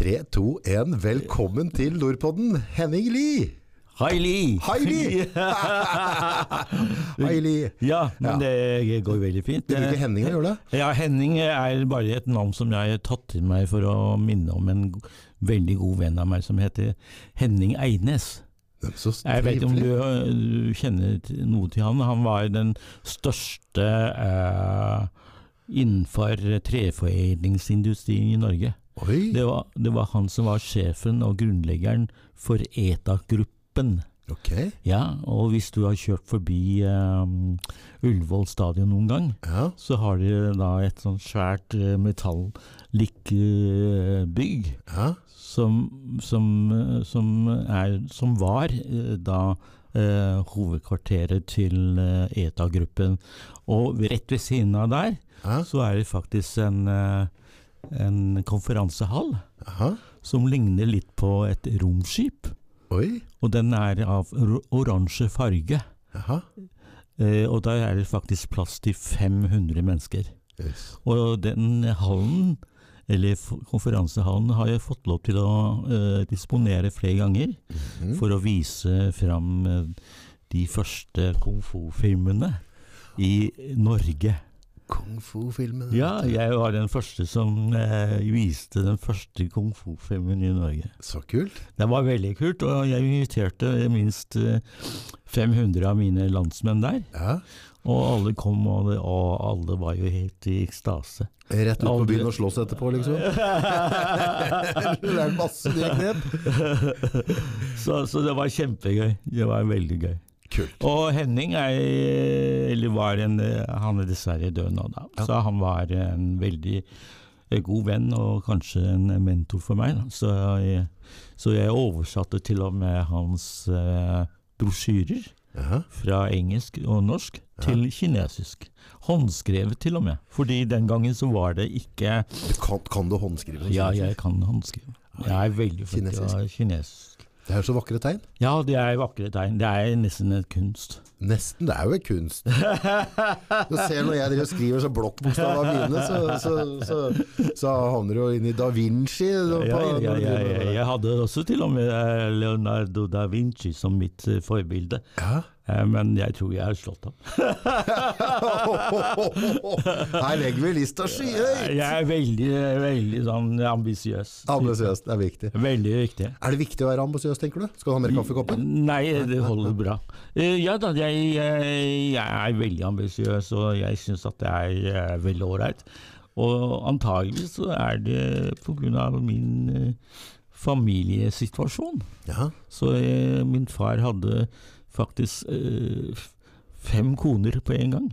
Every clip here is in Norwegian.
3, 2, 1. Velkommen til Nordpodden, Henning Lie! Hei, Li! Hei, Li! Hei, Li. Ja, men det går veldig fint. Du bruker Henning å gjøre det? Ja, Henning er bare et navn som jeg har tatt til meg for å minne om en veldig god venn av meg som heter Henning Eidnes. Jeg vet ikke om du, du kjenner noe til han. Han var den største eh, innenfor treforedlingsindustrien i Norge. Det var, det var han som var sjefen og grunnleggeren for ETA-gruppen. ok. Ja, og hvis du har kjørt forbi um, Ullevål stadion noen gang, Ja, så har de da et sånt svært uh, metallic-bygg ja. som, som, uh, som, er, som var da hovedkvarteret til ETA-gruppen. Og rett ved siden av der ja. så er det faktisk en, en konferansehall Aha. som ligner litt på et romskip. Oi, Og den er av or- oransje farge. Eh, og da er det faktisk plass til 500 mennesker. Yes. Og den hallen, eller konferansehallen, har jeg fått lov til å eh, disponere flere ganger Mhm. for å vise fram eh, de første kung fu-filmene i Norge. Kung fu-filmen. Ja, jeg var den første som eh, viste den første kung fu-filmen i Norge. Så kult. Det var veldig kult, og jeg inviterte minst eh, 500 av mine landsmenn der. Ja. Og alle kom, og, det, og alle var jo helt i ekstase. Rett ut på byen og slåss etterpå, liksom. det er masse nye knep. så, så det var kjempegøy. Det var veldig gøy. Kult. Og Henning er, eller var en Han er dessverre død nå, da. Ja. Så han var en veldig eh, god venn, og kanskje en mentor for meg. Så, jeg, så jeg oversatte til og med hans eh, brosjyrer. Aha. fra engelsk og norsk til kinesisk. Håndskrevet til og med. Fordi den gangen så var det ikke Du kan, kan du håndskrive? sånn, Ja, jeg kan håndskrive. Jeg er veldig flink til Kinesisk. Det er så vakre tegn. Ja, det er vakre tegn. Det er nesten en kunst. Nesten. Det er jo en kunst. Du ser når jeg skriver så blokkbokstaver mine, så, så, så, så havner du jo inn i da Vinci. Ja, ja, ja, ja, ja. Jeg hadde også til og med eh, Leonardo da Vinci som mitt eh, forbilde. Ja. Eh, Men jeg tror jeg har slått ham. Her legger vi lista skyhøyt! Jeg er veldig, veldig sånn ambisiøs. Ambisiøs, det er viktig. Veldig viktig. Er det viktig å være ambisiøs, tenker du? Skal du ha mer kaffe i koppen? Nei, det holder bra. Eh, Ja da, jeg, jeg, er veldig ambisiøs, og jeg syns at det er eh, veldig ålreit. Og antagelig så er det pga. min eh, familiesituasjon. Ja. Så eh, min far hadde faktisk eh, fem koner på en gang.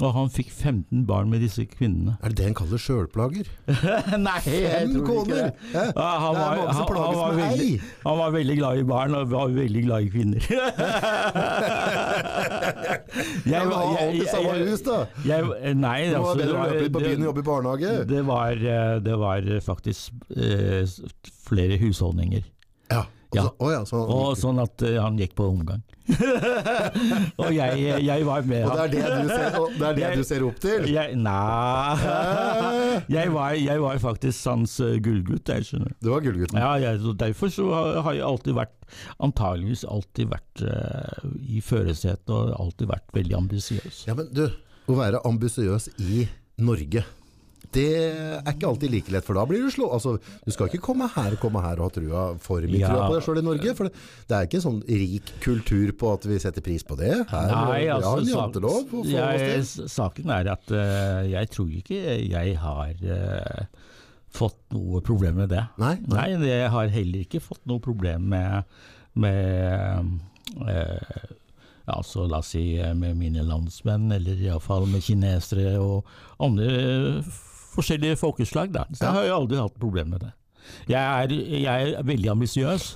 Og han fikk 15 barn med disse kvinnene. Er det det en kaller sjølplager? Nei, Fem koner! Ja. Han, var, han, han, var veldig, han var veldig glad i barn og var veldig glad i kvinner. jeg var alltid samme hus, da! jeg, nei, Det var altså, bedre å løpe på byen og jobbe i barnehage. det, var, eh, det var faktisk eh, flere husholdninger. Ja. Ja. Altså, oh ja, så, Og sånn at uh, han gikk på omgang. og jeg, jeg var med og det er det du ser, det det Jeg- du ser opp til? Jeg, nei jeg var, jeg var faktisk hans eh, gullgutt, jeg skjønner. Du var gullgutten. Ja, derfor så har har jeg alltid vært, antageligvis alltid vært uh, i førersetet og alltid vært veldig ambisiøs. Ja, men du, å være ambisiøs i Norge, det er ikke alltid like lett, for da blir du slå. Altså, du skal ikke komme her, komme her og ha trua for mye Ja. trua på deg sjøl i Norge, for det, er ikke en sånn rik kultur på at vi setter pris på det. Her, Nei, vi har altså, en sak- jantelov jeg, saken er at uh, jeg tror ikke jeg har uh, fått noe problem med det. Nei, nei. Nei, jeg har heller ikke fått noe problem med, med eh, altså, la oss si eh, med mine landsmenn, eller iallfall med kinesere og andre forskjellige folkeslag. Da. Så jeg har jo aldri hatt problem med det. Jeg er, jeg er veldig ambisiøs,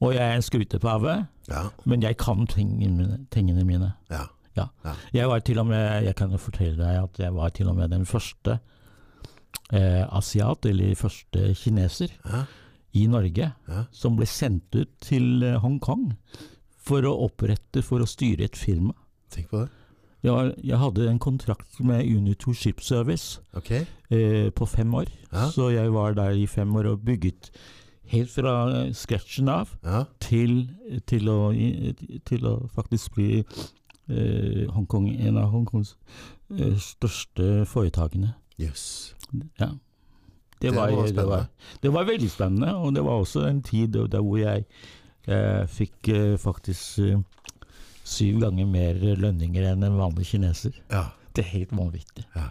og jeg er en skrytepave, Ja, men jeg kan tingene mine. Ja. Ja. Jeg var til og med, jeg kan jo fortelle deg at jeg var til og med den første eh, asiat, eller første kineser, Ja. i Norge Ja. som ble sendt ut til eh, Hongkong for å opprette, for å styre et firma. Tenk på det. Jeg, jeg hadde en kontrakt med Unito Ship Service Ok. eh, på fem år. Ja. Så jeg var der i fem år og bygget helt fra eh, scratchen av Ja. til, til, å, til å faktisk bli eh, Hongkong, en av Hongkongs eh, største foretakene. Jøss. Ja. Det, Det var, var det, var, det var veldig spennende, og det var også en tid der hvor jeg eh, fikk eh, faktisk syv ganger mer lønninger enn en vanlig kineser. Ja. Det er helt vanvittig. Ja.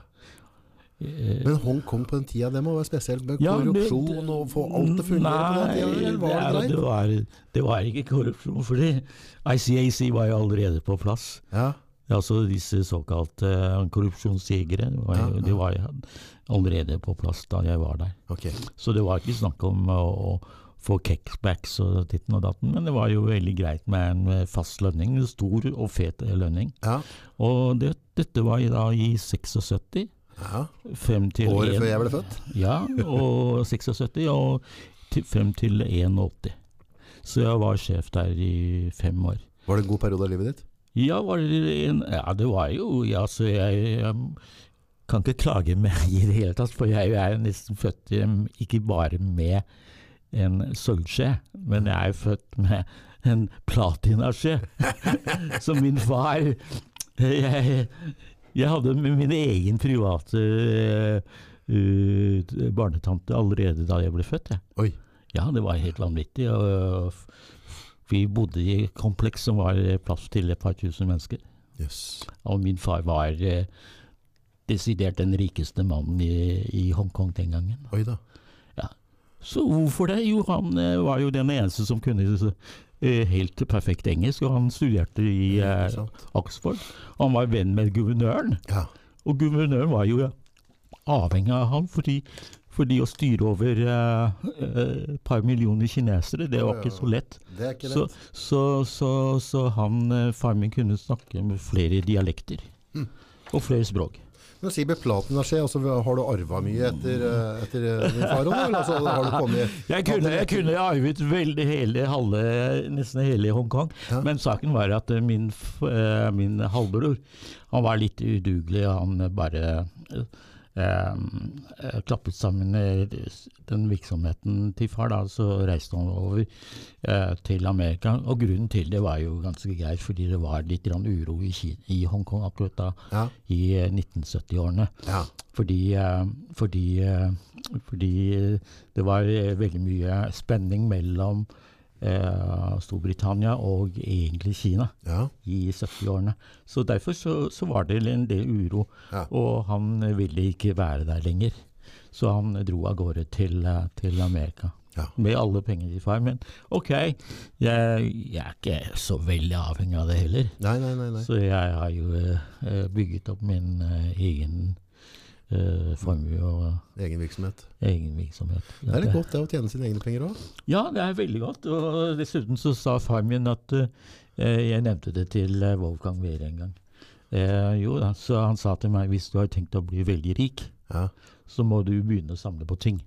Eh, Men Hongkong på den tida, det må være spesielt med Ja, det- korrupsjon og få alt det fungerer den tida? Eller var det Nei, det, var, det var ikke korrupsjon, fordi ICAC var jo allerede på plass. Ja. Altså disse såkalte eh, korrupsjonsjegere, De var, ja. de var allerede på plass da jeg var der. Okay. Så det var ikke snakk om å, å få kickbacks og ditten og datten, men det var jo veldig greit med en eh, fast lønning, en stor og fet lønning. Ja. Og det, dette var da i 76, ja. frem til Året før jeg ble født? Ja, og 76, og til, frem til 81. Så jeg var sjef der i fem år. Var det en god periode av livet ditt? Ja, var det en, ja det var jo ja, så jeg, jeg kan ikke klage med i det hele tatt, for jeg er nesten født ikke bare med en sølvskje, men jeg er jo født med en platinaskje. så min far jeg, jeg hadde min egen private uh, barnetante allerede da jeg ble født. Jeg. Oi. Ja, det var helt vanvittig. Og vi bodde i et kompleks som var eh, plass til et par tusen mennesker. Yes. Og min far var eh, desidert den rikeste mannen i, i Hongkong den gangen. Oi da. Så hvorfor det? Jo, han eh, var jo den eneste som kunne eh, helt perfekt engelsk, og han studerte i Ikke eh. Oxford. Han var venn med guvernøren, Ja. og guvernøren var jo avhengig av han fordi, fordi å styre over et et par millioner kinesere, det var Ja, ja, ikke så lett. Ikke Så, så, så, så han, far min kunne snakke med flere dialekter. Mm. Og flere språk. Men si med platinaskje, altså, har du arva mye etter, eh, etter eh, din far eller altså, har du kommet Jeg kunne, jeg kunne arvet veldig hele, halve, nesten hele Hongkong, Ja. men saken var at eh, min, eh, min halvbror han var litt udugelig. Han bare eh, eh, klappet sammen eh, den virksomheten til far, da, så reiste han over eh, til Amerika. Og grunnen til det var jo ganske greit, fordi det var litt grann uro i, Kina, i Hongkong akkurat da, Ja. i eh, 1970-årene. ja. Fordi, eh, fordi, eh, fordi eh, det var eh, veldig mye spenning mellom eh, Storbritannia og egentlig Kina Ja. i 70-årene. Så derfor så, så var det en del uro, Ja. og han ville ikke være der lenger. Så han dro av gårde til, eh, til Amerika. Ja. Med alle pengene i far. Men ok, jeg, jeg er ikke så veldig avhengig av det heller. Nei, nei. nei. Så jeg har jo eh, bygget opp min eh, egen eh, formue og Egen virksomhet. egen virksomhet. Det er litt godt det å tjene sine egne penger òg. Ja, det er veldig godt. Og dessuten så sa far min at eh, Jeg nevnte det til eh, Wolfgang Wehere en gang. Eh, jo da, så han sa til meg hvis du har tenkt å bli veldig rik, Ja. så må du begynne å samle på ting.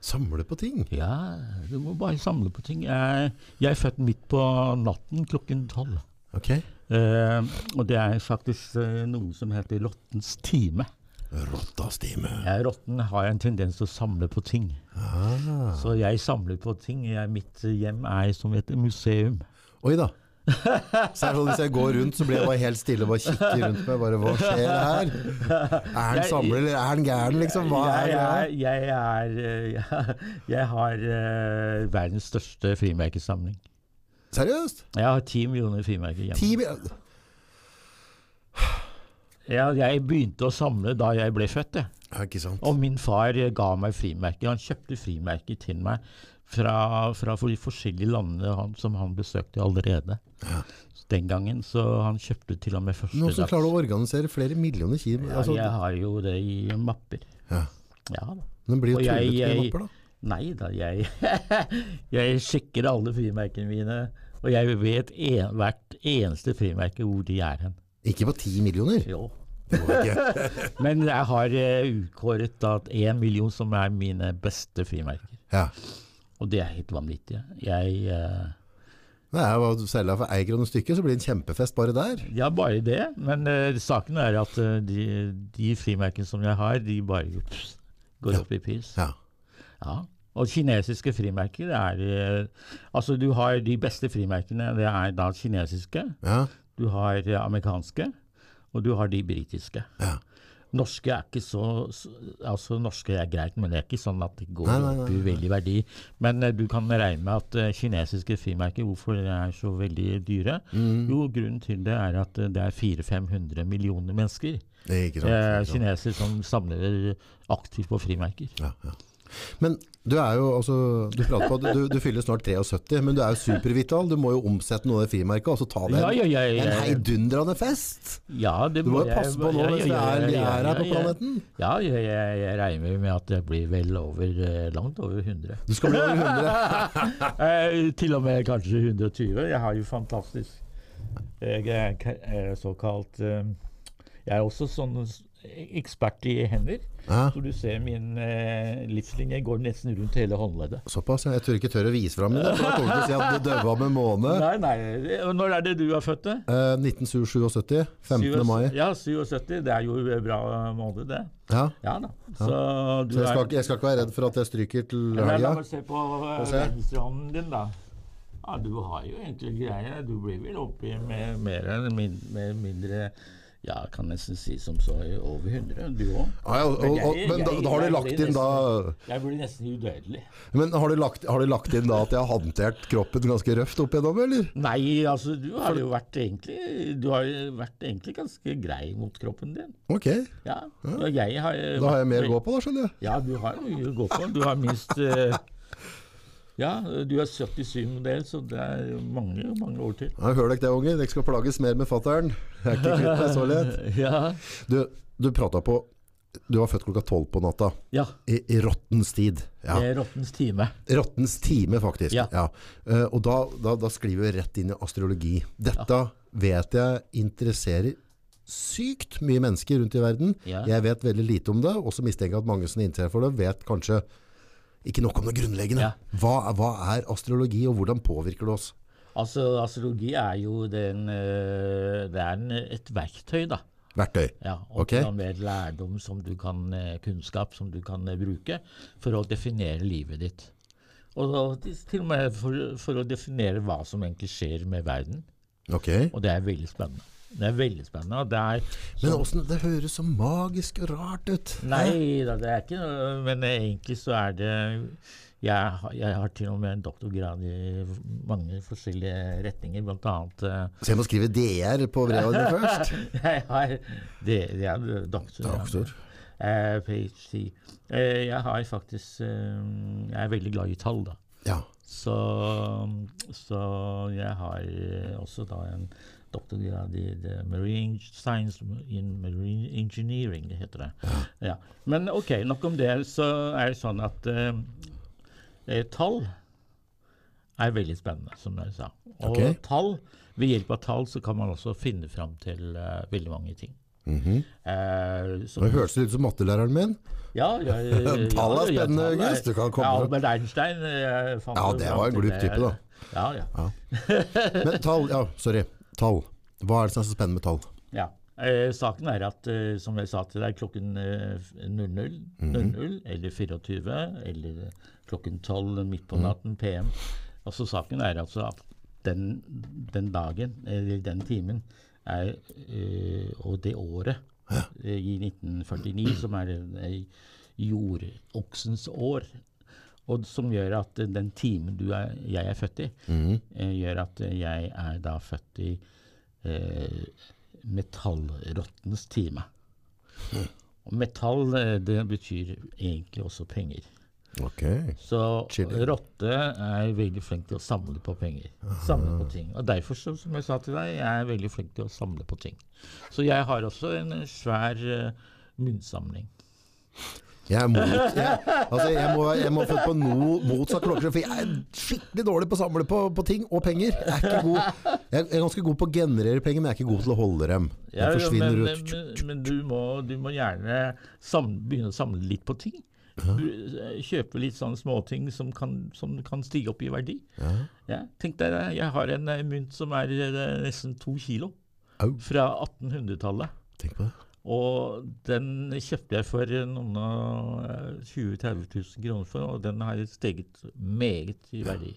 Samle på ting. Ja, du må bare samle på ting. Jeg, jeg er født midt på natten klokken tolv. Ok. Eh, og det er faktisk eh, noe som heter Lottens time. Rottas time. Jeg, rotten har en tendens til å samle på ting. Ah. Så jeg samler på ting. Jeg, mitt hjem er som et museum. Oi da. Så er sånn, Hvis jeg går rundt, så blir jeg bare helt stille og bare kikker rundt meg. Bare, Hva skjer her? Er han Jeg- samler, eller er han gæren, liksom? Hva er jeg, det? er, jeg, er, jeg har uh, verdens største frimerkesamling. Seriøst? Jeg har ti millioner frimerker hjemme. Ti mil- Ja, jeg begynte å samle da jeg ble født. Ja. Og min far ga meg frimerker. Han kjøpte frimerker til meg fra, fra de forskjellige landene han, som han besøkte allerede. Ja. Den gangen, så han kjøpte til og med første Nå dags- klarer å organisere flere millioner kilo? Ja, Altså, jeg har jo det i mapper. ja. Ja da. Men blir jo tullete i mapper, da. Nei da, jeg, jeg sjekker alle frimerkene mine. Og jeg vet en, hvert eneste frimerke hvor de er hen. Ikke på ti millioner? Jo. Men jeg har eh, utkåret at én million som er mine beste frimerker. Ja. Og det er helt vanvittig. Jeg, uh, Det er jo Selger selge for ei krone stykket, så blir det en kjempefest bare der. Ja, bare det. Men uh, saken er at uh, de, de frimerkene som jeg har, de bare ups, går Ja. opp i pris. Ja. Ja. Og kinesiske frimerker er Altså, du har de beste frimerkene. Det er da kinesiske. Ja. Du har eh, amerikanske. Og du har de britiske. Ja. Norske er ikke så så- Altså, norske er greit, men det er ikke sånn at det går Nei, nei, nei, opp i veldig verdi. Men eh, du kan regne med at eh, kinesiske frimerker, hvorfor de er så veldig dyre? Mm. Jo, grunnen til det er at det er 400-500 millioner mennesker. Det er ikke sant. Eh, Ikke som samler aktivt på frimerker. Ja, ja. Men du er jo, altså, du prater på, at du, du fyller snart 73, men du er jo supervital. Du må jo omsette noe av det frimerket, og så ta det Ja, ja, ja, en heidundrende fest. Ja, det Du må jo passe på nå ja, det er, de er her på planeten. Ja, jeg, jeg, jeg regner med at jeg blir vel over eh, langt over 100. Du skal bli over 100. Eh, til og med kanskje 120. Jeg har jo fantastisk Jeg er såkalt eh, Jeg er også sånn ekspert i hender. Ja, Så du ser min eh, livslinje går nesten rundt hele håndleddet. såpass, ja. Jeg tør ikke tørre å vise fram det, for da kommer du til å si at du døva med måne. Nei, nei. Når er det du er født? Eh, 1977, 15. mai. Ja, 77. Det er jo bra måned, det. Ja. Ja da. Så du Så jeg skal, er jeg skal ikke være redd for at jeg stryker til helga? La meg se på eh, venstrehånden din, da. Ja, Du har jo egentlig greie. Du blir vel oppi med mer eller min, mindre Ja, kan nesten si som så over 100, du òg. Ja, ja, men, men da, da har du lagt inn da Jeg blir nesten udødelig. Men har du lagt, har de lagt inn da at jeg har håndtert kroppen ganske røft opp igjennom, eller? Nei, altså, du har jo vært egentlig Du har vært egentlig ganske grei mot kroppen din. Ok, Ja. Har da har jeg mer å gå på da, skjønner jeg. Ja, du har mye å gå på. Du har minst eh, Ja, du er 77-modell, så det er mange, mange år til. Ja, hør dere det, unge. Dere skal plages mer med fatteren. Jeg er ikke kvitt meg så lett. Ja. Du, du prata på Du var født klokka tolv på natta. ja. I, i rottens tid. Ja. Det er rottens time. Rottens time, faktisk. Ja. Eh, og da, da, da skriver vi rett inn i astrologi. Dette vet jeg interesserer sykt mye mennesker rundt i verden. Ja. Jeg vet veldig lite om det, og så mistenker jeg at mange som er interessert for det, vet kanskje ikke nok om det grunnleggende. Ja. Hva, hva er astrologi, og hvordan påvirker det oss? Altså, astrologi er jo den eh, Det er en, et verktøy, da. Verktøy. Ja, og Ok. til og med lærdom som du kan, eh, kunnskap som du kan eh, bruke for å definere livet ditt. Og da, til og med for, for å definere hva som egentlig skjer med verden. Ok. Og det er veldig spennende. Det er veldig spennende. det er Men hvordan, det høres så magisk og rart ut. Nei da, det er ikke noe Men egentlig så er det jeg, jeg har til og med en doktorgrad i mange forskjellige retninger, blant annet eh, Så jeg må skrive DR på brevet ditt først? Jeg har det, er doktor. ja. Doktor. Eh, PhD. Eh, jeg har faktisk eh, Jeg er veldig glad i tall, da. Ja. Så, så jeg har også da en doktorgrad i marine science in marine engineering, heter det. Ja. Men ok, nok om det. Så er det sånn at eh, eh, tall er veldig spennende, som jeg sa. Og okay. tall, ved hjelp av tall så kan man også finne fram til uh, veldig mange ting. Mhm. Eh, som- det høres ut som mattelæreren min. ja, ja, ja, Tall er spennende, er- August. Du kan komme. Ja, Albert Einstein eh, Ja, det var en glup type, da. Ja, ja. Men tall, ja, sorry. Tall. Hva er det som er så spennende med tall? ja. Eh, saken er at, eh, som jeg sa til deg, klokken eh, 00, Mhm. 00 eller 24 eller klokken 12 midt Mhm. på natten PM. Altså Saken er altså at den, den dagen, eller den timen, er, eh, og det året eh, i 1949, som er eh, jordoksens år, og som gjør at den timen du jeg er født i, eh, gjør at jeg er da født i eh, metallrottens time. Og metall, eh, det betyr egentlig også penger. Okay. Så Chili. rotte er veldig flink til å samle på penger. Samle på ting. Og derfor, som jeg sa til deg, jeg er veldig flink til å samle på ting. Så jeg har også en svær uh, myntsamling. Jeg er mot, jeg, altså jeg må, jeg må få på no, motsatt klokke, for jeg er skikkelig dårlig på å samle på, på ting og penger. Jeg er, ikke god, jeg er ganske god på å generere penger, men jeg er ikke god til å holde dem. Ja, De forsvinner men, ut. men, men du, må, du må gjerne samle, begynne å samle litt på ting. Ja. Kjøpe litt sånne småting som kan, som kan stige opp i verdi. Ja. Ja, tenk deg, jeg har en eh, mynt som er eh, nesten to kilo, Au, fra 1800-tallet. tenk på det. Og den kjøpte jeg for noen eh, 20 000-30 000 kroner for, og den har steget meget i verdi.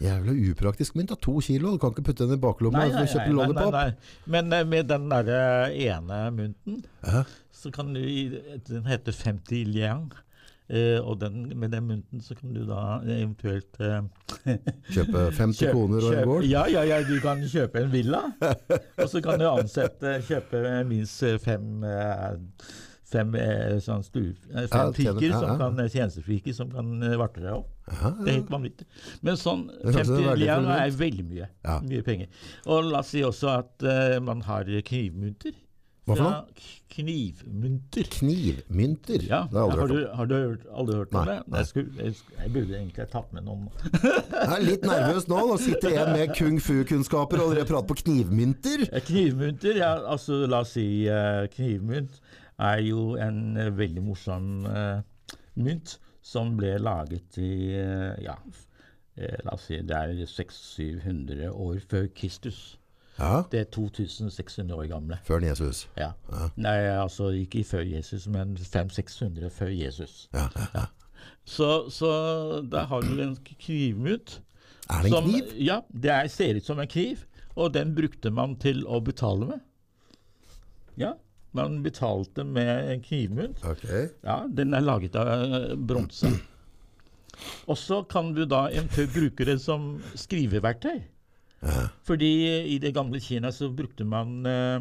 Jævla upraktisk mynt. To kilo, du kan ikke putte den i baklomma Nei, nei, nei, nei, nei. nei. Men eh, med den derre ene mynten, Hæ? så kan du Den heter 50 liang. Eh, og den, med den mynten så kan du da eventuelt uh, Kjøpe 50 Kjøp- koner og en gård. Ja, ja, ja, du kan kjøpe en villa. og så kan du ansette, kjøpe minst fem uh, Fem, sånn stu, fem Ja, piker, ja, som ja. kan, eh, tjenestepiker som kan varte deg opp. Ja, Det er helt vanvittig. Men sånn er 50 lian er veldig mye. Ja. Mye penger. Og la oss si også at uh, man har knivmynter. Hva for noe? Knivmynter. Knivmynter. Ja, har har du, har du hørt, aldri hørt om det? Jeg, skulle, jeg, jeg burde egentlig tatt med noen. Jeg er litt nervøs nå. Nå sitter en med kung fu-kunnskaper og dere prater på knivmynter. Knivmynter, ja, altså la oss si eh, knivmynt er jo en eh, veldig morsom uh, mynt som ble laget i ja, la oss si det er 600-700 år før Kristus. Ja, Det er 2600 år gamle. før Jesus. Ja. Nei, altså ikke før Jesus, men 500-600 før Jesus. Ja, ja, ja. Så, så da har du en knivmynt. Er det en som- kniv? Ja, det er, ser ut som en kniv, og den brukte man til å betale med. Ja, man betalte med en knivmynt. Ok. Ja, den er laget av eh, bronse. Og så kan du da eventuelt bruke det som skriveverktøy. Fordi i det gamle Kina så brukte man eh,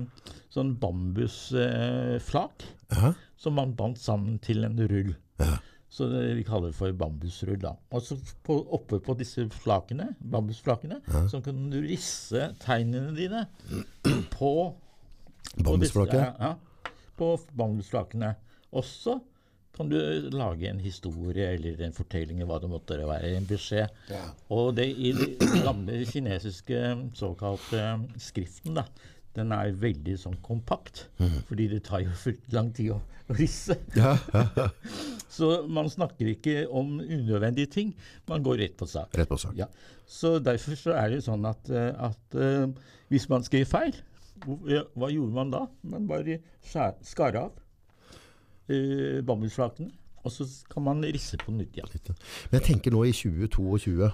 sånn bambusflak eh, Ja. som man bandt sammen til en rull. Ja. Så det, vi kaller det for bambusrull. da. Og så på, oppe på disse flakene, bambusflakene så kan du risse tegnene dine på på Bambusflake? disse- Ja, ja, på bambusflakene. Også kan du lage en historie eller en fortelling, hva det måtte være, en beskjed. Og det i den gamle kinesiske såkalte skriften, da, den er veldig sånn kompakt. Fordi det tar jo fullt lang tid å risse. Ja, ja, ja. Så man snakker ikke om unødvendige ting, man går rett på sak. Rett på sak. Ja. Så derfor så er det sånn at, eh, at uh, hvis man skrev feil, hva gjorde man da? Man bare skar av uh, bambusflakene, og så kan man risse på nytt igjen. Men jeg tenker nå i 2022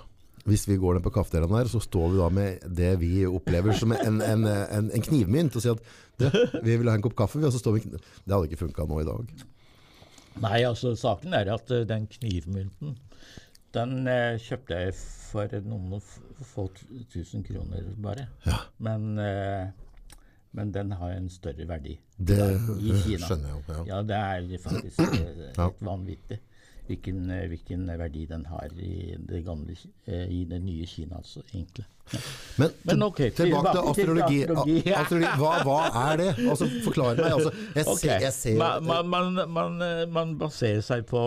hvis vi går ned på kaffedelen her, så står vi da med det vi opplever som en, en, en, en knivmynt og sier at «Du, vi vil ha en kopp kaffe, vi», og så står vi Det hadde ikke funka nå i dag. Nei, altså saken er at eh, den knivmynten, den eh, kjøpte jeg for noen få tusen kroner bare. Ja. Men, eh, men den har en større verdi. Det I Kina. skjønner jeg jo. Ja. Ja, det er faktisk eh, helt vanvittig hvilken, eh, hvilken verdi den har i det, gamle, eh, i det nye Kina, altså, egentlig. Men, Men til- ok, tilbake til astrologi. til astrologi. astrologi. A- astrologi. Hva, hva er det? Altså, forklar meg. Altså, jeg, okay. ser, jeg ser man, man, man, man, eh, baserer seg på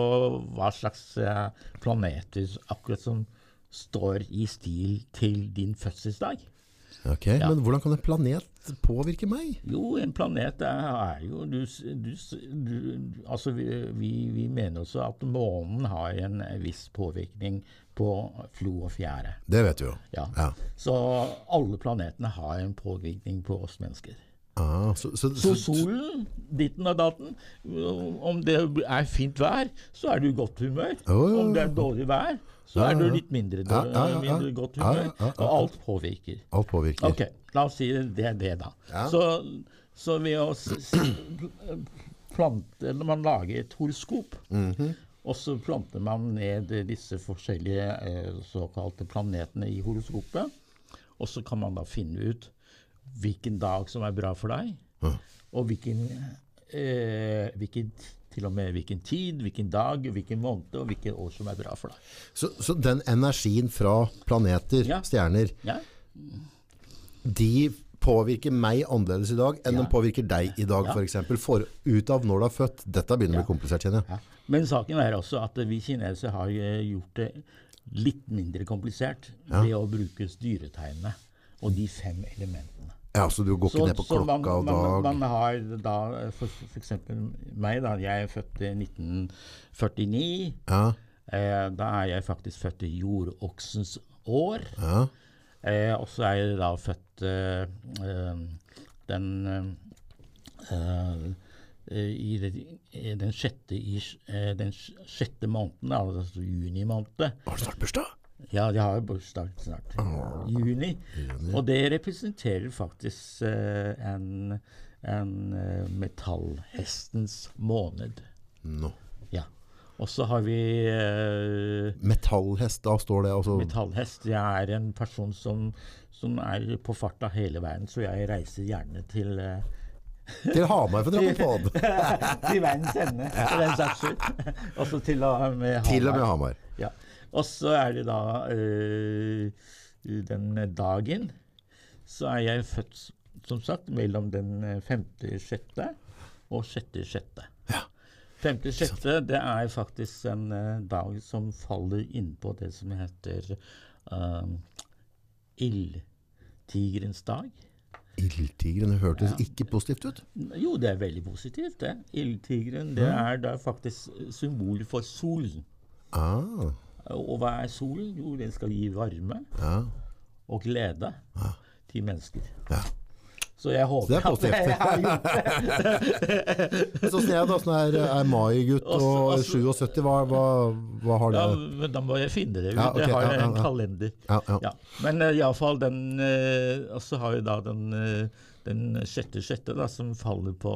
hva slags eh, planeter akkurat som står i stil til din fødselsdag. Ok, Men hvordan kan en planet påvirke meg? Jo, en planet er, er jo du, du, du, Altså, vi, vi, vi mener også at månen har en viss påvirkning på flo og fjære. Det vet du jo. Ja. Ja. Så alle planetene har en påvirkning på oss mennesker. Ah, så, så, Så så, solen, ditten og datten, om det er fint vær, så er du i godt humør. Oh. Om det er dårlig vær, så er du litt mindre, mindre godt humør. Og alt påvirker. alt påvirker. Ok, la oss si det er det, da. Ja. Så, så ved å plante Eller man lager et horoskop, Mhm. og så planter man ned disse forskjellige eh, såkalte planetene i horoskopet. Og så kan man da finne ut hvilken dag som er bra for deg, og hvilken, eh, hvilken til og med hvilken tid, hvilken dag, hvilken måned og hvilket år som er bra for deg. Så, så den energien fra planeter, Ja. stjerner, Ja? De påvirker meg annerledes i dag enn Ja. de påvirker deg i dag, Ja. for eksempel. For ut av når du er født. Dette begynner å bli komplisert, kjenner jeg. Ja. Men saken er også at vi kinesere har eh, gjort det litt mindre komplisert ved å bruke styretegnene og de fem elementene. Ja, så du går ikke ned på klokka man, og man, dag? man har da for, for eksempel meg, da. Jeg er født i 1949. Ja, Eh, da er jeg faktisk født i jordoksens år. ja. Eh, og så er jeg da født eh, eh, den eh, eh, i, det, den sjette, i, eh, den sjette måneden, altså juni måned. Har du snart bursdag? Ja, de har bursdag snart. Juni. Og det representerer faktisk en, en metallhestens måned. Nå. Og så har vi eh, Metallhest, da står det altså metallhest. Jeg er en person som, som er på farta hele verden, så jeg reiser gjerne til eh, Til Hamar for å dra på pod. til verdens ende, for den saks skyld. Også til og med Til og med Hamar. Hamar. Ja. Og så er det da øh, den dagen Så er jeg født, som sagt, mellom den øh, femte sjette og sjette sjette. Ja. Femte sjette, det er faktisk en øh, dag som faller innpå det som heter uh, ildtigerens dag. Ildtigeren hørtes ja. ikke positivt ut. Jo, det er veldig positivt, det. Ildtigeren, det er da faktisk symbol for solen. Ah, Og hva er solen? Jo, den skal gi varme ja. og glede til mennesker. Ja. Så jeg håper Det er at jeg har gjort det. Sånn jeg da, sånn er, er mai-gutt og også- 77, hva, hva, hva har du? Ja, men da må jeg finne det ut. Ja, okay, jeg har ja, en kalender. ja, ja. Ja. Men uh, iallfall den uh, Og så har vi da den, uh, den sjette sjette, da, som faller på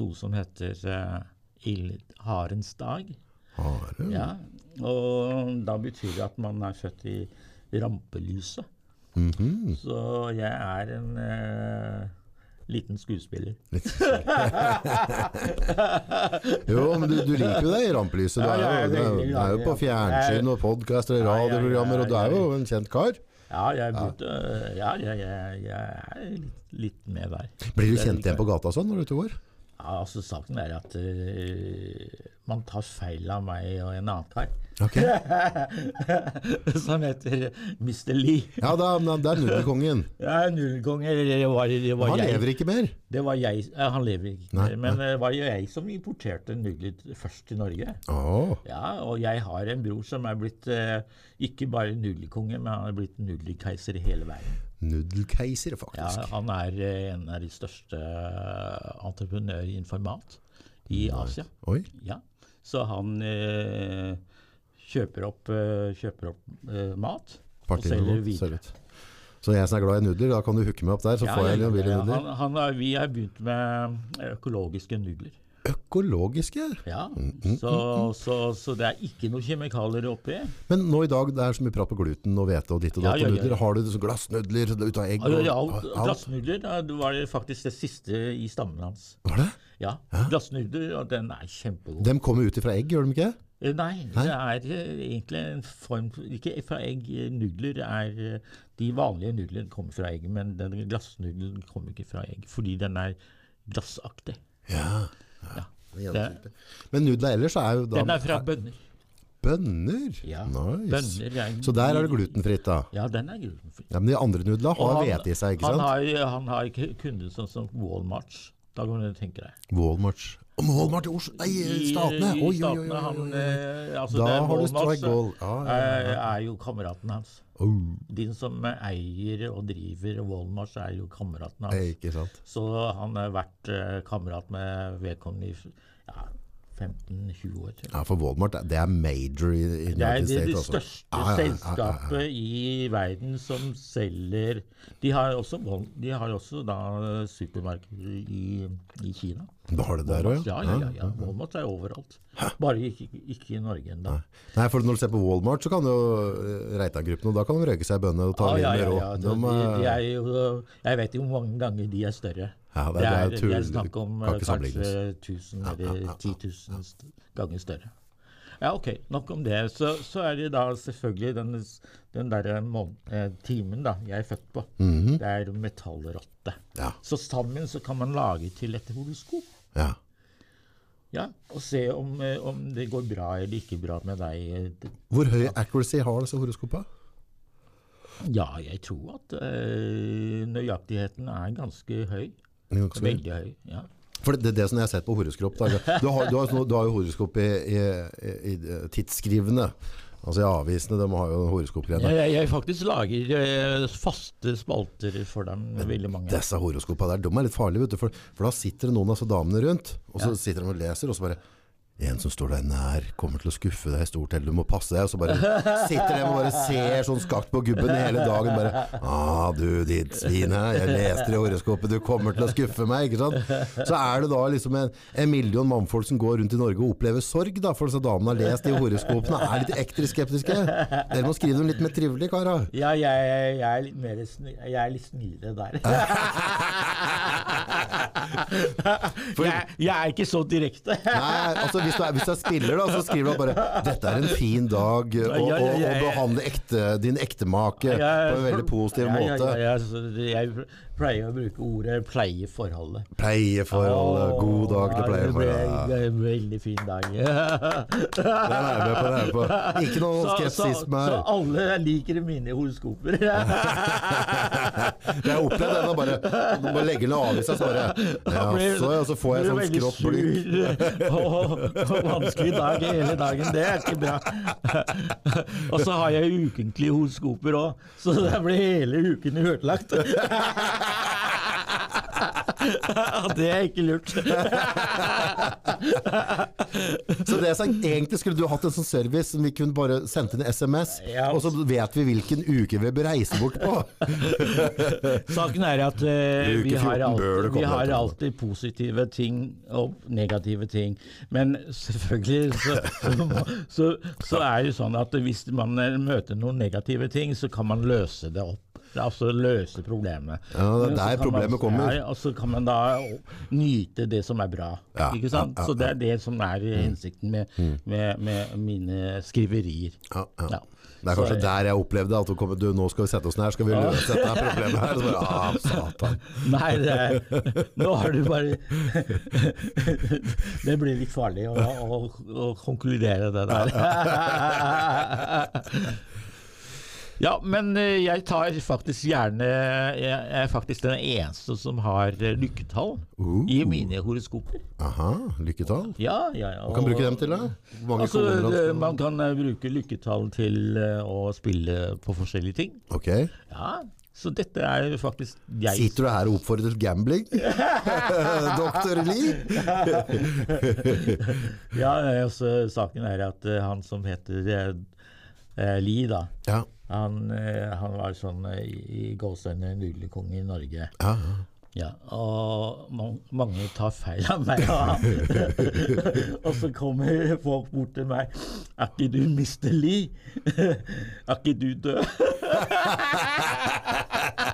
noe som heter uh, ildharens dag. Hare. Ja. Og da betyr det at man er født i rampelyset. Mhm. Så jeg er en eh, liten skuespiller. Litt. jo, men du, du liker jo deg i rampelyset. Du er jo, du er, du er jo på fjernsyn og podkaster og radioprogrammer, og du er jo en kjent kar. Ja, jeg, begynte, ja, jeg, jeg, jeg er litt, litt med der. Blir du kjent igjen på gata sånn når du er ute og går? Ja, altså Saken er at uh, man tar feil av meg og en annen kar. Okay. som heter Mr. Lee. Ja, er, det er nudelkongen. Ja, var Han jeg. lever ikke mer. Det var jeg, ja, Han lever ikke Nei, mer, men det var jo jeg som importerte nudler først til Norge. Åh, Ja, og jeg har en bror som er blitt uh, ikke bare nudelkonge, men han er blitt nudelkeiser i hele verden. Nudelkeiser, faktisk. Ja, han er eh, en av de største eh, entreprenører innen mat i Asia. Oi. Ja. Så han eh, kjøper opp, eh, kjøper opp eh, mat og selger videre. Så jeg som er glad i nudler, da kan du hooke meg opp der, så Ja, får jeg noen billige ja. nudler. Han, han vi har begynt med økologiske nudler. Økologiske? Ja, Mm, så, så, så det er ikke noe kjemikalier oppi. Men nå i dag, det er så mye prat på gluten og hvete og ditt og datt ja, ja, ja. Har du glassnudler ut av egg? Ja, glassnudler det var det faktisk det siste i stammen hans. Var det? Ja, glassnudler, og den er kjempegod. De kommer ut fra egg, gjør de ikke? Nei, Nei, det er eh, egentlig en form Ikke fra egg. eh, Nudler er eh, De vanlige nudlene kommer fra egg, men den glassnudelen kommer ikke fra egg, fordi den er glassaktig. Ja. Ja. Det- Men nudler ellers er jo da Den er fra bønner. bønner. Ja, Nice. bønner er, Så der er det glutenfritt, da. Ja, den er glutenfri. Ja, men de andre nudlene har han- hvete i seg, ikke han sant? Har, han har kunder sånn som Walmarts. Da kan du tenke deg. Walmart. Walmart i Oslo Nei, Statene! Oi, oi, oi. han, eh, altså Da har du strike goal. Ja, ja, ja. er jo kameraten hans. Oh, De som eier og driver Walmart, er jo kameraten hans. ikke sant. Så han har vært eh, kamerat med vedkommende i ja, 15-20 år. jeg. Ja, for Walmart, det er major i, i Det er det, det States. største Ja, ja, ja, ja, ja. selskapet i verden som selger De har også, de har også da supermarkeder i, i Kina. Da har det der òg, Ja, ja, ja, ja. Walmart er overalt. Bare ikke, ikke i Norge ennå. Nei, for når du ser på Walmart, så kan jo eh, Reitan-gruppen, og da kan de røyke seg i bønne og ta ah, ja, ja, ja. De, De, de, jo Jeg vet ikke hvor mange ganger de er større. Ja, det- det, det er er, det er snakk om eh, kanskje 1000 eller 10 000 ganger større. Ja, ok, nok om det. Så, så er det da selvfølgelig den, den derre eh, timen da, jeg er født på. Det er metallrotte. Ja. Så sammen så kan man lage til et horoskop. ja. Ja, og se om, eh, om det går bra eller ikke bra med deg. eh, Hvor høy accuracy har disse horoskopene? Ja, jeg tror at eh, nøyaktigheten er ganske høy. Ganske høy. Ja. For det, er det som jeg har sett på horoskop. Du, har, du, sånn- du har jo horoskop i, i, i, tidsskrivende. Altså i avisene, de har jo horoskopgreiene. Jeg, jeg, jeg faktisk lager eh, faste spalter for dem, veldig mange. Disse horoskopene der, de er litt farlige, vet du. For, for da sitter det noen av altså, damene rundt, og så Ja. sitter de og leser, og så bare en som står deg nær, kommer til å skuffe deg stort, eller du må passe deg. Og så bare sitter de og bare ser sånn skakt på gubben hele dagen. Bare ah, du ditt svin her, jeg leste det i horoskopet, du kommer til å skuffe meg. Ikke sant? Så er det da liksom en, en million mannfolk som går rundt i Norge og opplever sorg, da, for disse damene har lest de horoskopene, er litt ekte skeptiske. Dere må skrive dem litt mer trivelig, karer. Ja, jeg, jeg, jeg er litt mer Jeg er litt snillere der. jeg, jeg er ikke så direkte. Nei, altså hvis du, er, hvis du er spiller, da, så skriver du bare 'Dette er en fin dag', og, og, ja, og behandle ekte, din ektemake på en veldig positiv måte. Jeg pleier å bruke ordet 'pleie forholdet'. Pleieforholdet, god dag til pleieforholdet. det ble en veldig fin dag. det er jeg med på. det er på. Ikke noe Så, så, så alle liker mine horoskoper. Jeg har opplevd den bare Du må legge i seg så bare Ja, så, får jeg sånn skrått blikk. Og, og vanskelig dag hele dagen. Det er ikke bra. Og så har jeg ukentlige horoskoper òg, så det blir hele uken ødelagt. Det er ikke lurt. Så det som egentlig skulle du hatt en sånn service som vi kunne bare sendt inn SMS, Ja. og så vet vi hvilken uke vi bør reise bort på. Saken er at uh, vi, har 14 bør det alltid, vi har alltid positive ting og negative ting. Men selvfølgelig så, så, så er det sånn at hvis man eh, møter noen negative ting, så kan man løse det opp. Altså løse problemet. Ja, det er der problemet kommer. Ja, og så kan man da nyte det som er bra. Ja, ikke sant? ja, ja, Så det er det som er hensikten med, med, med mine skriverier. Ja, ja. Ja. Det er kanskje Så- der jeg opplevde at du, kom, du nå skal vi sette oss ned skal vi løse dette her problemet her? Så bare, ah, satan. Nei, det er, nå har du bare Det blir litt farlig å, å, å konkludere det der. Ja, men eh, jeg tar faktisk gjerne Jeg er faktisk den eneste som har eh, lykketall Uh. i mine horoskoper. Aha, lykketall. Ja, ja, ja. Hva kan bruke dem til da? Altså, det, man kan eh, bruke lykketall til å spille på forskjellige ting. Ok. Ja, så dette er faktisk jeg Sitter du her og oppfordrer til gambling? Doktor Lee? Ja, altså, saken er at han som heter eh, Lie, da. Ja. Han, eh, han var sånn eh, i i gåseøyne nudlekonge i Norge. ja. Ja, og man, mange tar feil av meg. Og så kommer folk bort til meg. Er ikke du Mr. Lee? er ikke du død?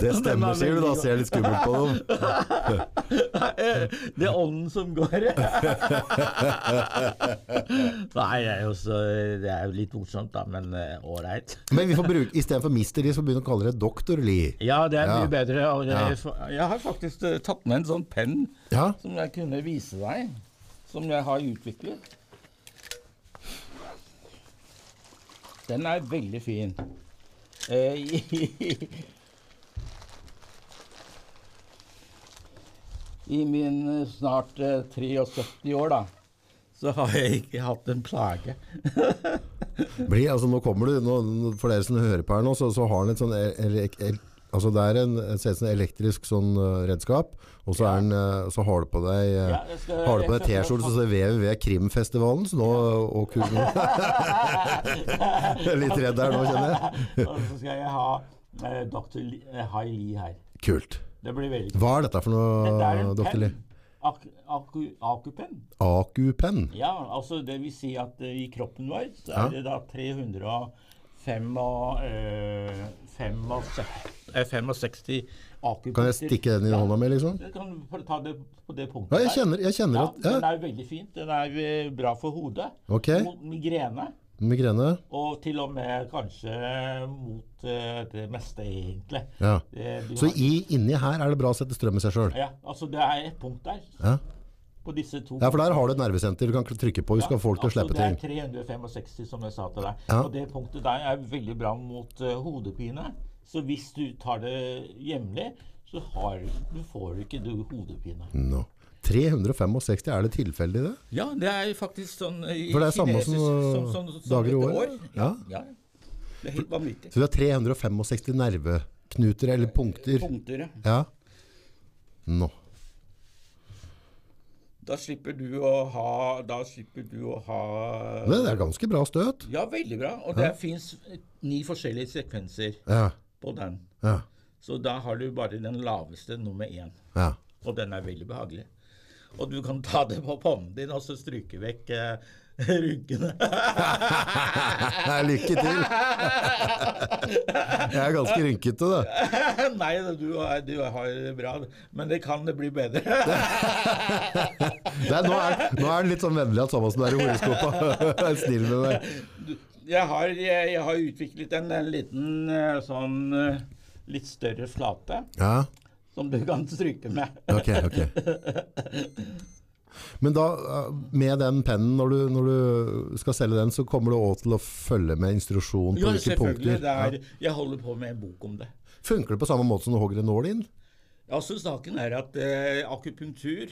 Det stemmer, sier du da. Ser litt skummelt på dem. det er ånden som går. Nei, det er jo så, det er jo litt morsomt, da, men ålreit. Men vi får bruke, istedenfor Mister Lee, så begynner vi å kalle det Doktor Lee. Ja, det er Ja. mye bedre. Jeg, jeg har faktisk eh, tatt med en sånn penn Ja, som jeg kunne vise deg. Som jeg har utviklet. Den er veldig fin. Eh, i, min eh, snart eh, 73 år, da, så har jeg ikke hatt en plage. Bli, altså nå kommer du, nå, for dere som hører på her nå, så, så har han et sånn Altså det er en, ser en elektrisk sånn eh, redskap, og så, er den, eh, så har du på deg eh, Ja, skal- Har du på deg T-skjorte som står www Krimfestivalen, så nå og kun, Jeg er Litt redd der nå, kjenner jeg. Og så skal jeg ha Dr. Li, Hai Li her. Kult. Det blir veldig Hva er dette for noe, Dr. Lee? Akupen Ak akupenn. Akupenn. Ja, altså det vil si at i kroppen vår så Ja. er det da 365 og, eh, 65 eh, 65 akupunkter. Kan jeg stikke den i hånda mi, liksom? Jeg kan ta det på det punktet Ja, jeg kjenner, jeg kjenner Ja, at Den er veldig fint. Den er eh, bra for hodet. Ok, Mot migrene. migrene. Og til og med kanskje mot uh, det meste, egentlig. Ja. Det, Så har- i, inni her er det bra å sette strøm i seg sjøl. Ja, altså det er et punkt der. Ja. På disse to. Ja, for der har du et nervesenter du kan trykke på du skal få folk til å slippe ting. altså, Det er 365, som jeg sa til deg. Ja. Og det punktet der er veldig bra mot uh, hodepine. Så hvis du tar det hjemlig, så har, du får du ikke du hodepine. Nå. 365, er det tilfeldig det? Ja, det er faktisk sånn i For det er samme som, som, som, som, dager i år? år. Ja. Ja. ja. Det er helt vanvittig. Så du har 365 nerveknuter eller punkter? Punkter, ja. Ja. Nå. Da slipper du å ha Da slipper du å ha Det er ganske bra støt. Ja, veldig bra. Og det fins ni forskjellige sekvenser Ja. på den. Ja. Så da har du bare den laveste nummer én. ja. Og den er veldig behagelig. Og du kan ta det på pannen din og så stryke vekk eh, rynkene. Lykke til! Jeg er ganske rynkete, da. Nei, du, er, du har det bra, men det kan det bli bedre. Nei, nå, er, nå er den litt sånn vennlig at som er i horoskopet. Vær snill med meg. Jeg har, jeg, jeg har utviklet en, en liten eh, sånn eh, litt større flate Ja, som du kan stryke med. ok, ok. Men da, eh, med den pennen, når du, når du skal selge den, så kommer du også til å følge med instruksjon på Ja, hvilke punkter. Det er, jeg holder på med en bok om det. Funker det på samme måte som du hogger en nål inn? Altså, saken er at eh, akupunktur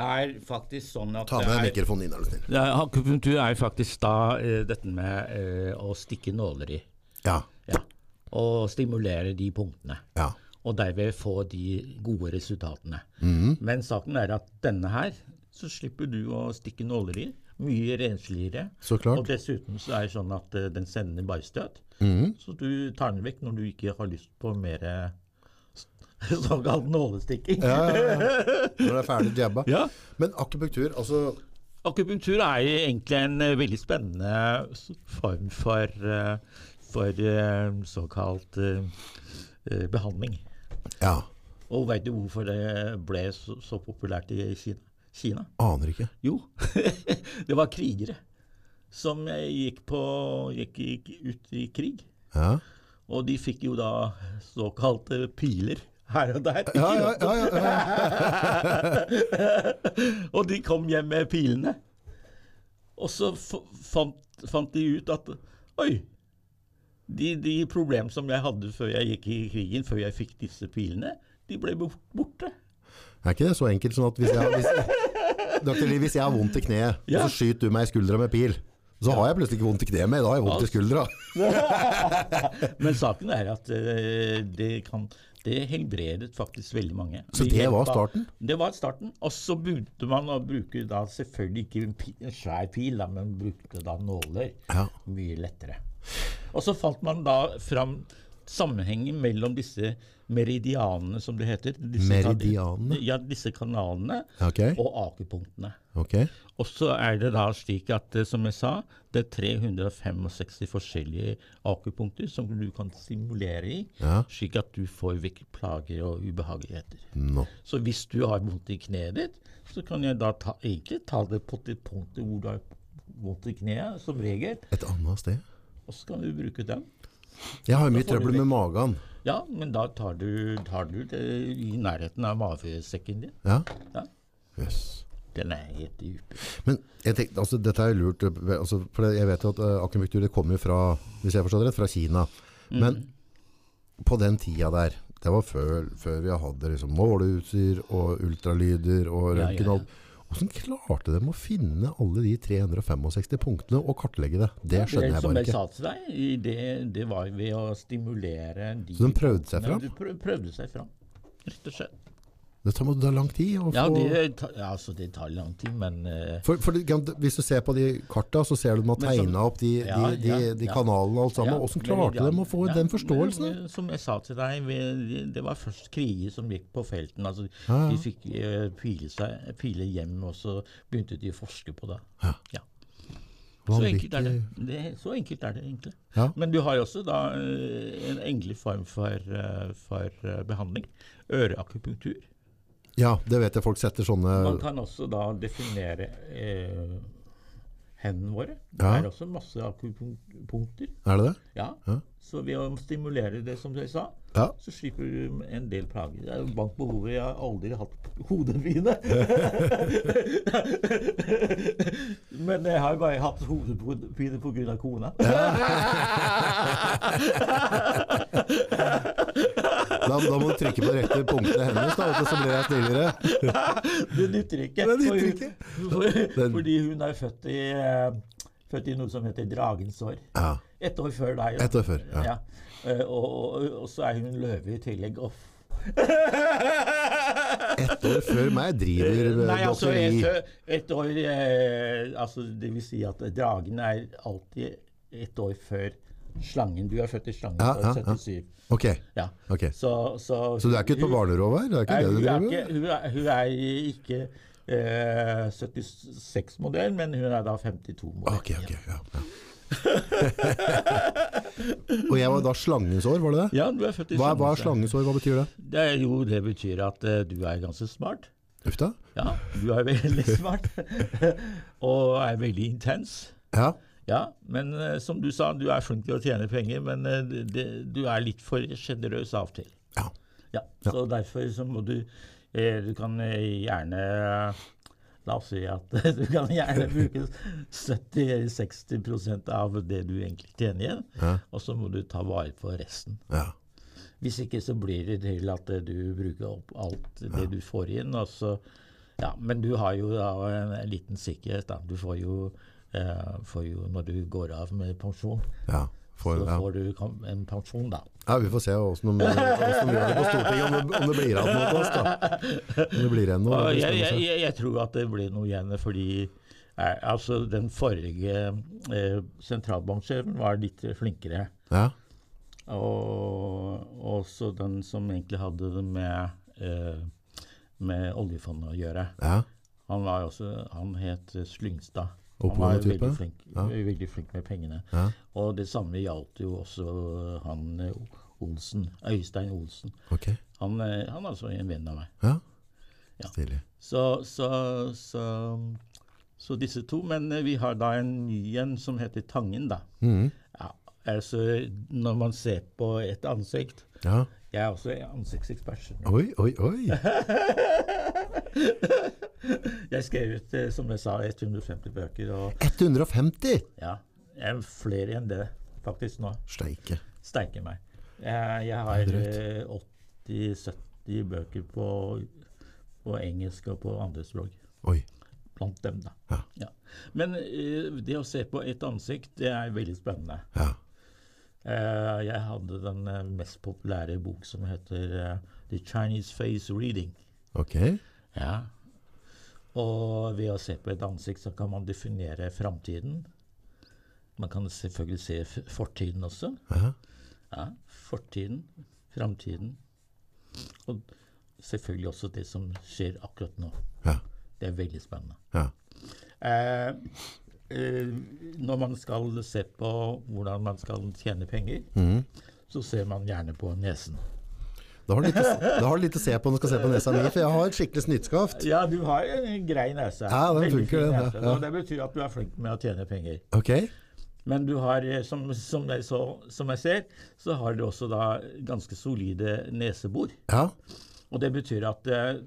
er faktisk sånn at Ta med er, mikrofonen inn, er du snill. Ja, akupunktur er faktisk da eh, dette med eh, å stikke nåler i. Ja, Ja. Og stimulere de punktene. ja. Og derved få de gode resultatene. Mm. Men saken er at denne her, så slipper du å stikke nåler i. Mye rensligere. Så Og dessuten så er det sånn at uh, den sender bare støt. Mm. Så du tar den vekk når du ikke har lyst på mer eh, såkalt nålestikking. Ja, ja, ja. Når det er ferdig jabba. Ja. Men akupunktur, altså Akupunktur er egentlig en uh, veldig spennende form for, uh, for såkalt eh, eh, behandling. Ja, Og veit du hvorfor det ble så, så populært i Kina? Kina? aner ikke. Jo, det var krigere som gikk, på, gikk, gikk ut i krig. Ja, Og de fikk jo da såkalte piler her og der. ja, ja. ja, ja, ja. og de kom hjem med pilene. Og så fant, fant de ut at Oi! De, de problemene som jeg hadde før jeg gikk i krigen, før jeg fikk disse pilene, de ble borte. Er ikke det så enkelt sånn at hvis jeg, hvis, Dr. Lee, hvis jeg har vondt i kneet, Ja. og så skyter du meg i skuldra med pil, så har jeg plutselig ikke vondt i kneet mer, da har jeg vondt i skuldra. Men saken er at eh, det, kan, det helbredet faktisk veldig mange. Så det var starten? Det var starten. Og så begynte man å bruke da selvfølgelig ikke en, svær pil, da, men brukte da nåler. Ja. Mye lettere. Og så fant man da fram sammenhengen mellom disse meridianene, som det heter. Disse Meridianene? Ja, disse kanalene okay. og akupunktene. Okay. Og så er det da slik at, eh, som jeg sa, det er 365 forskjellige akupunkter som du kan simulere i, Ja. slik at du får vekk plager og ubehageligheter. No. Så hvis du har vondt i kneet ditt, så kan jeg da ta, egentlig ta det på det punktet hvor du har vondt i kneet, som regel, Et annet sted. Og så kan du bruke den. Jeg har jo mye trøbbel med magen. Ja, men da tar du, tar du det i nærheten av mavesekken din. Ja. Ja. Yes. Den er helt dyp. Men jeg tenkte, altså, dette er lurt, altså, for jeg vet jo at uh, akupunktur kommer fra, hvis jeg forstår det rett, fra Kina. Men på den tida der, det var før, før vi hadde liksom måleutstyr og ultralyder og Ja, ja, ja. alt. Hvordan klarte de å finne alle de 365 punktene og kartlegge det? Det skjønner jeg bare ikke. Som bare jeg sa til deg, det, det var ved å stimulere de Så de prøvde seg fram? De prøvde seg fram, rett og slett. Dette må ta lang tid Ja, det, ta- altså, det tar lang tid, men uh, For, for hvis du ser på de karta, så ser du de har tegna opp de, Ja, de, de, de ja. kanalene og alt sammen. Hvordan klarte de å få den forståelsen? men, eh, Som jeg sa til deg, vi, det var først kriger som gikk på felten. Altså. De fikk uh, pile, seg, pile hjem, og så begynte de å forske på det. Ja. Ja. Så enkelt er det. Det. Så enkelt er det egentlig. Ja. Men du har jo også da eh, en engelig form for, eh, for eh, behandling. Øreakupunktur. Ja, det vet jeg folk setter sånne Man kan også da definere eh, hendene våre. Det Ja. er også masse akupunkter. Er det det? Ja. Ja. Så ved å stimulere det, som jeg sa, Ja. så slipper du en del plager. Det er jo bank på hodet. Jeg har aldri hatt hodepine. Men jeg har bare hatt hodepine pga. kona. Da, da må du trykke på de rette punktene hennes, da, så blir jeg snillere. Det nytter ikke. Det nytter ikke. For, fordi hun er født i, eh, født i noe som heter dragens år. Ja. Ett år før deg. Et år før, ja. Eh, Og, og, og så er hun løve i tillegg. Off. Ett år før meg driver eh, Nei, altså et, et år eh, altså Det vil si at dragen er alltid ett år før slangen. Du er født i slangen Ja, ja, ja. 77. Ok, Ja. ok. Så, så, Så du er ikke ute på barnerov her? Det er ikke Nei, det du er driver med? hun, hun er ikke eh, 76-modell, men hun er da 52-modell. Okay, okay, ja, ja. Og jeg var da slangens år, var det det? Ja, du er født i Hva, hva er slangens år. hva betyr det? Det jo det betyr at uh, du er ganske smart. Uff da? Ja, du er veldig smart. og er veldig intens. Ja, Ja, men uh, som du sa, du er flink til å tjene penger, men uh, det, du er litt for sjenerøs av og til. ja. Ja, så derfor så må du Du kan gjerne La oss si at du kan gjerne bruke 70-60% av det du egentlig tjener igjen, Ja. og så må du ta vare på resten. ja. Hvis ikke så blir det til at eh, du bruker opp alt det du får inn. Så, ja, men du har jo da en, en liten sikkerhet. da. Du får jo, eh, får jo når du går av med pensjon, For, så får du en pensjon, da. ja, vi får se åssen de, de gjør det på Stortinget, om det, om det blir igjen noe oss, da. Om det blir igjen noe. Jeg, jeg, jeg, jeg tror at det blir noe igjen, fordi eh, altså den forrige eh, sentralbanksjefen var litt flinkere. Ja, Og også den som egentlig hadde det med, eh, med oljefondet å gjøre. ja. Han var også, han het Slyngstad. Han var veldig flink, Ja. veldig flink med pengene. Ja. Og det samme gjaldt jo også han Olsen, Øystein Olsen. Okay. Han, han er altså en venn av meg. Ja. Ja. Stilig. Så, så, så, så disse to. Men vi har da en ny en som heter Tangen, da. Mm. Ja, altså Når man ser på et ansikt Ja. Jeg er også ansiktsekspert. Oi, oi, oi. Jeg skrev ut, eh, som jeg sa, 150 bøker. Og 150! ja, jeg er flere enn det faktisk nå. Steike. Steike meg. Jeg, jeg har Det er eh, 80-70 bøker på, på engelsk og på andre språk. Oi. Blant dem, da. Ja. Men eh, det å se på et ansikt, det er veldig spennende. Ja. Jeg hadde den mest populære bok som heter The Chinese Face Reading. Ok. Ja. Og ved å se på et ansikt så kan man definere framtiden. Man kan selvfølgelig se fortiden også. Ja. Ja, Fortiden, framtiden. Og selvfølgelig også det som skjer akkurat nå. Ja. Det er veldig spennende. Ja. Eh, eh, når man skal se på hvordan man skal tjene penger, mm. så ser man gjerne på nesen. Da har du litt, litt å se på når du skal se på nesa mi, for jeg har et skikkelig snittskaft. Ja, du har en grei nese. Ja, den funker, den, nese. ja. Og det betyr at du er flink med å tjene penger. Ok. Men du har, eh, som, som, jeg, så, som jeg ser, så har du også da ganske solide nesebor. Ja. Og det betyr at uh,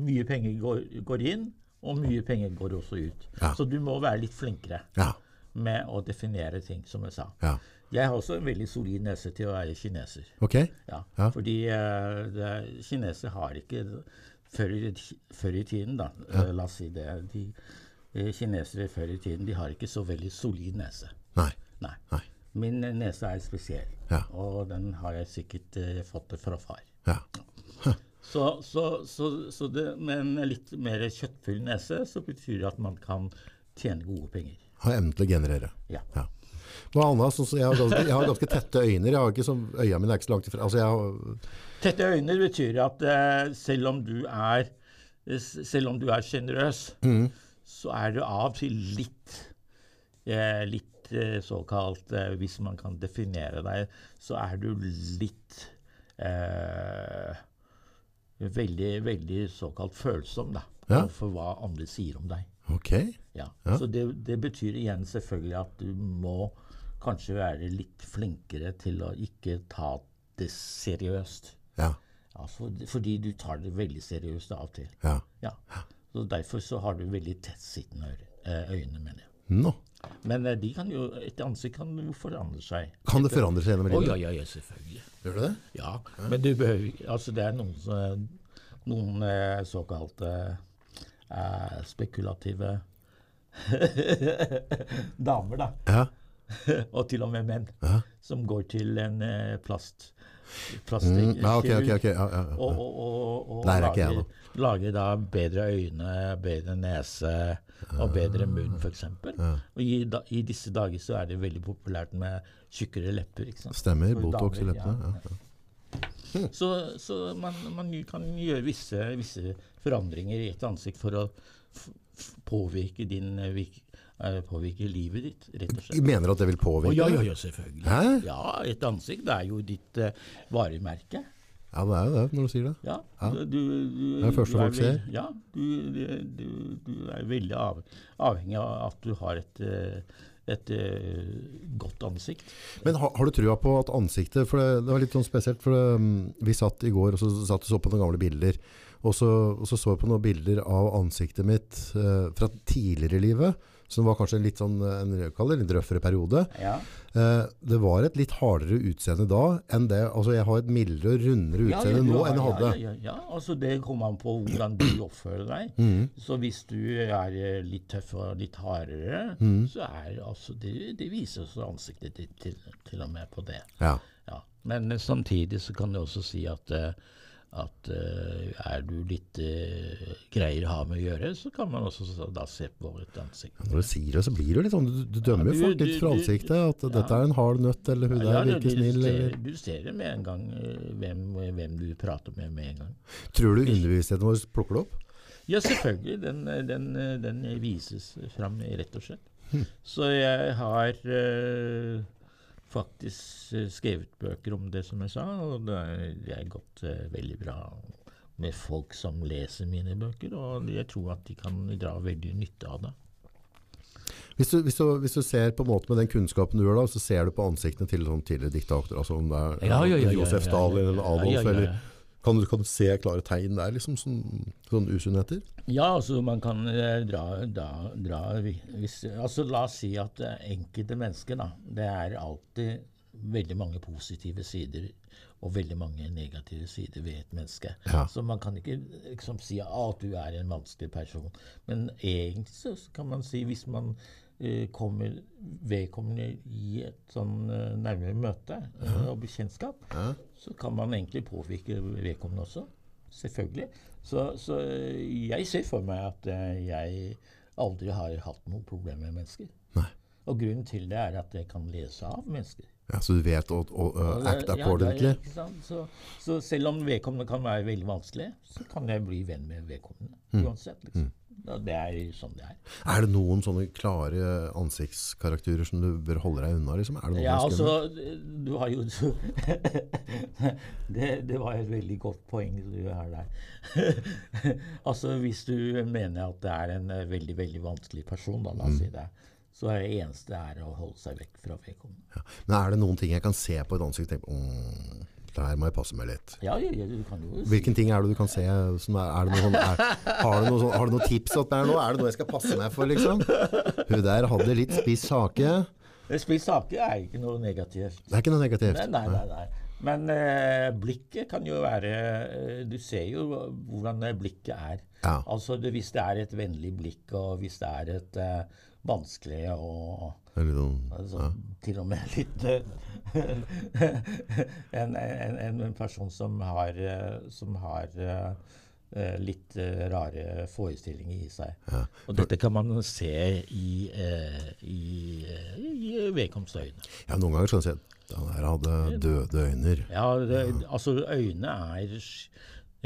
mye penger går, går inn, og mye penger går også ut. Ja. Så du må være litt flinkere Ja. med å definere ting, som jeg sa. Ja. Jeg har også en veldig solid nese til å være kineser. Ok. Ja, Ja. Fordi eh, det, kinesere har ikke før før i tiden, da, eh, la oss si det de, eh, Kinesere før i tiden de har ikke så veldig solid nese. Nei. Nei. Nei. Min nese er spesiell, Ja. og den har jeg sikkert fått det fra far. Ja. Så, så, så, så det, med en litt mer kjøttfull nese, så betyr det at man kan tjene gode penger. Ha evnen til å generere. Ja. Ja. Hva annet? Sånn, jeg, har ganske, jeg har ganske tette øyne. Jeg har ikke så, øya mine er ikke så langt ifra. Altså, har, Tette øyne betyr at uh, selv om du er selv om du er sjenerøs, så er du av og til litt eh, litt eh, såkalt eh, Hvis man kan definere deg, så er du litt eh, veldig, veldig såkalt følsom da, Ja. for hva andre sier om deg. Ok. Ja. Ja. Så det, det betyr igjen selvfølgelig at du må kanskje være litt flinkere til å ikke ta det seriøst. Ja. Ja, for, fordi du tar det veldig seriøst av og til. ja. Ja. Så Derfor så har du veldig tettsittende øyne, eh, øyne, mener jeg. No. Men eh, de kan jo, et ansikt kan jo forandre seg. Kan det forandre seg gjennom livet? ja, ja, ja, selvfølgelig. Gjør det det? Ja, men du behøver Altså, det er noen, noen eh, såkalte eh, spekulative damer, da. Ja. og til og med menn. Ja. Som går til en plast plastikkirurg. Mm, ja, okay, okay, okay. Ja, ja, ja. Og, og, og, og er lager, lager da bedre øyne, bedre nese og bedre munn, f.eks. Og i, da, i disse dager så er det veldig populært med tjukkere lepper. Stemmer. Botox i leppene. ja. Så, så man, man kan gjøre visse, visse forandringer i et ansikt for å påvirke, din, eh, eh, påvirke livet ditt, rett og slett. Du mener at det vil påvirke? ja, ja, ja, selvfølgelig. Hæ? Ja, et ansikt det er jo ditt uh, varemerke. Ja, det er jo det, når du sier det. Ja, Ja. Du, du, Det er det første folk ser. Ja, du, du, er veldig av, avhengig av at du har et, eh, et eh, godt ansikt. Men har, har du trua på at ansiktet For det, det var litt sånn spesielt, for det, mm, vi satt i går og så satt og så på noen gamle bilder. Og så, og så så jeg på noen bilder av ansiktet mitt eh, fra tidligere i livet. Som var kanskje litt sånn en, det en litt røffere periode. Ja. Eh, det var et litt hardere utseende da enn det Altså jeg har et mildere og rundere Ja, utseende ja, du nå enn jeg hadde. Ja, ja, ja, ja. Altså, det kommer an på hvordan du oppfører deg. Mm. Så hvis du er eh, litt tøff og litt hardere, mm. så er altså det, det viser også ansiktet ditt til, til og med på det. Ja. Ja. Men eh, samtidig så kan du også si at, eh, at uh, er du litt uh, greier å ha med å gjøre, så kan man også så, da se på et ansikt. Når du sier det, så blir det jo litt sånn Du, du dømmer jo folk litt fra ansiktet. At ja. dette er en hard nøtt, eller hun der Ja, virker snill. ser, du ser det med en gang, eh, hvem, hvem du prater med med en gang. Tror du underbevisstheten vår plukker det opp? Ja, selvfølgelig. Den, den, den vises fram, rett og slett. Hm. Så jeg har eh, faktisk eh, skrevet bøker om det, som jeg sa, og det er, er gått eh, veldig bra med folk som leser mine bøker, og jeg tror at de kan dra veldig nytte av det. Hvis du, hvis, du, hvis du ser på en måte med den kunnskapen du gjør da, så ser du på ansiktene til sånn tidligere diktatorer, altså om det er Ja, ja, ja, Josef Stalin eller Adolf, eller kan du, kan du se klare tegn der, liksom, sånn, sånn usunnheter? Ja, altså man kan eh, dra, da, dra hvis, altså La oss si at eh, enkelte mennesker, da Det er alltid veldig mange positive sider og veldig mange negative sider ved et menneske. Ja. Så man kan ikke liksom si at du er en vanskelig person. Men egentlig så kan man si, hvis man kommer vedkommende i et sånn eh, nærmere møte ja. og bekjentskap, Ja. så kan man egentlig påvirke vedkommende også. Selvfølgelig. Så, så eh, jeg ser for meg at eh, jeg aldri har hatt noe problem med mennesker. Nei. Og grunnen til det er at jeg kan lese av mennesker. Ja, så du vet å, å, å Og act det- sant? Så, så selv om vedkommende kan være veldig vanskelig, så kan jeg bli venn med vedkommende. Mm. Uansett, liksom. Ja, det er sånn det er. Er det noen sånne klare ansiktskarakterer som du bør holde deg unna? Liksom? Er Ja, altså, du har jo det, det var et veldig godt poeng du har der. altså, hvis du mener at det er en eh, veldig, veldig vanskelig person, da, la Mm. si det, så er det eneste er å holde seg vekk fra vedkommende. Ja. Men er det noen ting jeg kan se på et ansikt og tenke «Åh, det her må jeg passe meg litt? Ja, ja, ja, du kan jo Hvilken ting er det du kan se? Som er, er det noe sånn, er, har, du noe sånn, har du noen tips til meg nå? Er det noe jeg skal passe meg for, liksom? Hun der hadde litt spiss hake. Spiss hake er ikke noe negativt. Det er ikke noe negativt. Nei, nei, nei. nei. Men eh, blikket kan jo være eh, Du ser jo hvordan eh, blikket er. Ja. Altså det, Hvis det er et vennlig blikk, og hvis det er et eh, vanskelig og altså, til og med litt eh, en, en, en, person som har, eh, som har eh, litt rare forestillinger i seg. Ja. Og dette kan man se i, i, i vedkommendes øyne. ja, noen ganger skal du si at han her hadde døde øyne. Ja, det, altså øynene er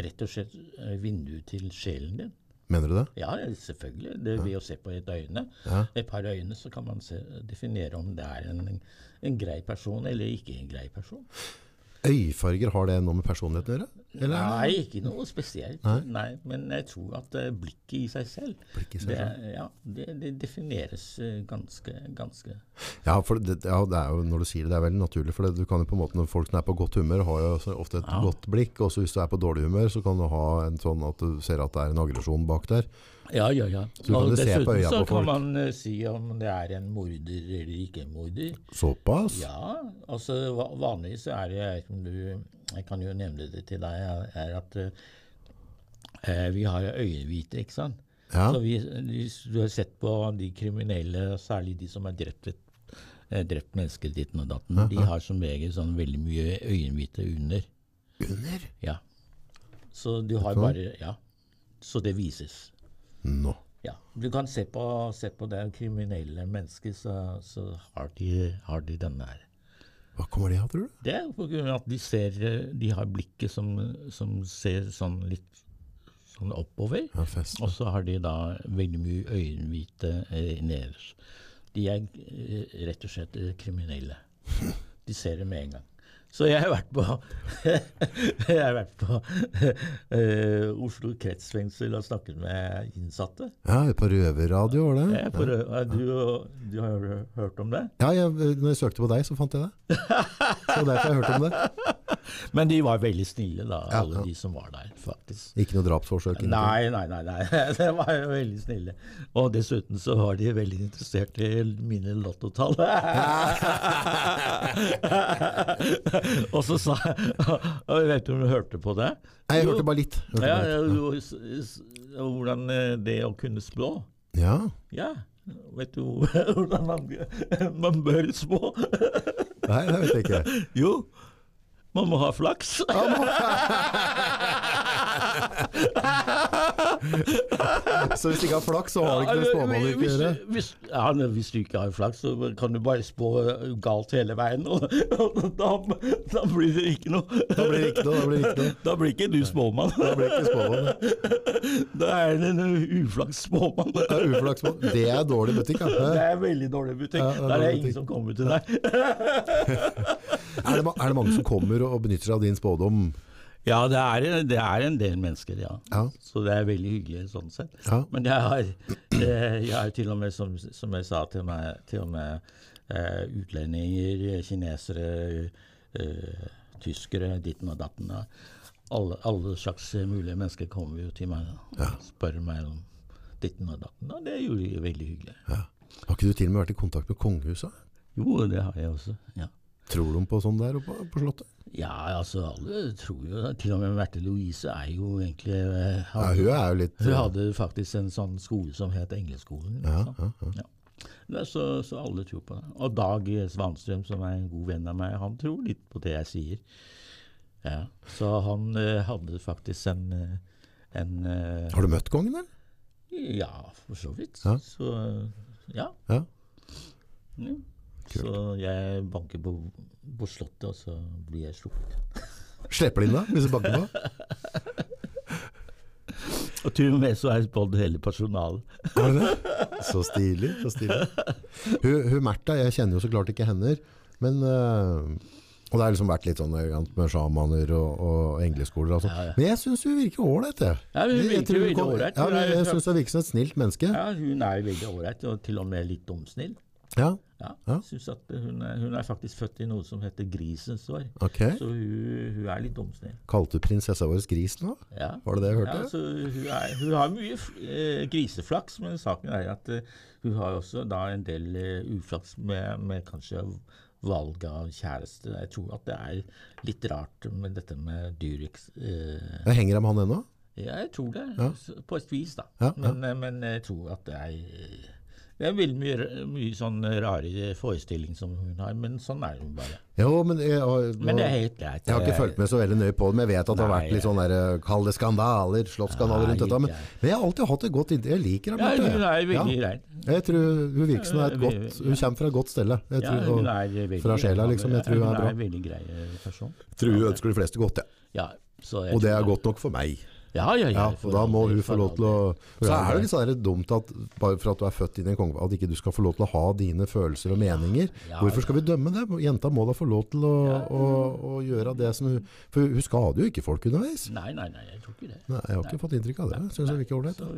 rett og slett vinduet til sjelen din. Mener du det? Ja, selvfølgelig. Det Ved å se på et øyne, Ja. et par øyne, så kan man se, definere om det er en, en grei person eller ikke en grei person. Øyfarger, har det noe med personligheten å gjøre? Eller? Nei, ikke noe spesielt. Nei. Nei. Men jeg tror at eh, blikket i seg selv, i seg det, selv. ja, det, det defineres eh, ganske, ganske Ja, for det, ja, det er jo, når du sier det, det er veldig naturlig. For det, du kan jo på en måte, når folk som er på godt humør, har jo ofte et Ja. godt blikk. Og hvis du er på dårlig humør, så kan du ha en sånn at du ser at det er en aggresjon bak der. Ja, ja, ja. Og dessuten så kan man uh, si om det er en morder eller ikke en morder. Såpass? Ja, altså va- vanligvis så er det jeg vet ikke om du Jeg kan jo nevne det til deg, er- er at uh, vi har øyenhvite, ikke sant. Ja. Så vi, hvis du har sett på de kriminelle, særlig de som har drept, eh, drept mennesker ditten og datten, de har som regel sånn veldig mye øyenhvite under. Under? Ja. Så du har bare Ja. Så det vises. Nå. Ja. Du kan se på, se på det kriminelle mennesket, så, så har, de, har de denne her. Hva kommer det av, tror du? Det er av at de ser De har blikket som, som ser sånn litt sånn oppover. Ja. Og så har de da veldig mye øyenhvite eh, nederst. De er eh, rett og slett eh, kriminelle. De ser det med en gang. Så jeg har vært på Jeg har vært på uh, Oslo kretsfengsel og snakket med innsatte. Ja, på røverradio var det? Er på, rø- du, du har hørt om det? Ja, jeg, når jeg søkte på deg, så fant jeg det. Så derfor har jeg hørt om det. Men de var veldig snille, da, alle de som var der, faktisk. Ikke noe drapsforsøk? Nei, nei, nei. nei. De var jo veldig snille. Og dessuten så var de veldig interessert i mine lottotall. og så sa Jeg vet du om du hørte på det? Nei, jeg hørte bare litt. Hørte Ja, bare litt. Ja. hvordan eh, det å kunne spå. Ja. Ja. Vet du hvordan man, man bør spå? Nei, det vet jeg ikke. Jo, man må ha flaks. Så hvis du ikke har flaks, så har du ikke det spåmann å gjøre? hvis, ja, hvis du ikke har flaks, så kan du bare spå galt hele veien. Og, og da, da blir det ikke noe. Da blir det ikke noe. Da blir ikke noe. Da blir ikke du spåmann. Da blir det ikke spåmann. Da er det en uflaks spåmann. Det er spåmann. Det er dårlig butikk, Det ja. er veldig dårlig butikk. Ja, det er Der er det ingen som kommer til deg. Er det, er det mange som kommer og benytter seg av din spådom? Ja, det er, det er en del mennesker, ja. Ja. Så det er veldig hyggelig sånn sett. Ja. Men jeg har, eh, jeg har til og med, som, som jeg sa til meg, til og med eh, utlendinger, kinesere, eh, tyskere, ditten og datten. da. Alle, alle slags mulige mennesker kommer jo til meg og spør meg om ditten og datten. Og det gjorde jo veldig hyggelig. Ja. Har ikke du til og med vært i kontakt med kongehuset? Jo, det har jeg også. ja. Tror de på sånn der oppe på Slottet? Ja, altså alle tror jo Til og med Merte Louise er jo egentlig hadde, Ja, hun er jo litt Hun hadde faktisk en sånn skole som het Engleskolen. ja, ja, ja. Ja. Er så, så alle tror på det. Og Dag Svanstrøm, som er en god venn av meg, han tror litt på det jeg sier. Ja. Så han eh, hadde faktisk en, eh, en eh, Har du møtt kongen, eller? Ja, for så vidt. Ja. Så ja. Ja. ja. Så jeg banker på, på Slottet, og så blir jeg sluppet. Slipper de inn da, hvis du banker på? Og til og med så er både hele personalet. Har du det? Så stilig, så stilig. Hun, hun Märtha, jeg kjenner jo så klart ikke henne, men uh, Og det har liksom vært litt sånn med sjamaner og, og engleskoler og sånn. Ja, ja. Men jeg syns hun virker ålreit, jeg. Ja, hun Jeg- jeg virker veldig ålreit. Ja, jeg syns hun virker som et snilt menneske. Ja, hun er veldig ålreit, og til og med litt dumsnill. Ja, Ja, Ja. synes at hun er, hun er faktisk født i noe som heter grisens år. Okay. Så hun, hun er litt dumsnill. Kalte du prinsessa vår gris nå? Ja. Var det det jeg hørte? Ja, så hun, er, hun har mye eh, griseflaks, men saken er at eh, hun har også da en del eh, uflaks med, med kanskje valg av kjæreste. Jeg tror at det er litt rart med dette med Durex. Eh, Jeg henger med han ennå? ja, jeg tror det, på et vis, da. Men, eh, men jeg tror at det er det er veldig mye, mye sånn rare forestilling som hun har, men sånn er hun bare. Jo, men jeg, har- Men det er helt greit. Jeg har ikke fulgt med så veldig nøye på det, men jeg vet at det har vært litt sånn kall det skandaler, slottsskandaler rundt dette. Men, men jeg har alltid hatt et godt inntrykk. Jeg liker henne. Ja, hun er veldig Ja. rein. Jeg tror hun virker som et godt Hun kommer fra et godt sted. Jeg Ja, hun er veldig fra sjela, liksom. Jeg tror hun er bra. Hun er en veldig grei person. tror hun ønsker de fleste godt, ja. Ja, så jeg Og det er godt nok for meg. Ja, ja, ja. Ja, for da må hun få lov til å Så er det litt sånn dumt at bare for at du er født inn i en konge, at ikke du skal få lov til å ha dine følelser og meninger. Hvorfor skal vi dømme det? Jenta må da få lov til å, å, å gjøre det som hun For hun skader jo ikke folk underveis. Nei, nei, nei, jeg tror ikke det. Nei, jeg har ikke fått inntrykk av det. Syns jeg virker ålreit. Så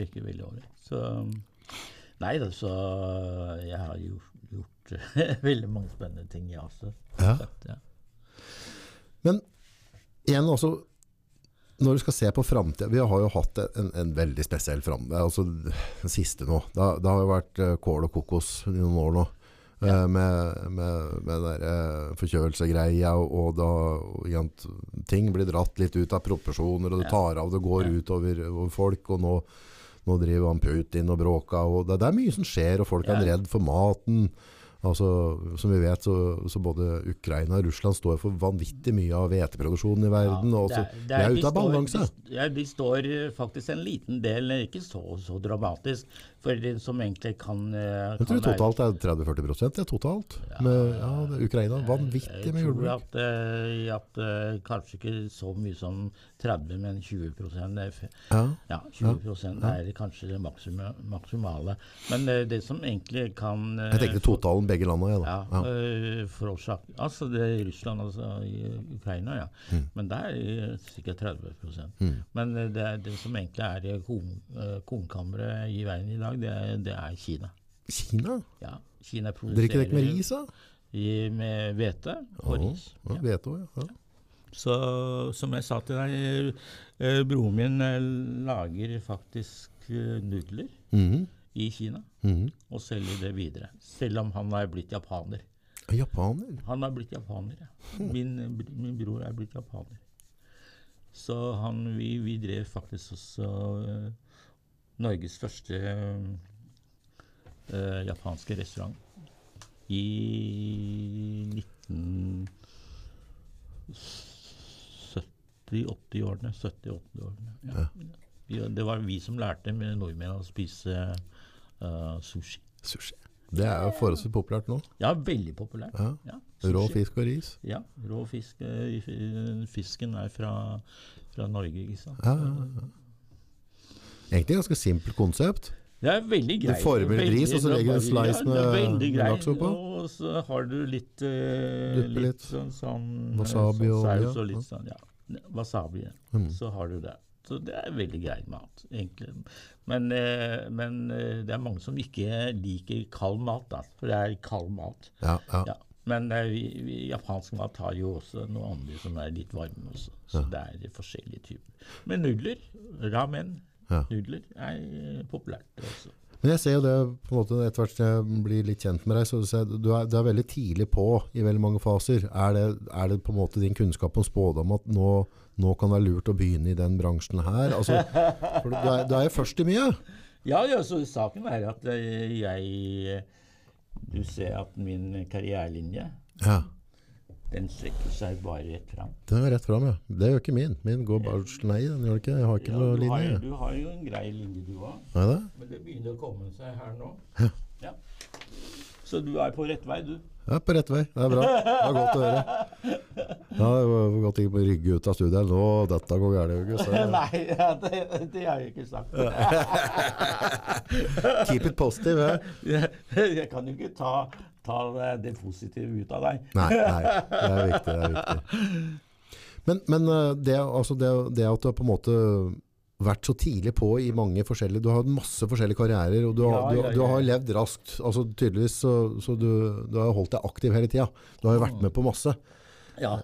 virker veldig ålreit. Så Nei da, så jeg har jo gjort veldig mange spennende ting, jeg også. Ja. Ja. Men igjen også når du skal se på framtida Vi har jo hatt en, en veldig spesiell framtid. Altså den siste nå. Det, har- det har jo vært eh, kål og kokos i noen år nå. eh, Med, med, med den der eh, forkjølelsegreia, og, og da og ting blir dratt litt ut av proporsjoner, og det tar av, det går Ja. ut over, over folk. Og nå, nå driver han Putin og bråka, og det, det er mye som skjer, og folk er Ja. redd for maten. Altså, som vi vet, så, så både Ukraina og Russland står for vanvittig mye av hveteproduksjonen i verden. så, det det er ute av balanse. de- Ja, de står faktisk en liten del, ikke så, så dramatisk, for det som egentlig kan, kan Jeg tror totalt er 30-40 det er totalt. Med, ja, Ukraina, vanvittig Jeg med jordbruk. at, tror at eh, kanskje ikke så mye som 30, men 20 er Ja, Ja, 20% er kanskje det maksima- maksimale. Men eh, det som egentlig kan eh, jeg tenkte totalen begge landene. ja, Da. Ja. eh, forårsak Altså det er Russland, altså Ukraina, ja. Mm. Men det er sikkert 30 mm. Men eh, det, det som egentlig er eh, kornkammeret i verden i dag, det er, det er Kina. Kina? Ja, Kina Drikker dere ikke med produserer ris, da? i, med hvete og ris. Ja, Ja. vet du, ja. ja. Så som jeg sa til deg, eh, broren min eh, lager faktisk nudler nudler -hmm. i Kina mhm. og selger det videre. Selv om han er blitt japaner. Japaner? Han er blitt japaner, ja. Min, eh, min bror er blitt japaner. Så han, vi, vi drev faktisk også eh, Norges første eh, japanske restaurant i 1970-80-årene. 70-80-årene. Ja. ja. det var vi som lærte med nordmenn å spise eh, sushi. Sushi. Det er jo forholdsvis populært nå. Ja, veldig populært. Ja. Ja, Rå fisk og ris. Ja, rå fisk. eh, Fisken er fra, fra Norge, ikke sant. Ja, ja, ja. Egentlig ganske simpelt konsept. Det er veldig greit. former veldig- ris, og så legger du en slice ja, med- greit. laks oppå. Og så har du litt, eh, litt, litt. sånn, sånn Wasabi sånn saus og litt sånn, ja. Wasabi, ja. Mm. Så har du det. Så det er veldig grei mat, egentlig. Men, eh, men eh, det er mange som ikke liker kald mat, da. For det er kald mat. Ja, ja. Ja. Men eh, vi, vi, japansk mat har jo også noe andre som er litt varme også. Så det er forskjellige typer. Men nudler, ramen, Ja. nudler er eh, populært også. Men jeg ser jo det på en måte etter hvert jeg blir litt kjent med deg, så ser du, er, du er veldig tidlig på i veldig mange faser. Er det, er det på en måte din kunnskap om spådom at nå, nå kan det være lurt å begynne i den bransjen her? Altså, for du, er, du er jo først i mye. Ja, ja, så saken er at eh, jeg Du ser at min karrierelinje, Ja, den strekker seg bare rett fram. den er rett fram, ja. Det gjør ikke min. Min går bare nei, den gjør det ikke. Jeg har ikke Ja, noe linje. har, du har jo en grei linje, du òg. Men det begynner å komme seg her nå. Ja. Så du er på rett vei, du. Ja, på rett vei. Det er bra. Det er godt å høre. Ja, det var godt ikke rygge ut av studiet. Nå, dette går gærent, August. Nei, ja, det, det har jeg ikke sagt. Keep it positive. Jeg, jeg kan jo ikke ta, ta det positive ut av deg. Nei, nei, det er viktig. Det er viktig. Men, men uh, det, altså det, det at du har på en måte vært så tidlig på i mange forskjellige Du har hatt masse forskjellige karrierer, og du har, Ja, ja, du, du har levd raskt. Altså Tydeligvis så, så du, du har holdt deg aktiv hele tida. Du har jo vært med på masse. Ja.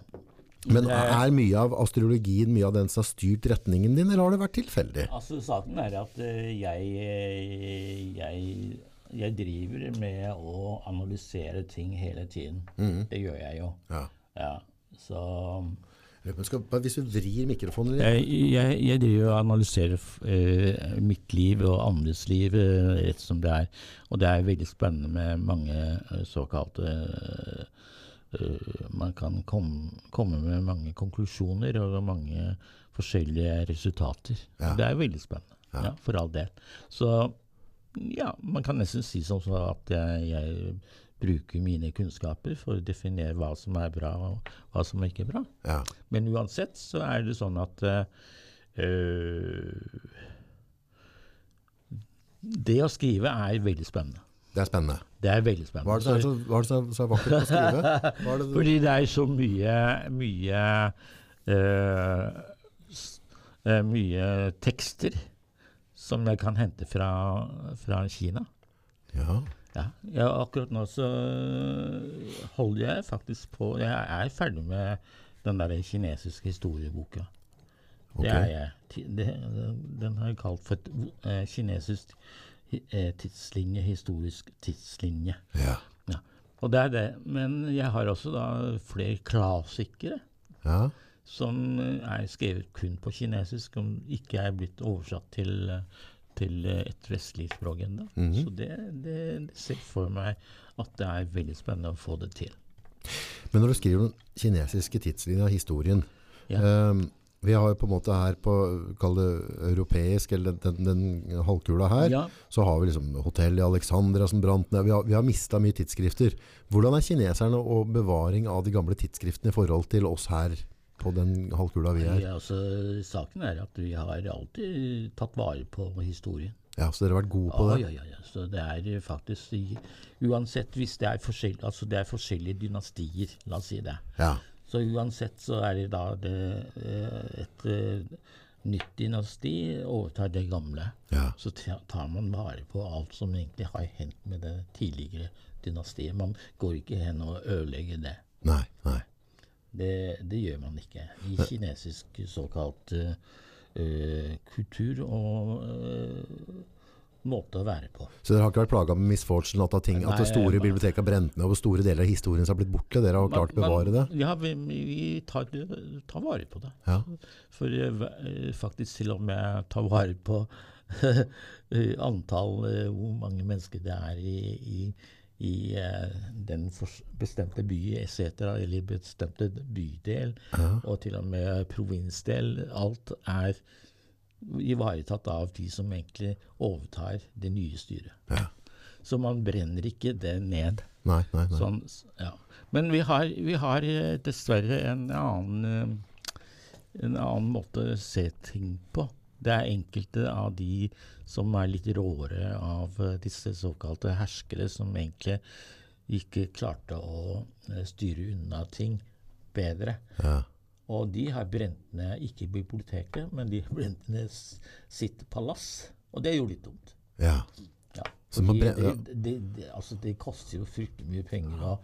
Men er mye av astrologien mye av den som har styrt retningen din, eller har det vært tilfeldig? Altså, saken er at eh, jeg, eh, jeg Jeg driver med å analysere ting hele tiden. Det gjør jeg jo. Ja. Ja. Så hvis du vrir mikrofonen litt jeg, jeg, jeg driver og analyserer eh, mitt liv og andres liv eh, rett som det er. Og det er veldig spennende med mange eh, såkalte eh, Man kan kom, komme med mange konklusjoner og mange forskjellige resultater. Ja. Det er veldig spennende. Ja. for all del. Så ja, man kan nesten si som så at jeg, jeg bruker mine kunnskaper for å definere hva som er bra og hva som ikke er bra. Ja. Men uansett så er det sånn at Eh, det å skrive er veldig spennende. Det er spennende. Det er veldig spennende. Hva er det som er så, er det er vakkert å skrive? Det du, Fordi det er så mye mye øh, mye tekster som jeg kan hente fra, fra Kina. ja. Ja, ja, akkurat nå så holder jeg faktisk på Jeg er ferdig med den der kinesiske historieboka. Ok. Det er jeg. Det, den har jeg kalt for et, eh, kinesisk eh, tidslinje, historisk tidslinje. Ja. Ja. Og det er det. Men jeg har også da flere klassikere ja. Som eh, er skrevet kun på kinesisk, som ikke er blitt oversatt til, eh, til eh, et vestlig språk ennå. Mhm. Så det, det, det ser for meg at det er veldig spennende å få det til. Men når du skriver den kinesiske tidslinja, historien Ja. ehm, Vi har jo på en måte her på kall det europeisk, eller den, den, den halvkula her, Ja, så har vi liksom hotell i Alexandria som brant ned. Vi har, vi har mista mye tidsskrifter. Hvordan er kineserne og bevaring av de gamle tidsskriftene i forhold til oss her på den halvkula vi er? ja, altså, saken er at vi har alltid tatt vare på historien. Ja, Så dere har vært gode på det? ja, ja, ja. Så det er faktisk Uansett hvis det er, forskjell, altså det er forskjellige dynastier, la oss si det. Ja. Så uansett så er det da det, eh, et eh, nytt dynasti overtar det gamle. ja. Så tar man vare på alt som egentlig har hendt med det tidligere dynastiet. Man går ikke hen og ødelegger det. Nei. nei. Det, det gjør man ikke i kinesisk såkalt eh, kultur og uh, måte å være på. Så dere har ikke vært plaga med misfortune, at, ting, at det store man- biblioteket har brent ned, og store deler av historien har blitt borte? Dere har klart å bevare det? Ja, vi, vi tar, tar vare på det. Ja. For faktisk til og med ta vare på antall Hvor mange mennesker det er i, i, i eh, den bestemte by, etc., eller bestemte bydel, og til og med provinsdel. Alt er ivaretatt av de som egentlig overtar det nye styret. Ja. Så man brenner ikke det ned. Nei, nei, nei. Sånn, ja. Men vi har, vi har eh, dessverre en annen, eh, en annen måte å se ting på. Det er enkelte av de som er litt råere av eh, disse såkalte herskere, som egentlig ikke klarte å eh, styre unna ting bedre. Ja. Og de har brent ned ikke biblioteket, men de har brent ned sitt palass. Og det er jo litt dumt. ja. Ja, Så man fordi ja. det, det, det, altså det koster jo fryktelig mye penger å,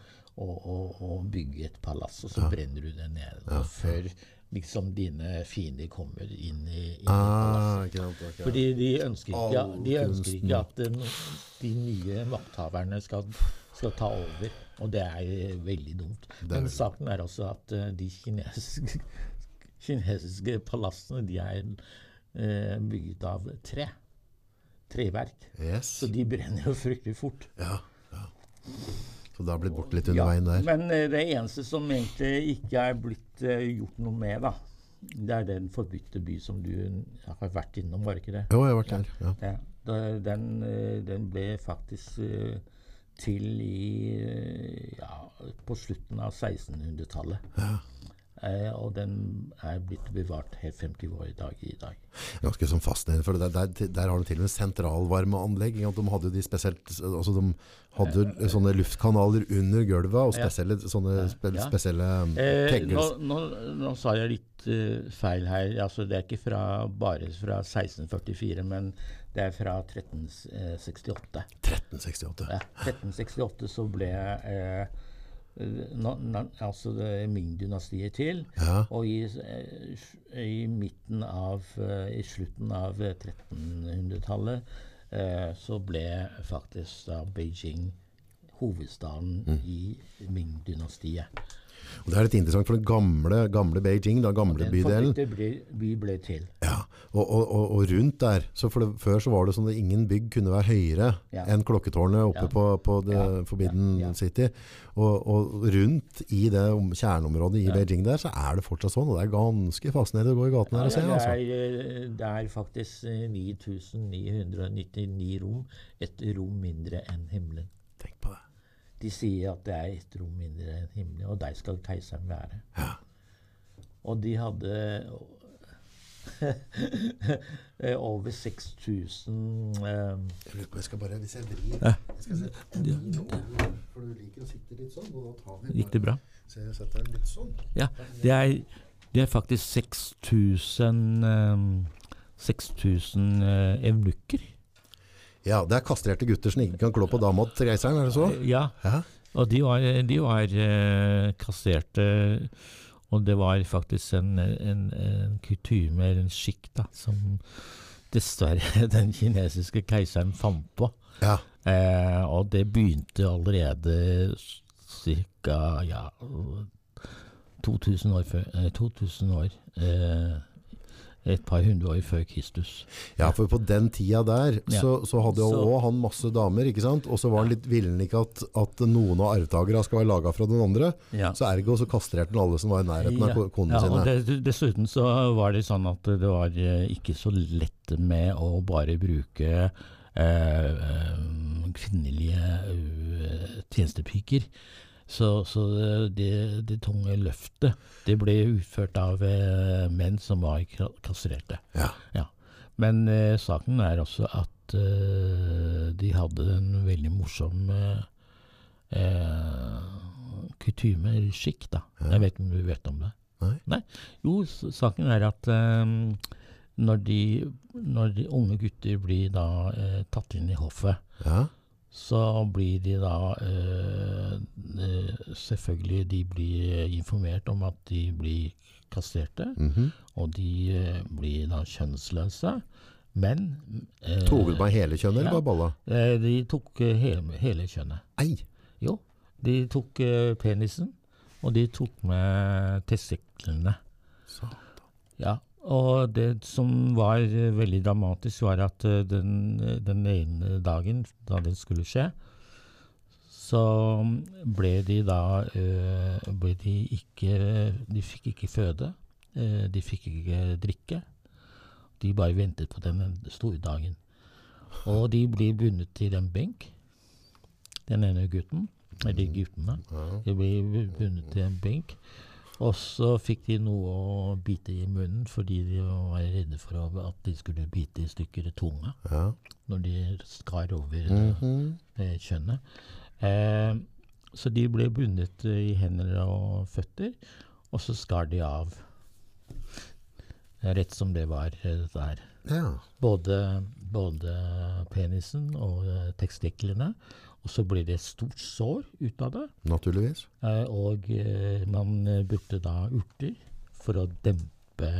å, å, bygge et palass, og så brenner du det ned. Og før liksom dine fiender kommer inn i, inn i. Ah, sant, ok. Fordi de ønsker ikke, de ønsker ikke at den, de nye makthaverne skal, skal ta over. Og det er eh, veldig dumt. Men saken er også at eh, de kinesiske, kinesiske palassene de er eh, bygget av tre. Treverk. Yes. Så de brenner jo fryktelig fort. Ja, ja. Så det har blitt borte litt under veien der. Men eh, det eneste som egentlig ikke er blitt eh, gjort noe med, da, det er den forbudte by som du har vært innom, var det ikke det? Jo, jeg har vært der. Ja. Ja, den, eh, den ble faktisk til i ja, på slutten av 1600-tallet. Eh, og den er blitt bevart helt frem til vår dag i dag. Ganske sånn fascinerende, for der, der, der har du til og med sentralvarmeanlegg. De hadde jo de spesielt, altså de hadde sånne luftkanaler under gulvet, og Ja. spesielle, sånne spe, Ja. spesielle um, Eh, nå, nå, nå sa jeg litt uh, feil her. Altså, det er ikke fra, bare fra 1644, men det er fra 1368. 1368. Ja, 1368 så ble eh, na, na, altså Ming-dynastiet til. Ja. Og i, eh, i midten av eh, I slutten av eh, 1300-tallet eh, så ble faktisk da Beijing hovedstaden Mm. i Ming-dynastiet. Og det er litt interessant, for den gamle, gamle Beijing, den gamle Den bydelen, den by, by ble til. ja, og, og, og, og rundt der, så for det, før så var det sånn at ingen bygg kunne være høyere Ja. enn klokketårnet oppe Ja. på, på the Ja. Forbidden. City. Og, rundt i det om- kjerneområdet i. Beijing der, så er det fortsatt sånn, og det er ganske fascinerende å gå i gaten her og se. det, Altså. er, eh, det er faktisk eh, 9999 rom. Et rom mindre enn himmelen. Tenk på det. De sier at det er ett rom mindre enn himmelen, og der skal keiseren være. Og de hadde over 6000 um, Jeg lurer på, jeg skal bare, hvis jeg vrir Ja. For du liker å sitte litt sånn, og da tar vi Gikk det bra? Så jeg setter den litt sånn. Ja, det er, det er faktisk 6000 um, 6000 uh, evnukker. Ja, det er kastrerte gutter som ikke kan klå på dama til reiseren, er det så? Ja, Ja. og de var, de var eh, kastrerte. Og det var faktisk en, en, en kutyme, eller en skikk, da, som dessverre den kinesiske keiseren fant på. Ja. Eh, og det begynte allerede ca. Ja, 2000 år før. Eh, 2000 år. Eh, et par hundre år før Kristus. ja, for på den tida der Ja. så, så hadde jo òg han masse damer, ikke sant? Og så var han litt, villen ikke at, at noen av arvtakerne skal være laga fra den andre. Ja. Så ergo så kastrerte han alle som var i nærheten av ko- konene ja, og det, dessuten så var det sånn at det var eh, ikke så lett med å bare bruke eh, eh, kvinnelige uh, tjenestepiker. Så, så det, det tunge løftet, det ble utført av eh, menn som var kastrerte. Ja. Men eh, saken er også at eh, de hadde en veldig morsom eh, eh, kutyme, eller skikk, da. Ja. Jeg vet ikke om du vet om det? Nei. Jo, s- saken er at eh, når, de, når de unge gutter blir da tatt inn i hoffet, Ja. Så blir de da eh, eh, Selvfølgelig de blir informert om at de blir kastrerte, -hmm. og de eh, blir da kjønnsløse. Men eh, Tok de hele kjønnet, eller bare balla? eh, De tok eh, hele, kjønnet. Ei! Jo, de tok eh, penisen, og de tok med testiklene. Så. Ja, og det som var eh, veldig dramatisk, var at eh, den, eh, den ene dagen da det skulle skje, så ble de da ble de ikke De fikk ikke føde. de fikk ikke drikke. De bare ventet på den store dagen. Og de ble bundet til en benk, den ene gutten. Eller guttene. De ble bundet til en benk. Og så fikk de noe å bite i munnen fordi de var redde for at de skulle bite i stykker tunga Ja. når de skar over mm -hmm. det, det kjønnet. Eh, så de ble bundet eh, i hender og føtter, og så skar de av. Eh, Rett som det var der. dette her. ja. Både, både penisen og eh, testiklene. Og så ble det et stort sår ut av det. Naturligvis. Eh, og eh, man eh, brukte da urter for å dempe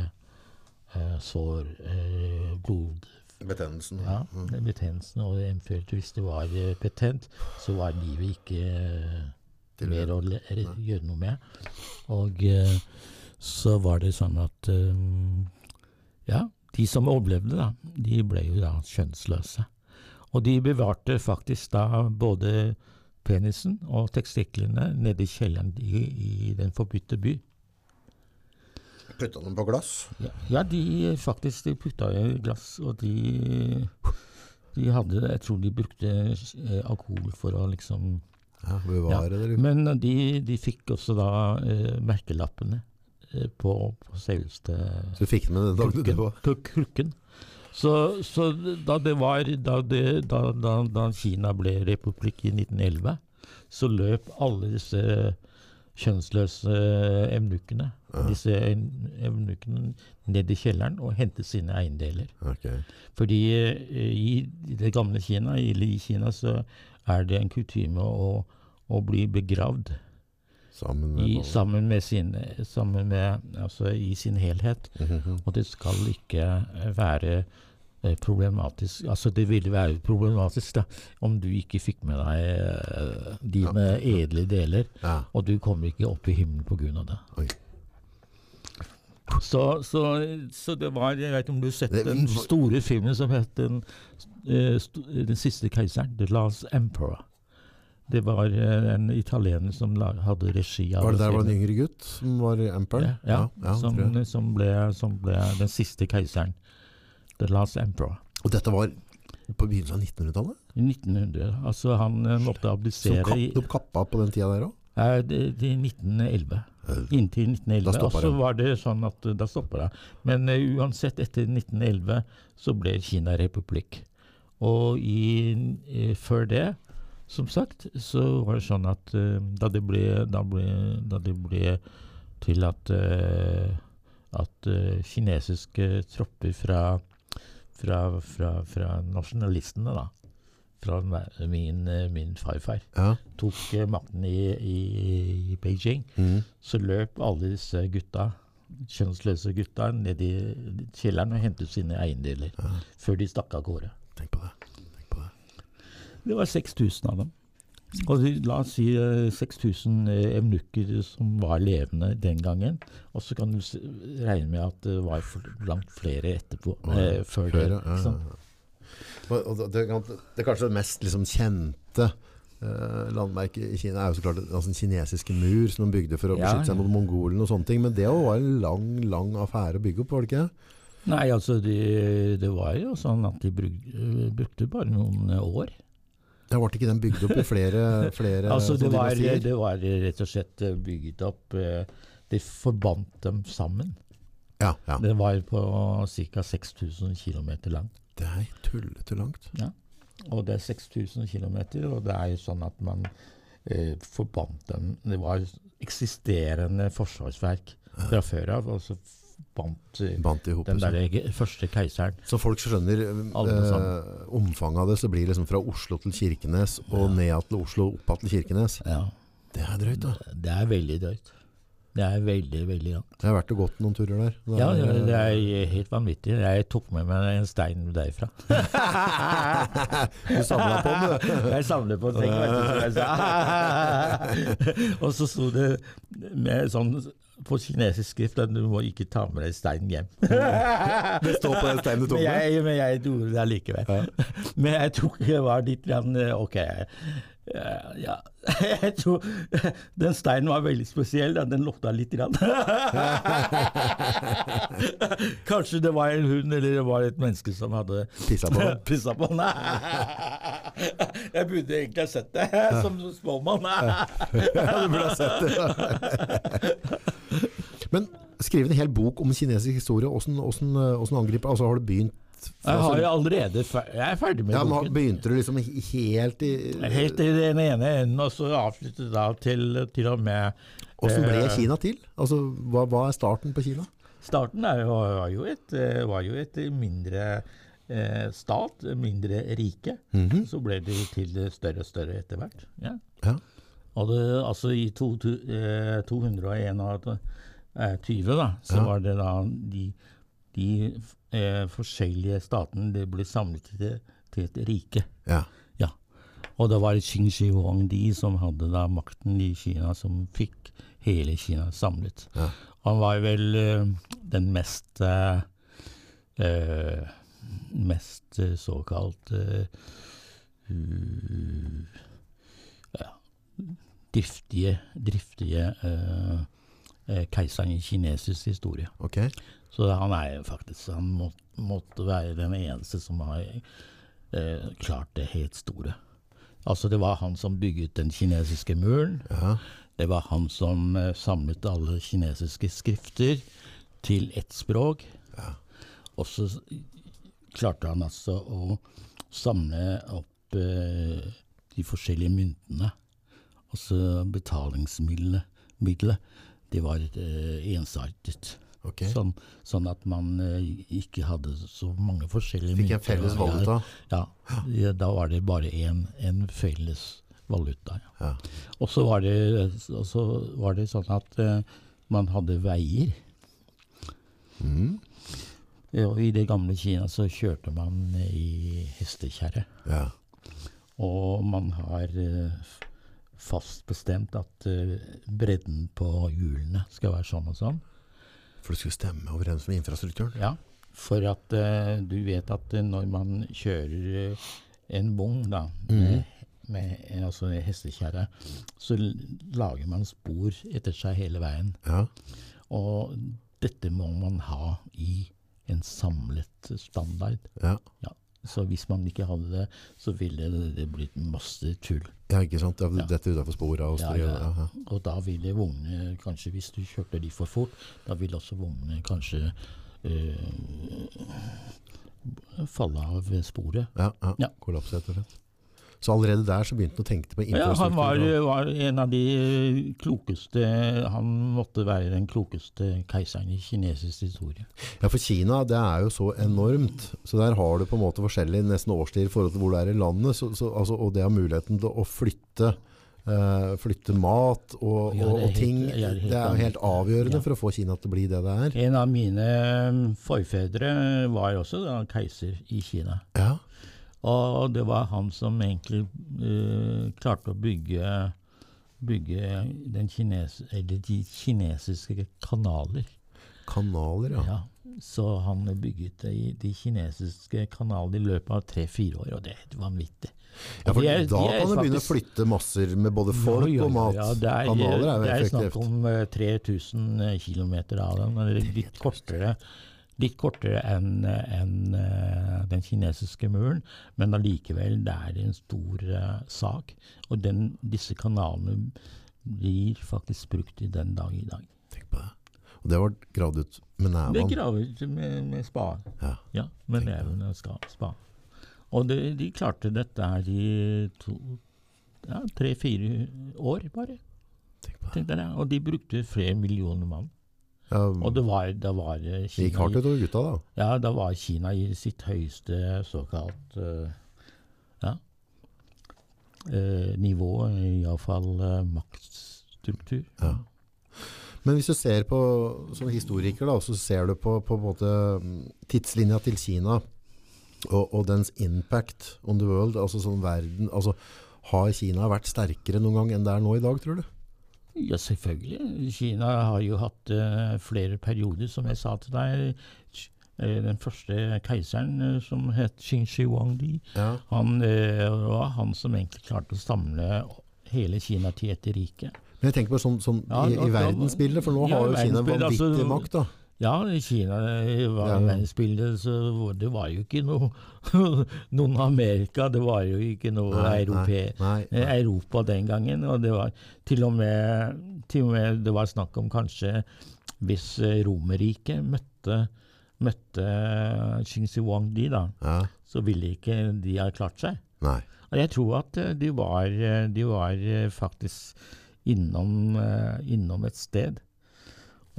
eh, sår, eh, blod... Betennelsen. Ja, mm. betennelsen. Og eventuelt hvis det var eh, betent, så var livet ikke eh, mer å gjøre noe med. Og eh, så var det sånn at eh, Ja, de som overlevde, da, de ble jo da kjønnsløse. Og de bevarte faktisk da både penisen og testiklene nede i kjelleren i, i Den forbudte by. Putta dem på glass. Ja, ja de faktisk de putta i glass, og de de hadde, Jeg tror de brukte eh, alkohol for å liksom Ja, bevare det. Men de, de fikk også da eh, merkelappene eh, på, på selveste Så du fikk med den dagen du døde? Krukken. Så, så da det var da, det, da, da, Kina ble republikk i 1911, så løp alle disse kjønnsløse evnukkene, Ja. disse evnukkene ned i kjelleren og hentet sine eiendeler. Okay. Fordi eh, i det gamle Kina, eller i Kina, så er det en kutyme å, å bli begravd Sammen med i, sammen med sin, sammen med, altså i sin helhet. Mhm. Og det skal ikke være problematisk Altså det ville være problematisk da, om du ikke fikk med deg eh, dine edle deler, Ja. og du kommer ikke opp i himmelen pga. det. Oi. Så, så, så det var Jeg vet ikke om du har sett den store filmen som het Den, eh, den siste keiseren, The Last Emperor. Det var eh, en italiener som hadde regi av Var det der var en yngre gutt som var emperor? Ja, ja, ja som, som, ble, som ble den siste keiseren. The Last Emperor. Og dette var på begynnelsen av 1900-tallet? 1900. Altså, han måtte måtte Så abdisere kapp, i de kappa på den tida der òg? Nei, det, det er 1911. Inntil 1911. Da stoppa og så var det sånn at eh, da stoppa det. Men uh, uansett, etter 1911 så ble Kina republikk. Og i, eh, før det, som sagt, så var det sånn at uh, da det ble, da ble, da det ble til at eh, at eh, kinesiske tropper fra, fra, fra, fra nasjonalistene, da, fra min, min farfar, Ja. tok eh, makten i, i, i Beijing, Mm. så løp alle disse gutta, kjønnsløse gutta, ned i kjelleren og hentet sine eiendeler. Før de stakk av gårde. Tenk på det. Tenk på det. Det var 6000 av dem. Og de, la oss si eh, 6000 eh, evnukker som var levende den gangen. Og så kan du regne med at det var langt flere etterpå. eh, før. Flere, det, liksom. ja, Det, det, er kanskje det mest liksom, kjente eh, landmerket i Kina er jo så klart altså, den kinesiske mur som de bygde for å Ja, beskytte seg mot mongolene og sånne ting. Men det var en lang, lang affære å bygge opp, var det ikke? Nei, altså det, det var jo sånn at de bruk, eh, brukte bare noen eh, år. Ja, ble ikke den bygd opp i flere, flere Altså det var, det var rett og slett bygd bygget opp De Det forbandt dem sammen. Ja, ja. Det var på ca. 6000 km langt. Det er tullete langt. Ja. Og det er 6000 km, og det er jo sånn at man eh, forbandt dem Det var eksisterende forsvarsverk fra før av, og så bandt eh, Bandt i hop. den der første keiseren. Så folk skjønner eh, omfanget av det, så blir det liksom fra Oslo til Kirkenes og ned til Oslo, opp til Kirkenes. Ja, Det er drøyt, da. det er veldig drøyt. Det er veldig, veldig langt. Jeg har vært og gått noen turer der. Det Ja, er, ja, det er helt vanvittig. Jeg tok med meg en stein derfra. Du samla på den, du. Jeg samler på ting, vet du. Og så sto det med sånn på kinesisk skrift at du må ikke ta med deg steinen hjem. Det står på den steinen du tok Men med. jeg, men jeg gjorde det allikevel. Men jeg tok det var litt grann, eh, Ok. Eh, Ja, jeg tror Den steinen var veldig spesiell. Den lukta litt. Grann. Kanskje det var en hund eller det var et menneske som hadde Pissa på den. Pissa på den. Jeg burde egentlig ha sett det som småmann. Ja, du burde ha sett det. Men skrive en hel bok om kinesisk historie, åssen åssen- åssen angriper Altså, har du begynt Jeg har jo allerede fer- Jeg er ferdig med ja, men boken. Begynte du liksom helt i Helt i den ene enden, og så avsluttet da til, til og med Åssen ble eh, Kina til? Altså, hva, hva er starten på Kina? Starten er var, jo et, eh, var jo et mindre eh, stat, mindre rike. Mhm. Så ble det til større og større etter hvert. Ja. Ja. Og det, altså i to, eh, 221, eh, 20 da, så Ja. var det da de, de eh, forskjellige statene det ble samlet til, til et rike. Ja. Ja. Og det var Qin Shi Huang de som hadde da makten i Kina, som fikk hele Kina samlet. Ja. Han var vel eh, den mest eh, eh, Mest eh, såkalt uh, ja, driftige, driftige keiseren i kinesisk historie. Ok. Så han er faktisk Han må, måtte være den eneste som har eh, klart det helt store. Altså Det var han som bygget den kinesiske muren. Ja. Det var han som eh, samlet alle kinesiske skrifter til ett språk. Ja. Og så klarte han altså å samle opp eh, de forskjellige myntene. Altså betalingsmiddelet. middelet, Det var eh, ensartet. Ok. Sånn, sånn at man eh, ikke hadde så mange forskjellige Fikk en felles valuta. Ja, ja, da var det bare en, en felles valuta. Ja. Ja. Og så var, det- var det sånn at eh, man hadde veier. Mm. Ja, Og I det gamle Kina så kjørte man i hestekjerre. ja. Og man har eh, fast bestemt at bredden på hjulene skal være sånn og sånn. For det skulle stemme overens med infrastrukturen? Ja, for at uh, du vet at eh, når man kjører eh, en vogn da, med, med en- altså hestekjerre, så lager man spor etter seg hele veien. Ja. Og dette må man ha i en samlet standard. ja. Ja. Så hvis man ikke hadde det, så ville det, blitt masse tull. Ja, ikke sant? Ja. Dette utenfor sporet og styr, ja. ja, ja. Og da ville vognene kanskje, hvis du kjørte de for fort, da ville også vognene kanskje øh, falle av sporet. Ja, ja. Ja. Kollapse, rett og slett. Så allerede der så begynte han å tenke på infrastruktur. Ja, han var, var en av de klokeste Han måtte være den klokeste keiseren i kinesisk historie. Ja, for Kina det er jo så enormt. Så der har du på en måte forskjellig nesten årstid i forhold til hvor det er i landet. Så, så, altså, og det har muligheten til å flytte, Uh, flytte mat og, Ja, og, og ting. helt- er det er jo helt avgjørende Ja. for å få Kina til å bli det det er. En av mine forfedre var også da keiser i Kina. Ja, Og det var han som egentlig uh, klarte å bygge, bygge den kines, de kinesiske kanaler. Kanaler, ja. Ja. Så han bygget de, de kinesiske kanalene i løpet av tre-fire år, og det er helt vanvittig. Ja, for er- da kan du begynne å flytte masser med både folk jo, jo, jo, og mat. Ja, det er, Kanaler er jo det er snakk om eh, 3000 km av dem. Eller litt kortere, litt kortere enn enn, eh, den kinesiske muren, men allikevel, det er en stor eh, sak. Og den, disse kanalene blir faktisk brukt i den dag i dag. Tenk på det. Og det var gravd ut med Det er gravd ut med, med spade. Ja. Ja, med neven og spa. spade. Og det, de klarte dette her i to, ja, tre-fire år, bare. Tenk på det. Tenk deg det. Og de brukte flere millioner mann. Ja, Og det var, det var eh, det Kina gikk hardt utover gutta, da. ja, da var Kina i sitt høyeste såkalt uh, ja, uh, nivå, iallfall uh, maktstruktur. Ja. Men hvis du ser på, som historiker, da, så ser du på, på måte mm, tidslinja til Kina og, og dens impact on the world, altså sånn verden altså, Har Kina vært sterkere noen gang enn det er nå i dag, tror du? Ja, selvfølgelig. Kina har jo hatt uh, flere perioder, som jeg sa til deg. Eh, Den første keiseren, eh, som het Qin Shi Wangdi, Ja. han uh, var han som egentlig klarte å samle hele Kina til et rike. Men jeg tenker på sånn, sånn Ja, i, i verdensbildet, for nå Ja, har jo Kina vanvittig altså- makt, da. Ja, i Kina eh, var Ja. verdensbildet, så det var jo ikke noe noen Amerika, det var jo ikke noe Nei, europe, nei, eh, nei. Europa den gangen. Og det var til og med, til og med det var snakk om kanskje hvis eh, Romerriket møtte, møtte Xing Wang Di, da, Ja, så ville ikke de ha klart seg. nei. Og jeg tror at eh, de var, eh, de var eh, faktisk innom, eh, innom et sted.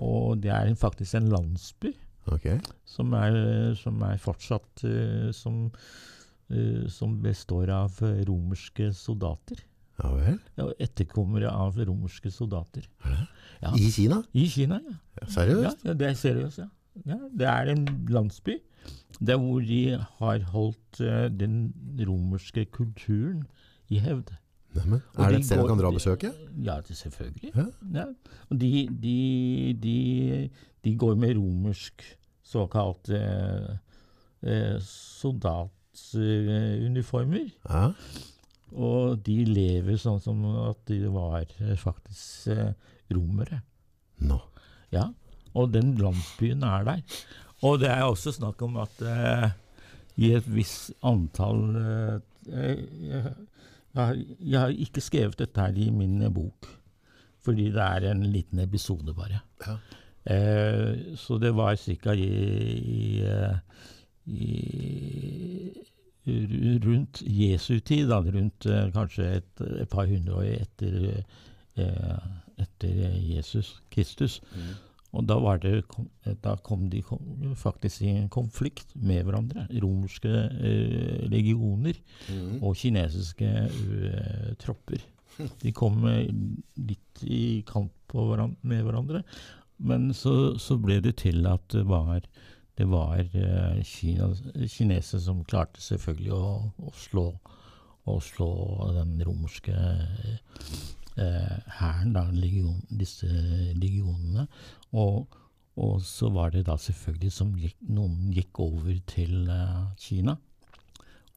Og det er faktisk en landsby okay. som er, som er fortsatt eh, som, eh, som består av romerske soldater. Ja vel. Ja, etterkommere av romerske soldater. Ja. I Kina? I Kina, ja. Ja, Ja, Seriøst? ja, det er seriøst, ja. ja. Det er en landsby der hvor de har holdt uh, den romerske kulturen i hevd. Neimen, er det et sted man kan dra og besøke? Ja, selvfølgelig. Ja. Ja. De, de, de, de går med romersk såkalt eh, eh, soldatuniformer. Ja. Og de lever sånn som at de var eh, faktisk eh, romere. Nå. Ja, og den landsbyen er der. Og det er også snakk om at eh, i et visst antall eh, eh, jeg, har- jeg har ikke skrevet dette her i min bok, fordi det er en liten episode bare. Ja. Eh, så det var ca. I, i, eh, i rundt Jesu tid, da, rundt eh, kanskje et, et par hundre år etter, eh, etter Jesus Kristus. Og da, var det, da kom de faktisk i en konflikt med hverandre. Romerske eh, legioner Mm. og kinesiske uh, tropper. De kom eh, litt i kamp på hveran- med hverandre. Men så, så ble det til at det var, det var eh, Kina, kinesere som klarte selvfølgelig å, å, slå, å slå den romerske hæren, da, legion, disse legionene. Og, og så var det da selvfølgelig som gikk, noen gikk over til eh, Kina.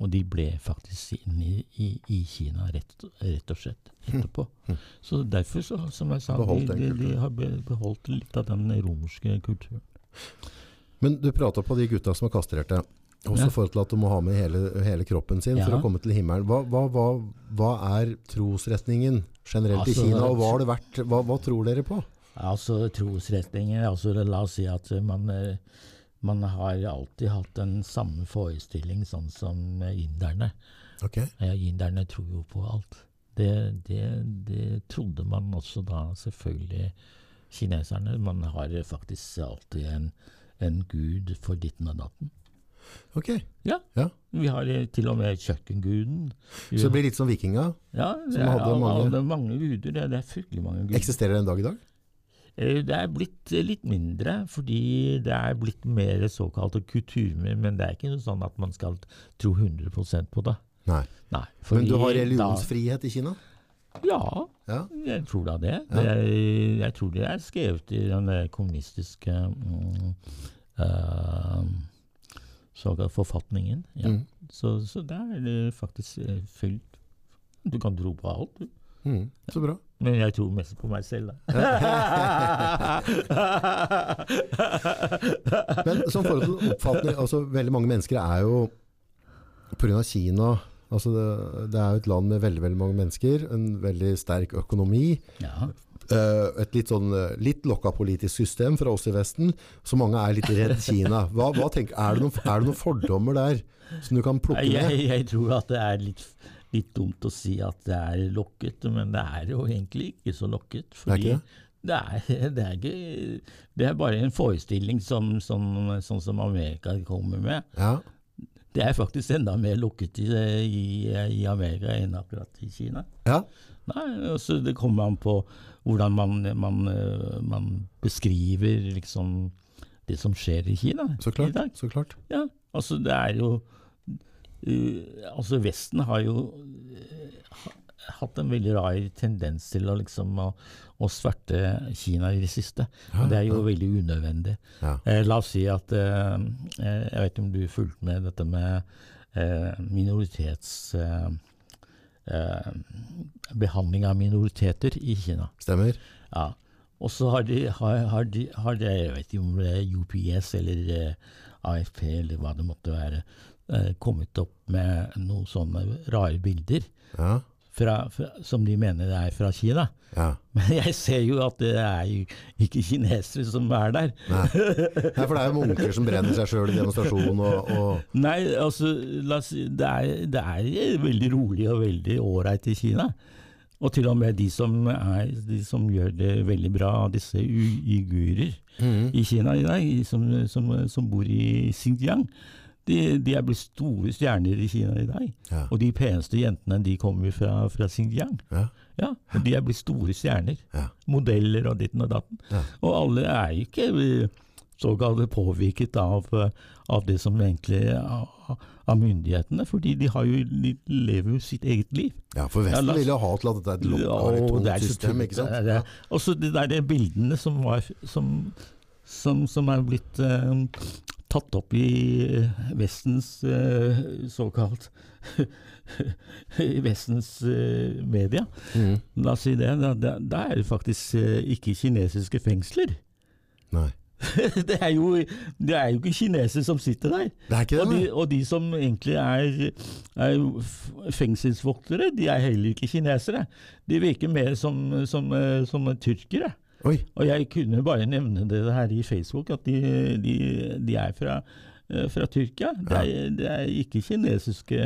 Og de ble faktisk inn i, i, i Kina, rett, rett og slett, etterpå. Så derfor, så, som jeg sa, de, de, de har beholdt litt av den romerske kulturen. Men du prata på de gutta som er kastrerte. Også Ja. forhold til at du må ha med hele, hele kroppen sin for å komme til himmelen. Hva, hva, hva, hva er trosretningen generelt Altså, i Kina, og hva har det vært? Hva, tror dere på? Altså trosretninger altså, La oss si at man, eh, man har alltid hatt den samme forestilling, sånn som eh, inderne. Ok, Ja, inderne tror jo på alt. Det, det, det trodde man også da, selvfølgelig, kineserne. Man har faktisk alltid en, en gud for ditten og datten. Ok. Ja. Ja. Vi har eh, til og med kjøkkenguden. Vi Så det blir litt som vikinga. ja, det som er, hadde mange- hadde mange guder. Det er, fryktelig mange guder. Eksisterer det en dag i dag? Eh, Det er blitt eh, litt mindre, fordi det er blitt mer såkalte kutymer. Men det er ikke noe sånn at man skal tro 100% på det. Nei. Nei, Men du har religionsfrihet i Kina? Ja, Ja. jeg tror da det. Ja. er, jeg tror det er skrevet i den kommunistiske mm, eh, såkalt forfatningen. Ja. Mm. Så, så der er det faktisk eh, fylt. Du kan tro på alt, du. Mm. Så bra. Men jeg tror mest på meg selv, da. Men som forhold til oppfatning, altså veldig mange mennesker er jo pga. Kina altså det, det er jo et land med veldig veldig mange mennesker, en veldig sterk økonomi. ja. Eh, et litt sånn eh, litt lokka politisk system fra oss i Vesten, så mange er litt redd Kina. Hva, hva tenker, er, det noen, er det noen fordommer der som du kan plukke Jeg, ned? jeg tror at det er litt, litt dumt å si at det er lokket, men det er jo egentlig ikke så lokket. Fordi det er, det er ikke Det er bare en forestilling som, som, sånn som Amerika kommer med. Ja, Det er faktisk enda mer lukket i, i, i Amerika enn akkurat i Kina. ja, Nei, altså Det kommer an på hvordan man, man, eh, man beskriver liksom det som skjer i Kina så i klart. dag. Så klart. Ja, altså det er jo uh, Altså Vesten har jo uh, hatt en veldig rar tendens til å liksom å, å sverte Kina i det siste. Og det er jo veldig unødvendig. Ja. Eh, la oss si at eh, eh, Jeg vet ikke om du fulgte med dette med eh, minoritets... Eh, eh, behandling av minoriteter i Kina. Stemmer. Ja. Og så har de, har, har de, har de Jeg vet ikke om det er UPS eller eh, AFP eller hva det måtte være, eh, kommet opp med noen sånne rare bilder Ja, fra, fra, som de mener er fra Kina. ja. Men jeg ser jo at det er jo ikke kinesere som er der. Nei. Nei, for det er jo munker som brenner seg sjøl i demonstrasjon og, og Nei, altså, oss det, er, det er veldig rolig og veldig ålreit i Kina. Og til og med de som, er, de som gjør det veldig bra, disse uigurer mm. i Kina i dag, som, som, som bor i Xinjiang, de, de er blitt store stjerner i Kina i dag. Ja. Og de peneste jentene de kommer fra, fra Xinjiang. Ja. Ja, de er blitt store stjerner. Ja. Modeller og ditten og datten. Ja. Og alle er jo ikke eh, såkalt påvirket av, eh, av det som egentlig er av, av myndighetene, fordi de, har jo, de lever jo sitt eget liv. ja, for Ja, Vesten la oss- vil jo ha til at dette er et lokalt Ja, system, ikke sant? Det det. Og så de der bildene som, var, som, som, som er blitt eh, tatt opp i eh, Vestens eh, såkalt i Vestens eh, media. Mm. La oss si det. Da, da, er det faktisk ikke kinesiske fengsler. Nei. det, er jo, det er jo ikke kinesere som sitter der. Det er ikke Og det, de, og de som egentlig er, er fengselsvoktere, de er heller ikke kinesere. De virker mer som, som, som tyrkere. Oi. Og jeg kunne bare nevne det her i Facebook, at de, de, de er fra, eh, fra Tyrkia. Det er, det er ikke kinesiske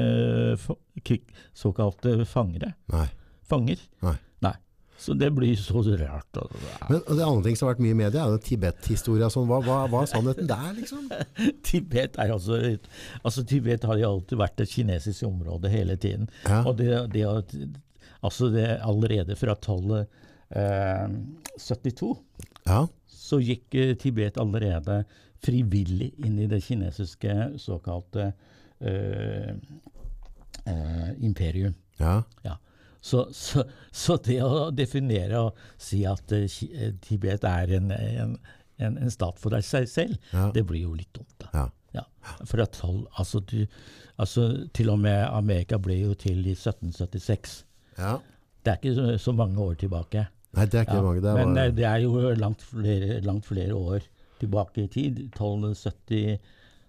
såkalte fangere. Nei. Fanger. Nei. Nei. Så det blir så rart. og- ja. Men det andre ting som har vært mye i media, er Tibet-historia. Sånn. Hva, hva, hva er sannheten der, liksom? Tibet er altså, altså Tibet har jo alltid vært et kinesisk område hele tiden. Ja. Og det, det, altså det allerede fra 1272 Ja. så gikk eh, Tibet allerede frivillig inn i det kinesiske såkalte eh, eh, imperium. Ja. Ja. Så, så, så det å definere og si at uh, eh, Tibet er en, en, en, en stat for seg selv, Ja. det blir jo litt dumt. da. Ja. Ja, for at altså, du, altså Til og med Amerika ble jo til i 1776. ja. Det er ikke så, så mange år tilbake. Nei, det er ikke Ja, mange. Det er men bare... det er jo langt flere, langt flere år tilbake i tid.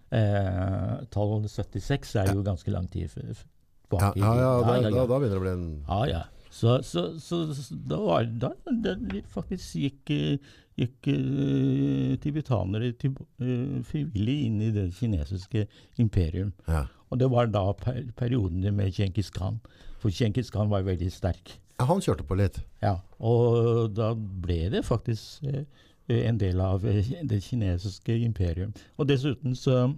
Eh, 1276 er jo ganske lang tid tilbake. Ja, ja, ja, da. Da, da begynner det å bli en Ja, ja. Så, så, så, så da var da, da faktisk gikk, gikk eh, tibetanere til, eh, frivillig inn i det kinesiske imperium. ja. Og det var da per, perioden med Djengis Khan. For Djengis Khan var veldig sterk. Ja, Han kjørte på litt. Ja, og da ble det faktisk eh, en del av eh, det kinesiske imperium. Og dessuten så,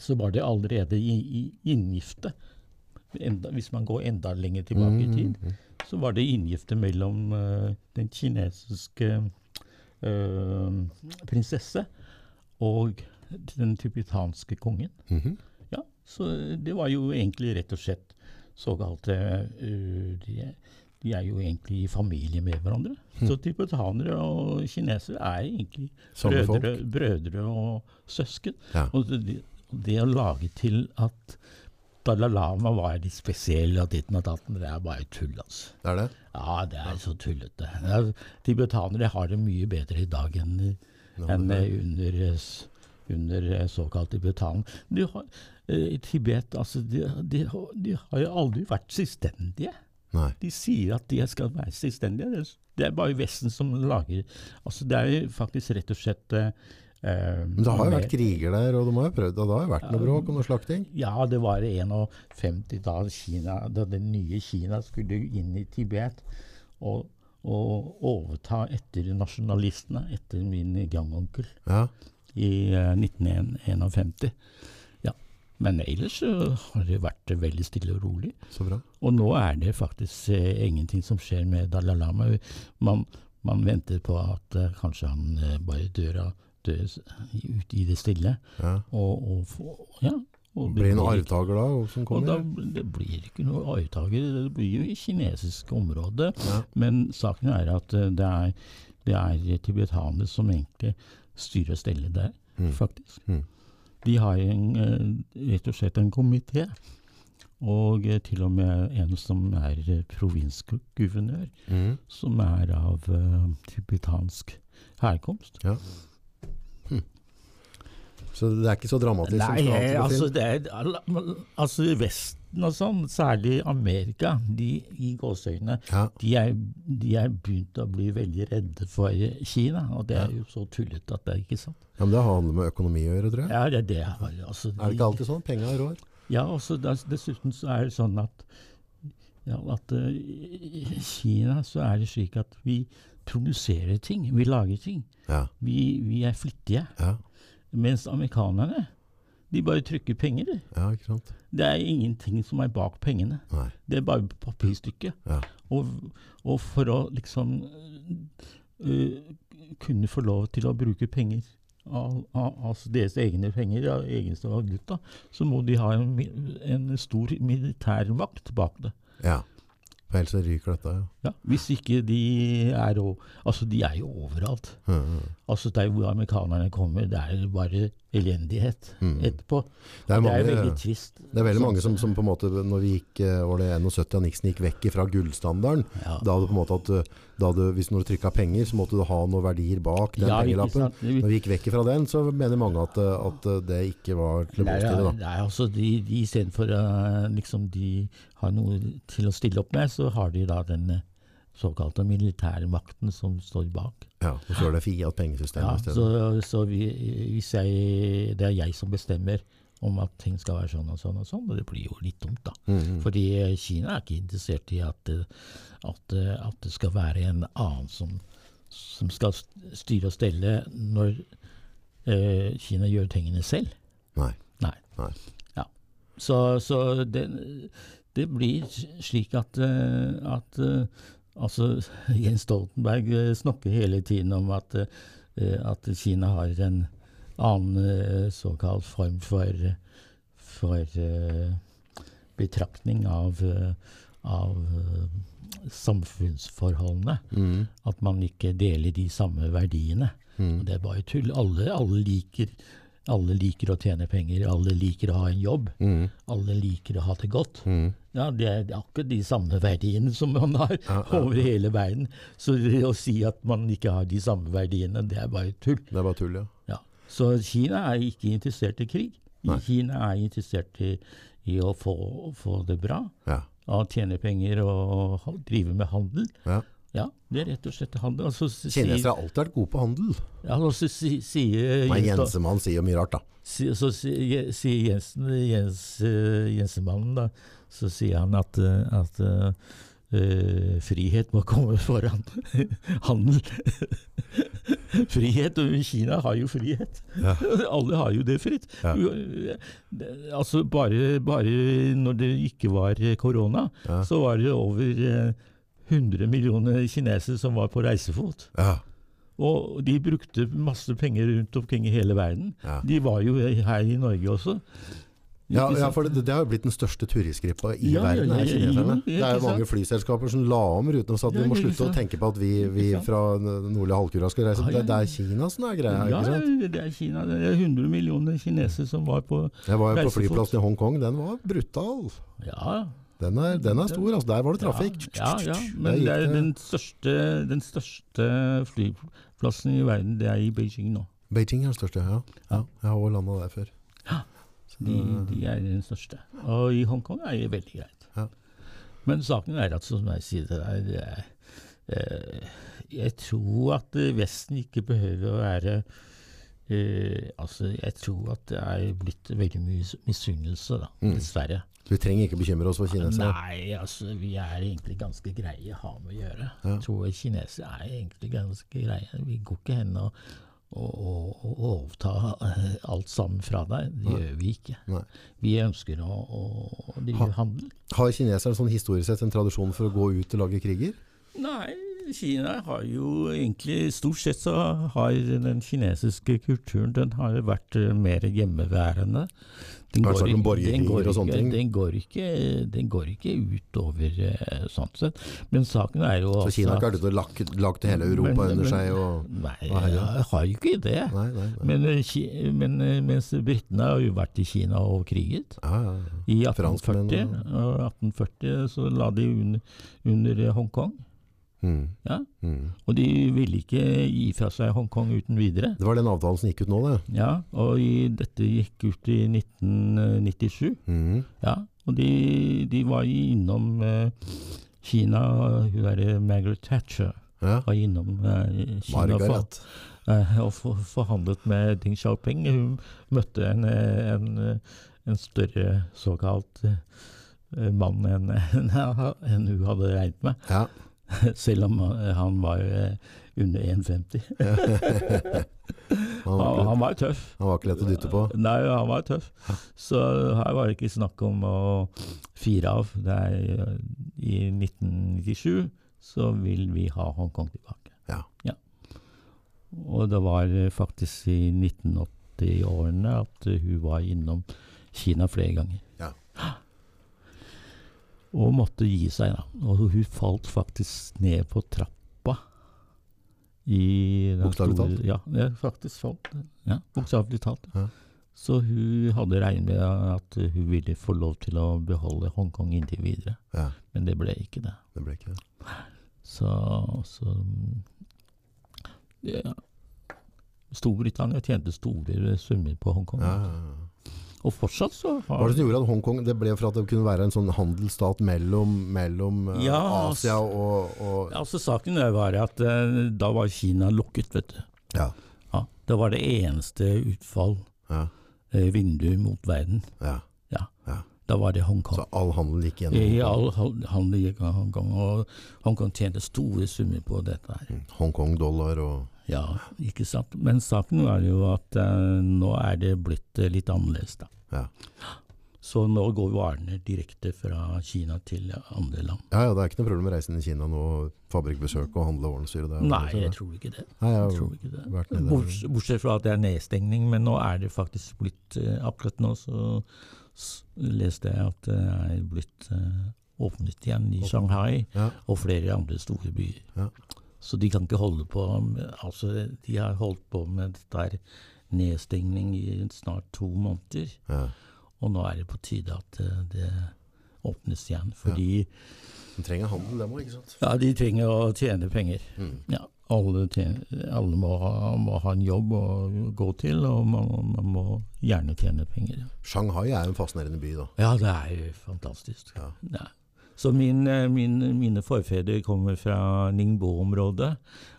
så var det allerede i, i inngifte. Enda, hvis man går enda lenger tilbake i tid, så var det inngifte mellom uh, den kinesiske uh, prinsesse og den tibetanske kongen. Mhm. Ja, så det var jo egentlig rett og slett såkalte uh, de, de er jo egentlig i familie med hverandre. Så tibetanere og kinesere er egentlig brødre, brødre og søsken. Ja. Og det, det å lage til at Dalai Lama var litt spesiell og ditten og datten, det er bare tull, altså. Det er det? Ja, det er så tullete. Ja, tibetanere har det mye bedre i dag enn, enn eh, under, eh, under eh, såkalt tibetan. De har, eh, I Tibet altså, de, de, har- de har jo aldri vært selvstendige. Nei. De sier at de skal være selvstendige. Det er, bare Vesten som lager altså, Det er jo faktisk rett og slett eh, eh, Men det har jo vært kriger der, og de har jo prøvd, og det har jo vært noe bråk og noe slakting. Ja, det var 51 da, Kina, da det nye Kina skulle inn i Tibet og, og overta etter nasjonalistene, etter min gangonkel Ja. i uh, 1951. Men ellers så har det vært veldig stille og rolig. Så bra. Og nå er det faktisk eh, ingenting som skjer med Dalai Lama. Man, man venter på at eh, kanskje han eh, bare dør dør ut i det stille. Ja. Og, og, få- ja, og Blir det noen arvtaker da som og da, kommer? det blir ikke noen arvtaker, det blir jo i kinesisk område. Ja. Men saken er at det er, det er tibetanere som egentlig styrer og steller der, Mm. faktisk. Mm. De har en, eh, rett og slett en komité, og eh, til og med en som er eh, provinsguvernør, mm. som er av uh, tibetansk herkomst. Ja. Hm. Så det er ikke så dramatisk Nei, som skal altså, det er, altså, altså Vesten og sånn, særlig Amerika, de i gåseøynene, Ja. de er, de er begynt å bli veldig redde for Kina. Og det er jo så tullete at det er ikke sant. ja, men det handler med økonomi å gjøre, tror jeg. Ja, det, det er, altså, Er det ikke alltid sånn? Penga rår. Ja, også, dessuten så er det sånn at, ja, at uh, i Kina så er det slik at vi produserer ting. Vi lager ting. Ja. Vi, vi er flittige. Ja. Mens amerikanerne, de bare trykker penger. de. ja, ikke sant? Det er ingenting som er bak pengene. Nei. Det er bare papirstykket. Ja. Og, og for å liksom uh, kunne få lov til å bruke penger, av, av, deres egne penger, av egenste valuta, så må de ha en, en stor militærmakt bak det. Ja. For ellers ryker dette, ja. Ja, hvis ikke de er Altså, de er jo overalt. Ja. Altså, Der hvor amerikanerne kommer, det er bare elendighet Mm. etterpå. Det er mange, det er veldig trist. Det er veldig mange som, som på en måte, når vi gikk, eh, var det 71 og Nixon gikk vekk fra gullstandarden, Ja. da hadde på en måte at eh, da hadde, hvis du trykket penger, så måtte du ha noen verdier bak den Ja, pengelappen. Når vi gikk vekk fra den, så mener mange at, eh, at det ikke var til å Nei, Da. nei, altså de, de Istedenfor uh, liksom de har noe til å stille opp med, så har de da den såkalte militærmakten som står bak. Ja, og så er det Fiat-pengesystemet Ja, i stedet. så så vi, hvis jeg, det er jeg som bestemmer om at ting skal være sånn og sånn og sånn, og det blir jo litt dumt, da. Mhm. Fordi eh, Kina er ikke interessert i at, at, at det skal være en annen som, som skal styre og stelle når eh, Kina gjør tingene selv. Nei. Nei. Nei. Ja. Så, så det, det blir slik at, at altså, Jens Stoltenberg eh, snakker hele tiden om at, eh, at Kina har en annen eh, såkalt form for, for eh, betraktning av, eh, av eh, samfunnsforholdene. Mm. At man ikke deler de samme verdiene. Mm. Det er bare tull. Alle, alle, liker, alle liker å tjene penger, alle liker å ha en jobb. Mm. Alle liker å ha det godt. Mm. Ja, Det er akkurat de samme verdiene som man har Ja, ja, over hele verden. Så å si at man ikke har de samme verdiene, det er bare tull. Det er bare tull, ja. Ja. Så Kina er ikke interessert i krig. Nei. Kina er interessert i, i å få, få det bra, Ja. å tjene penger og drive med handel. Ja. Det er rett og slett handel. Altså, så Kinesere har alltid vært gode på handel. Ja, altså, si, si- Men Jens- Jensemann sier jo mye rart, da. si- Så sier si Jensen, Jens, eh, Jensemannen, da, så sier han at, eh, at uh, eh, frihet må komme foran handel. frihet, og Kina har jo frihet. Ja. Alle har jo det fritt. Ja. Eh, Altså bare, bare når det ikke var eh, korona, Ja. så var det over eh, 100 millioner kinesere som var på reisefot. Ja. Og de brukte masse penger rundt omkring i hele verden. Ja. De var jo her i Norge også. Ja, ja, for det, det har jo blitt den største turistgruppa i Ja, verden, ja, er ja, kineserne. Det er jo mange flyselskaper som la om rutene sa at vi må slutte å tenke på at vi, vi fra nordlige halvkula skal reise. Det, det er Kina som er greia, ikke sant? Ja, det er Kina. Det er 100 millioner kinesere som var på reisefot. Jeg var jo på flyplassen i Hongkong, den var brutal. Ja, Den er, den er stor, altså. Der var det trafikk. Ja, ja, men det er den største, den største flyplassen i verden, det er i Beijing nå. Beijing er den største, ja. ja. Jeg har også landa der før. De, de er den største. Og i Hongkong er det veldig greit. Ja. Men saken er at, som jeg sier, det er, eh, Jeg tror at Vesten ikke behøver å være eh, Altså, jeg tror at det er blitt veldig mye misunnelse, da. Mm. Dessverre. Vi trenger ikke bekymre oss for kinesere. Nei, altså, vi er egentlig ganske greie å ha med å gjøre. Ja. Jeg tror kinesere er egentlig ganske greie. Vi går ikke hen og, og, og, og overta eh, alt sammen fra deg. Det Nei. gjør vi ikke. Nei. Vi ønsker å, å drive Ha- handel. Har kineserne sånn historisk sett en tradisjon for å gå ut og lage kriger? Nei, Kina har jo egentlig Stort sett så har den kinesiske kulturen den har vært mer hjemmeværende. Den ikke- den går ikke- Den går ikke, den går ikke utover uh, sånt sett. Men saken er jo Så Kina har ikke vært ute og lagt, lagt hele Europa Men- under men- seg? Og, Nei, jeg har jo ikke det. nei, nei. Men, eh, men eh, mens britene har jo vært i Kina og kriget. Ja, ja. I 1840, 1840 så la de under, under eh, Hongkong. Mm. Ja. Mm. Og de ville ikke gi fra seg Hongkong uten videre. Det var den avtalen som gikk ut nå, det. Ja, og i, dette gikk ut i 1997. Mm. Ja, og de, de var innom eh, Kina, hun derre Margaret Thatcher Ja. var innom eh, Kina for, eh, og for, forhandlet med Deng Xiaoping. Hun møtte en, eh, en, eh, en større såkalt eh, mann enn en, en hun hadde regnet med, Ja. selv om eh, han var eh, under 1,50. Han, var Han, han var tøff. han var ikke lett å dytte på. Nei, han var tøff. Så her var det ikke snakk om å fire av. Det er, eh, I 1997 så vil vi ha Hongkong tilbake. Ja. Og det var eh, faktisk i 1980-årene at eh, hun var innom Kina flere ganger. Og måtte gi seg, da. Og hun falt faktisk ned på trappa. I Bokstavelig talt? Ja, faktisk falt. Ja, bokstavelig talt. Ja. Så hun hadde regnet med at hun ville få lov til å beholde Hongkong inntil videre. Ja, Men det ble ikke det. det ble ikke det. Så, så ja. Storbritannia tjente store summer på Hongkong. Ja, ja, ja. Og fortsatt så Hva er det som gjorde at Hongkong Det ble for at det kunne være en sånn handelsstat mellom, mellom eh, Ja, Asia og, og Altså Saken var at uh, da var Kina lukket, vet du. Ja. Ja, det var det eneste utfall, Ja. uh, vindu mot verden. ja. Ja. Ja. Da var det Hongkong. Så all handel gikk gjennom Hongkong? Ja, all handel gikk gjennom Hongkong, og Hongkong tjente store summer på dette her. Mm. Hongkong-dollar og Ja, ikke sant. Men saken var jo at eh, nå er det blitt eh, litt annerledes, da. Ja. Så nå går varene direkte fra Kina til andre land. Ja, ja, det er ikke noe problem med reisen i Kina nå, fabrikkbesøk og handle jo Nei, jeg tror ikke det. Nei, jeg Jeg tror ikke det. nede Borts- Bortsett fra at det er nedstengning, men nå er det faktisk blitt eh, Akkurat nå så leste jeg at det er blitt åpnet igjen i Shanghai Ja. og flere andre store byer. Ja. Så de kan ikke holde på Altså, de har holdt på med dette nedstengning i snart to måneder. Ja. Og nå er det på tide at eh, det åpnes igjen. Fordi De trenger handel, dem òg, ikke sant? ja, de trenger å tjene penger. Mm. Ja. alle, tjener, alle må, ha, må ha en jobb å gå til, og man, man må gjerne tjene penger. Shanghai er en fascinerende by, da. Ja, det er jo fantastisk. Ja. Ja. Så min, eh, min, mine forfedre kommer fra Ningbo-området,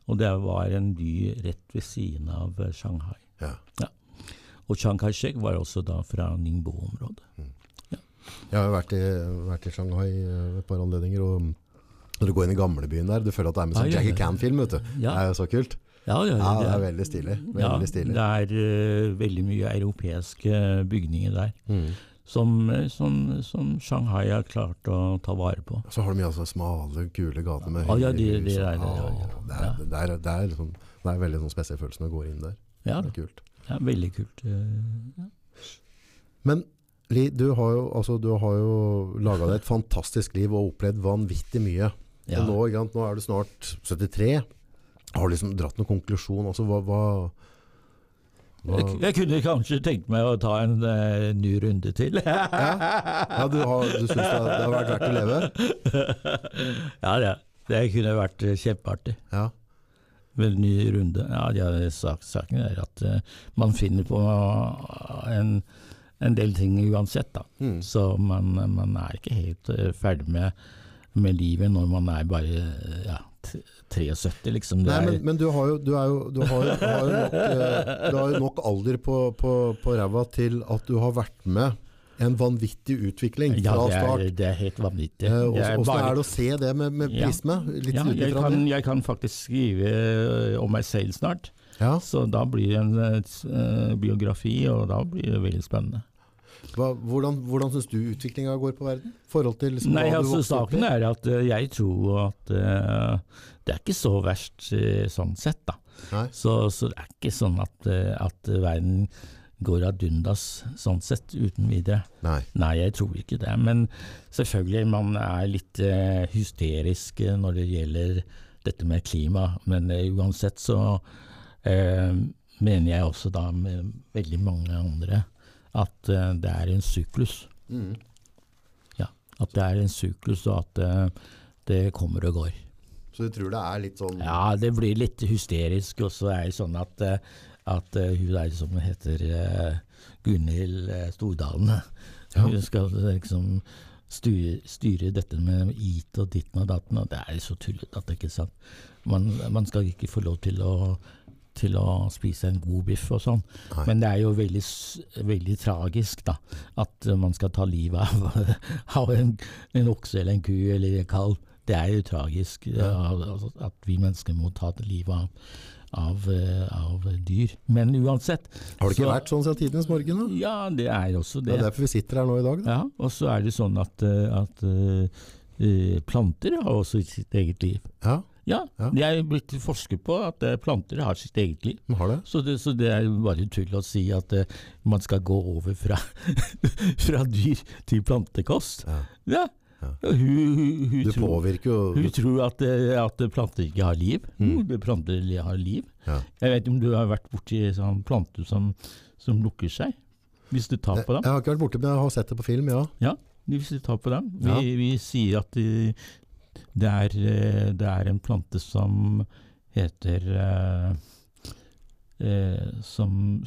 og det var en by rett ved siden av eh, Shanghai. Ja. Og Chiang Kai-shek var også da fra Ningbo-området. Jeg har vært i, vært i Shanghai eh, et par anledninger, og når du går inn i gamlebyen der, du føler at det er med sånn ja, Jackie ja. Chan-film, vet du. Ja. Det er jo så kult. Ja, ja, Ja, det er det, veldig stilig. ja, Veldig stilig. det er uh, veldig mye europeiske bygninger der, Mm. Som, eh, som, som Shanghai har klart å ta vare på. Så har de altså smale, kule gater med ja, høye ja, ja. det er, det er, liksom, det er veldig sånn spesiell følelse når du går inn der. Ja, Det er kult. ja veldig kult. Ja. Men Li, du har jo, altså, du har jo laga deg et fantastisk liv og opplevd vanvittig mye. Ja. Og nå, nå er du snart 73. Har du liksom dratt noen konklusjon? Altså, hva, hva Jeg, jeg kunne kanskje tenkt meg å ta en uh, ny runde til. Ja, du, har, du syns det, det har vært verdt å leve? ja, det, det kunne vært eh, kjempeartig. Ja. Med ny runde. Ja, ja sak, Saken er at uh, man finner på en, en del ting uansett, da. Mm. Så man, man er ikke helt uh, ferdig med, med livet når man er bare ja, 73, liksom. Nei, men, men du har jo, du jo, du har, jo- har jo nok, eh, du har nok alder på, på, på ræva til at du har vært med en vanvittig utvikling ja, fra det er, det er helt vanvittig. Eh, Hvordan bare- er det å se det med, med prisme? Litt ja, jeg, kan, jeg kan faktisk skrive eh, om meg selv snart. Ja. Så da blir det en eh, eh, biografi, og da blir det veldig spennende. Hva, hvordan hvordan syns du utviklinga går på verden? forhold til liksom, Nei, altså? Saken er at eh, jeg tror at uh, det er ikke så verst uh, sånn sett, da. Så, så det er ikke sånn at, at verden går ad undas sånn sett, uten videre. Nei. Nei, jeg tror ikke det. Men selvfølgelig, man er litt uh, hysterisk når det gjelder dette med klima. Men uh, uansett så uh, mener jeg også da med veldig mange andre at uh, det er en syklus. Mm. Ja, at det er en syklus, og at uh, det kommer og går. Så du tror det er litt sånn Ja, det blir litt hysterisk, og så er det sånn at, eh, at hun der som heter Gunhild Stordalen, Ja. hun skal liksom styre, styre dette med IT og ditten og datten, og det er så tullete at det ikke er sant. Man, man skal ikke få lov til å til å spise en god biff og sånn. Nei. Men det er jo veldig, veldig tragisk da, at eh, man skal ta livet av, av en, en okse eller en ku eller en kalv. Det er jo tragisk Ja. ja, at vi mennesker må ta livet av, av, eh, av dyr. Men uansett Har det ikke så- vært sånn siden tidenes morgen? da? Ja, det er også Det det. er derfor vi sitter her nå i dag. Da. Ja, Og så er det sånn at, eh, at eh, eh, planter har også sitt eget liv. Ja, Ja, Ja. jeg er blitt forsket på at eh, planter har sitt eget liv. har det. Så det, så det er bare tull å si at uh, man skal gå over fra, fra dyr til plantekost. Ja. Ja. Ja. Hun, hun, hun, Du tror, hun tror at, eh, at planter ikke har liv. Mm. Planter har liv. Ja. Jeg vet ikke om du har vært borti sånn planter som, som lukker seg, hvis du tar på dem? Jeg har ikke vært borte, men jeg har sett det på film, ja. Ja, hvis du tar på dem. Vi, vi sier at det, det, er, eh, det er en plante som heter eh, eh, som,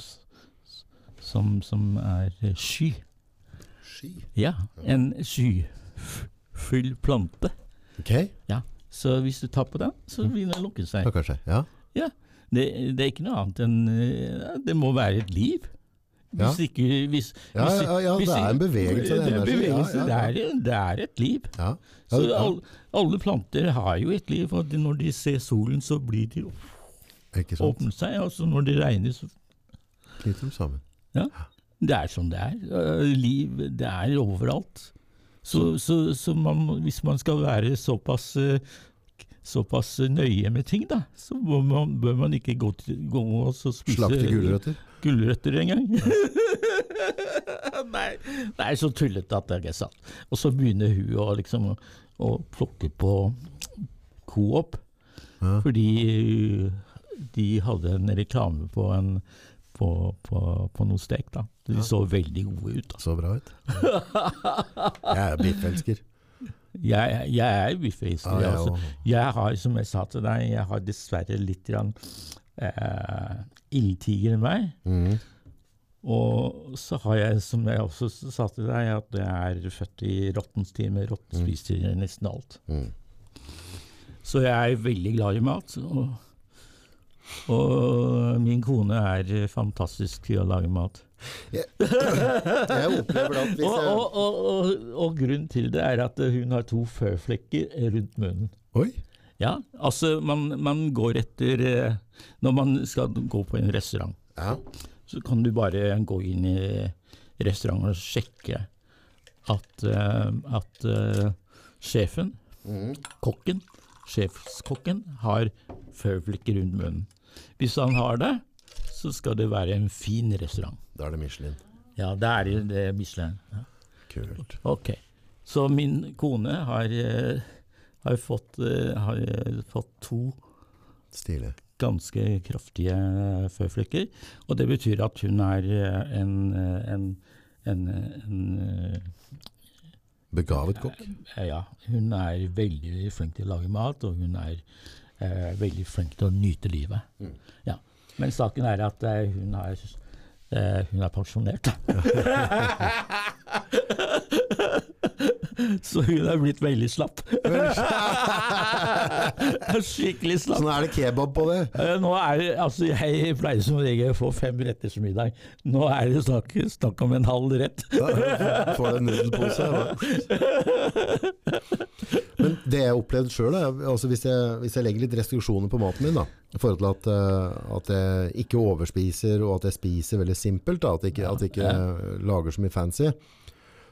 som, som er sky. Sky? Ja, en skyfull plante. Ok, Ja, Så hvis du tar på den, så vil den lukke seg. ja, kanskje. Ja. Det, det er ikke noe annet enn eh, Det må være et liv. Hvis ikke hvis, Ja, ja, ja, det er en bevegelse, Det en er. Ja, bevegelse, ja, Det, er, det er et liv. Ja. Så Ja, ja. alle, planter har jo et liv, og når de ser solen, så blir de åpner seg, og så når det regner, så Knyter de sammen. Det er som det er. Liv, det er overalt. Så, så, så man, hvis man skal være såpass Såpass nøye med ting, da, så bør man, bør man ikke gå, til, gå og spise Slakte gulrøtter. Gulrøtter engang. Nei, det er så tullete at det er sant. Og så begynner hun å liksom å plukke på Coop, Ja. fordi uh, de hadde en reklame på en på, på, på noe stek. da. De Ja. så veldig gode ut. da. Så bra ut. Jeg er biffelsker. Jeg, jeg er biffeiser. Ja, jeg jeg også. Jeg har, som jeg sa til deg, jeg har dessverre litt grann, eh, ildtiger enn meg. Mm. Og så har jeg, som jeg også sa til deg, at jeg er født i rottens time. Rotten spiser nesten alt. Mm. Så jeg er veldig glad i mat. Og, og min kone er fantastisk til å lage mat. Jeg opplever at hvis jeg og, og, og, og grunnen til det er at hun har to føflekker rundt munnen. Oi! Ja, altså man, man går etter eh, Når man skal gå på en restaurant, Ja. så kan du bare gå inn i restauranten og sjekke at, eh, at eh, sjefen, mm. kokken, sjefskokken, har føflekker rundt munnen. Hvis han har det, så skal det være en fin restaurant. Da er det Michelin. Ja, da er det, det Michelin. Ja. Kult. Ok. Så min kone har, eh, har, fått, har fått to Stilig. Ganske kraftige føflekker. Og det betyr at hun er eh, en, eh, en, en, en Begavet kokk. eh, Ja, hun er veldig flink til å lage mat, og hun er eh, veldig flink til å nyte livet. Mm. Ja. Men saken er at eh, hun, er, eh, hun er pensjonert. Så hun er blitt veldig slapp. Skikkelig slapp. Så nå er det kebab på det. Eh, Nå er det, altså Jeg pleier som regel å få fem retters middag. Nå er det snakk, snakk om en halv rett. Får du en nudelpose. Men det jeg opplevde sjøl, altså hvis, hvis jeg legger litt restriksjoner på maten min, da, i forhold til at, eh, at jeg ikke overspiser, og at jeg spiser veldig simpelt, da, at jeg ikke, at jeg ikke lager så mye fancy,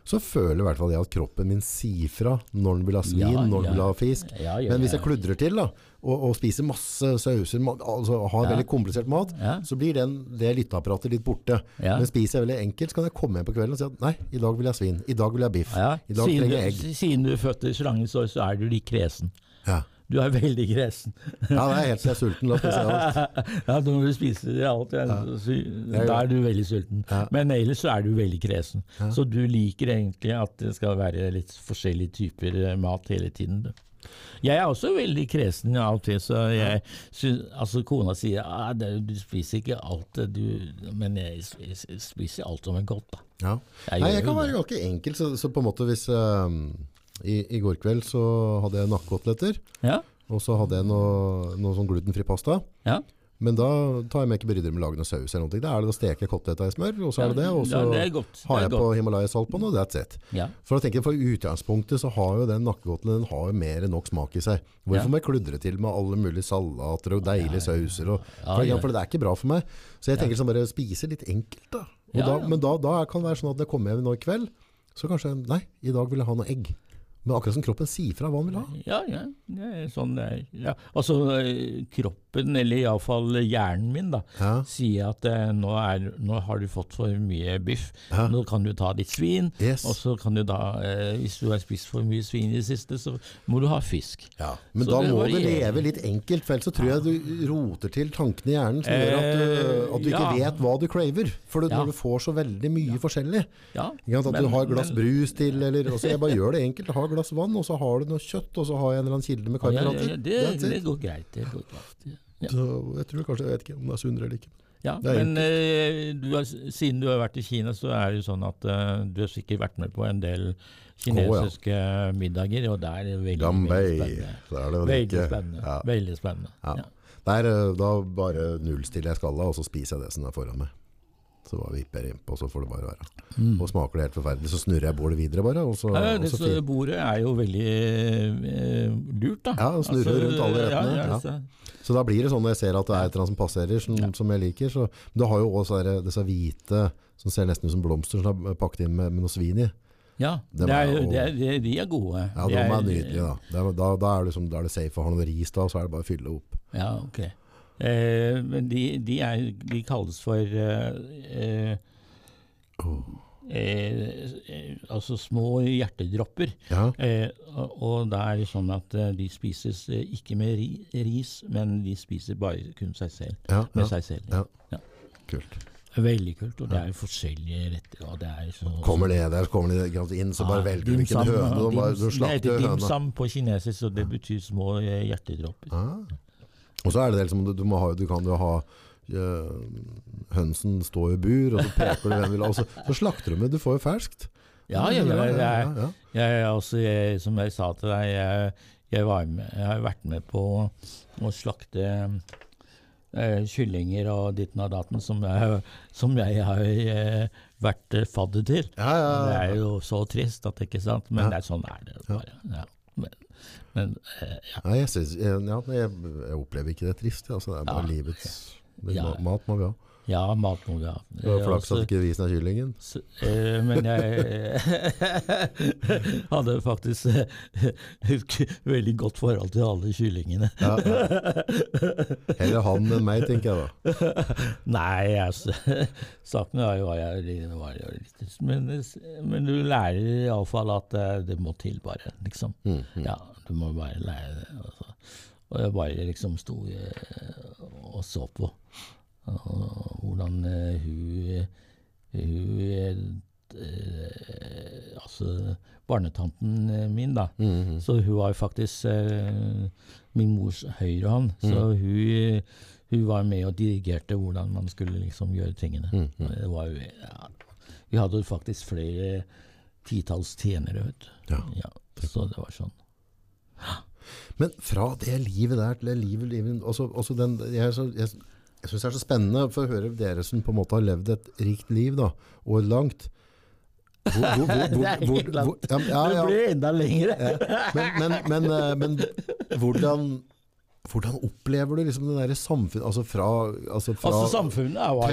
så føler i hvert fall jeg at kroppen min sier fra når den vil ha svin, Ja, når den ja. vil ha fisk. Ja, Men hvis jeg kludrer til da, og, og spiser masse sauser, altså har veldig komplisert mat, så blir den, det lytteapparatet litt borte. Men spiser jeg veldig enkelt, så kan jeg komme hjem på kvelden og si at nei, i dag vil jeg ha svin, i dag vil jeg ha biff, i dag siden, trenger jeg egg. siden du er født i slangens år, så er du litt kresen. Ja. Du er veldig kresen. ja, det er helt til jeg er sulten. La oss si alt. Ja, når du spiser alt, ja, så, da er du veldig sulten. Ja. Men ellers så er du veldig kresen. Så du liker egentlig at det skal være litt forskjellige typer eh, mat hele tiden. Du. Jeg er også veldig kresen av og til, så jeg synes, Altså, kona sier ah, det, du spiser ikke alt, du Men jeg, spiser alt som er godt, da. Ja. Jeg Nei, jeg kan være ganske enkel, så, så på en måte hvis um, i, I går kveld så hadde jeg nakkekoteletter, Ja, og så hadde jeg noe, noe sånn glutenfri pasta. ja. Men da tar jeg meg ikke brydder med lagende lage saus eller noe. Da er det å steke koteletter i smør, og så er det det. Og så ja, det har jeg på. Himalaya-salt på den, og that's it. Ja. For jeg tenker for utgangspunktet så har jo den nakkekotelen den har jo mer enn nok smak i seg. Hvorfor må jeg kludre til med alle mulige salater og deilige sauser? Og, for, for det er ikke bra for meg. Så jeg tenker sånn bare spise litt enkelt da. Da. Men da, da kan det være sånn at når jeg kommer hjem nå i kveld, så kanskje, nei, i dag vil jeg ha noe egg. Men akkurat som kroppen sier fra hva den vil ha. Ja, ja. Det er sånn det er. Ja. Altså, eh, kroppen, eller iallfall hjernen min, da, Ja. sier at eh, nå, er, nå har du fått for mye biff. Ja. Nå kan du ta litt svin. Yes. Og så kan du da, eh, hvis du har spist for mye svin i det siste, så må du ha fisk. Ja, men Så da det må du leve litt enkelt, for ellers så tror jeg du roter til tankene i hjernen som gjør at du, Eh, at du ikke vet hva du craver. For når du får så veldig mye forskjellig. At men- du har et glass men- brus til, eller altså Jeg bare gjør det enkelt. Har glass vann, og så har du noe kjøtt, og så har jeg en eller annen kilde med Ja, ja, ja, det, det går greit. Det går greit. Ja. Så jeg tror kanskje, jeg vet ikke om det er sunnere eller ikke. Ja, men eh, du har, siden du har vært i Kina, så er det jo sånn at eh, du har sikkert vært med på en del kinesiske middager, og det er veldig, veldig Gambay, spennende. så er det Veldig ikke. spennende. Ja. Veldig spennende. Ja. Ja. Der, eh, da bare nullstiller jeg skalla, og så spiser jeg det som er foran meg. Så bare vipper jeg innpå, og så får det bare være. Mm. Og smaker det helt forferdelig, så snurrer jeg bordet videre bare. Og så, Ja, det, og så bordet er jo veldig eh, lurt, da. Ja, det snurrer rundt alle rettene, Ja, ja. ja, så- da blir det sånn når jeg ser at det er et eller annet som passerer, som, som jeg liker. Så, men du har jo også disse, disse hvite som ser nesten ut som blomster, som er pakket inn med, med noe svin i. ja Det er, jo- det er, det, de er gode. Ja, de er nydelige da. Er, da, da, er det som, da er det safe å ha noe ris da, og så er det bare å fylle opp. Ja, ok. Eh, de, de, er, de kalles for eh, eh, eh, altså små hjertedropper. Ja, Eh, og, og da er det sånn at de spises ikke med ri, ris, men de spiser bare kun seg selv. ja, Med seg selv. Ja. Ja. kult. Veldig kult, og det er forskjellige retter. og det er så... Kommer det der, kommer de ikke inn, så bare ja, velger du ikke hvilken høne du, bare, du Det slakter høna. sum på kinesisk, og det betyr små hjertedråper. Ah. Og så er det det liksom, du, må ha, du kan jo ha øh, hønsen stå i bur, og så peker du hvem vil ha, så, så slakter du med, du får jo ferskt. Ja, jeg, jeg, det. Jeg, også, som jeg sa til deg, jeg, jeg, var med, jeg har vært med på å slakte eh, kyllinger og ditten og datten som jeg, som jeg har eh, vært eh, fadder til. Ja, ja, Det ja. er jo så trist at ikke sant, men Ja. det er sånn er det bare. Men, eh, ja. Nei, jeg, synes, jeg, ja, jeg, jeg opplever ikke det trist. Altså, det er bare Ja. livets Mat må vi ha. ja, mat må vi ha. Det var Eh, flaks at ikke visen er kyllingen. Så, eh, men jeg hadde faktisk eh, et veldig godt forhold til alle kyllingene. Ja, ja. Heller han enn meg, tenker jeg da. Nei, altså Saken var jo jeg, var jo litt men, men du lærer iallfall at eh, det må til, bare. Liksom. Mm, mm. Ja, du må bare lære det. Altså. Og jeg bare liksom sto eh, og så på og hvordan eh, hun, hun eh, Altså barnetanten min, da. Mm, -hmm. Så hun var jo faktisk min mors høyrehånd. Så Mm. hun, hun var med og dirigerte hvordan man skulle liksom gjøre tingene. Mm, mm. Det var ja, vi hadde faktisk flere titalls tjenere, vet du. Ja. Ja, så det var sånn. Men fra det livet der til det livet, livet også, også den, Jeg, jeg, jeg syns det er så spennende for å høre dere som på en måte har levd et rikt liv, da, og langt. Hvor, hvor, hvor, Det er ikke langt. hvor, ja, ja, Det blir enda lengre. Men, men, men, eh, men hvordan, hvordan opplever du liksom det der samfunnet Altså fra, altså fra Altså,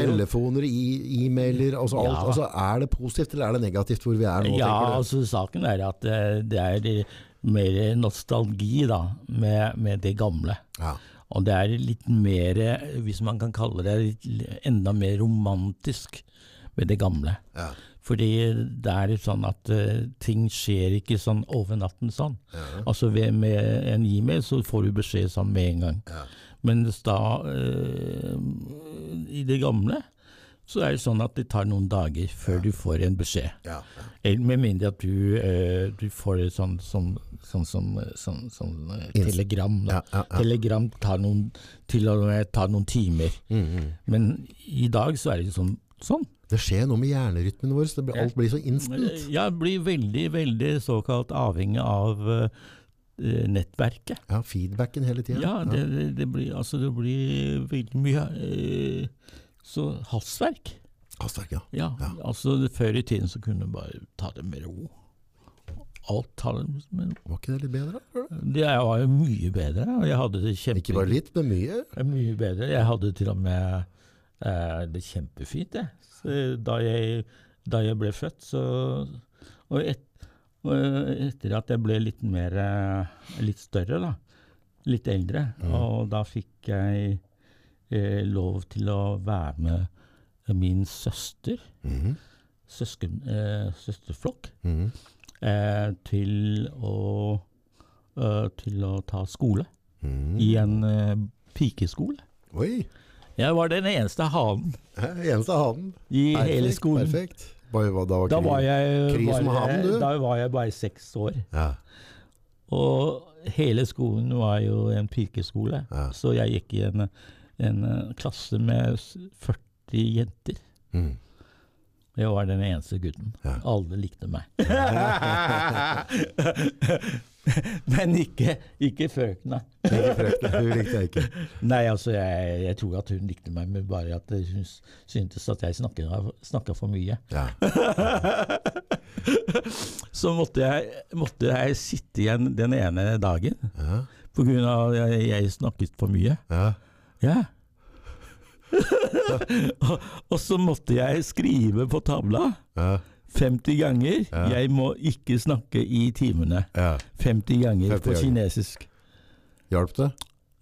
jo telefoner, e-mailer altså alt, Ja. altså Er det positivt eller er det negativt hvor vi er nå? Ja, du? altså saken er at eh, det er mer nostalgi da, med, med det gamle. Ja. Og det er litt mer, hvis man kan kalle det, litt, enda mer romantisk med det gamle. Ja. Fordi det er litt sånn at uh, ting skjer ikke sånn over natten sånn. Ja. Altså ved, med en e-mail så får du beskjed sånn med en gang. Ja. Mens da, uh, i det gamle, så er det sånn at det tar noen dager før du får en beskjed. Ja. Eller med mindre at du, eh, du får et sånn som sånn, som sånn, sånn, eh, Inst- telegram. Ja, ja, ja. Telegram tar noen, til og med tar noen timer. Mm, mm. Men i dag så er det sånn. sånn. Det skjer noe med hjernerytmen vår. så Det blir, alt blir så instant. Ja, blir veldig, veldig såkalt avhengig av uh, nettverket. Ja, feedbacken hele tida. Ja, det, det, det, blir, altså, det blir veldig mye eh, Så hastverk. Hastverk, ja. Ja, Ja. altså Før i tiden så kunne du bare ta det med ro. Alt ta det med ro. Var ikke det litt bedre? Det var jo mye bedre, og jeg hadde det kjempe, Ikke bare litt, men mye. mye bedre. Jeg hadde til og med eh, det kjempefint, jeg. Så Da jeg, da jeg ble født, så Og, et, og etter at jeg ble litt mer eh, Litt større, da. Litt eldre. Mm. Og da fikk jeg eh, lov til å være med min søster, Mhm. søsken, eh, søsterflokk, Mhm. eh, til å eh, til å ta skole Mhm. i en eh, pikeskole. Oi! Jeg var den eneste hanen Eh, Eneste hanen. i hele Perfekt, skolen. Perfekt. Da var, Da var jeg som bare, du. Da var jeg bare seks år. Ja. Og hele skolen var jo en pikeskole. Ja. Så jeg gikk i en, en eh, klasse med 40 jenter. Mm. Jeg var den eneste gutten. Ja. Alle likte meg. Men ikke, ikke frøkna. Ikke frøken, hun likte jeg ikke. Nei, altså, jeg, jeg tror at hun likte meg, men bare at hun syntes at jeg snakka for mye. Ja. Så måtte jeg, måtte jeg sitte igjen den ene dagen Ja. av at jeg snakket for mye. ja. Ja. og, og så måtte jeg skrive på tavla ja. 50 ganger. Ja. Jeg må ikke snakke i timene. ja. 50 ganger 50 på ganger. kinesisk. Hjalp det?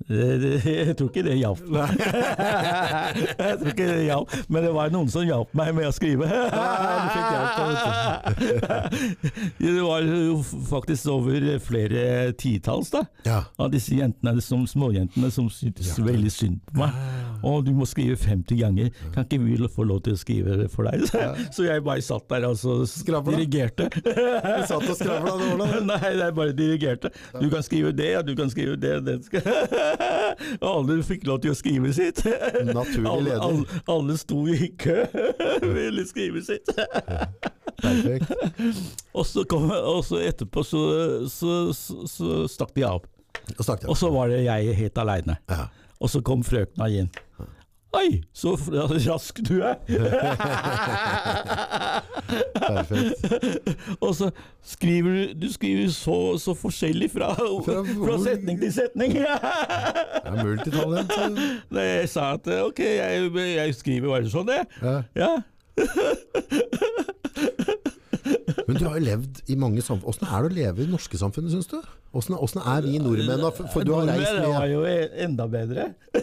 Jeg tror ikke det hjalp. jeg tror ikke det hjalp, men det var noen som hjalp meg med å skrive. det var jo faktisk over flere titalls da, av disse jentene, som småjentene, som syntes veldig synd på meg. Og du må skrive 50 ganger. Kan ikke vi få lov til å skrive det for deg? Så jeg bare satt der og så Skravla? dirigerte. Du satt og skravla, det da. Nei, det er bare dirigerte. Du kan skrive det, og du kan skrive det. og det skal- Og alle fikk lov til å skrive sitt. Naturlig Alle, leder. alle, alle sto i kø, ville skrive sitt. Perfekt. Og så, kom, og så etterpå så, så, så, så stakk de av. Og så var det jeg helt aleine. Ja. Og så kom frøkna inn. Oi, så rask du er! Perfekt. Og så skriver du Du skriver så, så forskjellig fra, Fra fra setning til setning. Det er multitalent. så- Da jeg sa at ok, jeg, jeg skriver bare sånn, jeg. Ja. Ja. Men du har jo levd i mange samfunn. Åssen er det å leve i det norske samfunnet, syns du? Åssen er vi nordmenn, da? For, for du har reist Nordmenn var jo e- enda bedre.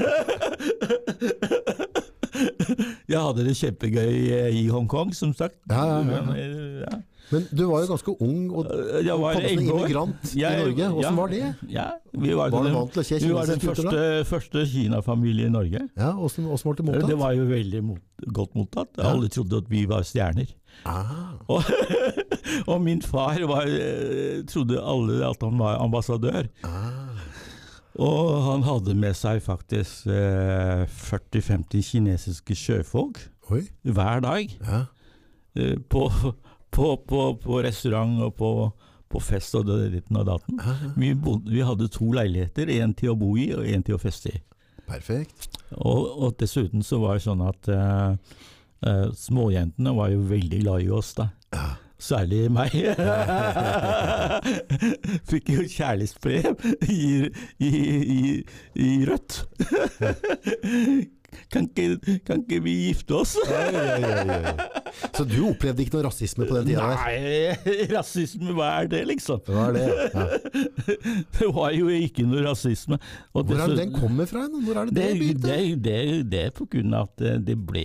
Jeg hadde det kjempegøy i Hongkong, som sagt. Ja, ja, ja. Men du var jo ganske ung og Jeg var kom som en 11 år. immigrant i Norge. Åssen var det? Vi var, Var den, vant til å se vi var den første, første Kina-familie i Norge. Ja, åssen ble det mottatt? Det var jo veldig mot, godt mottatt. Alle trodde at vi var stjerner. Ah, Og, og min far var, eh, trodde alle at han var ambassadør. ah. Og han hadde med seg faktisk eh, 40-50 kinesiske sjøfolk Oi. hver dag. Ja. eh, på, på, på, på restaurant og på, på fest og det ditten og datten. Ah, Vi, bodde, vi hadde to leiligheter, en til å bo i og en til å feste i. perfekt. Og, og dessuten så var det sånn at eh, eh, småjentene var jo veldig glad i oss da. Særlig meg. Fikk jo kjærlighetsbrev i, i, i, i rødt. Kan ikke, kan ikke vi gifte oss? Så du opplevde ikke noe rasisme på den tida? Nei, rasisme, hva er det, liksom? Hva er det. Ja. Det var jo ikke noe rasisme. Og Hvor er det den kommer fra? Hvor er det det, det det, det, det er på grunn av at det ble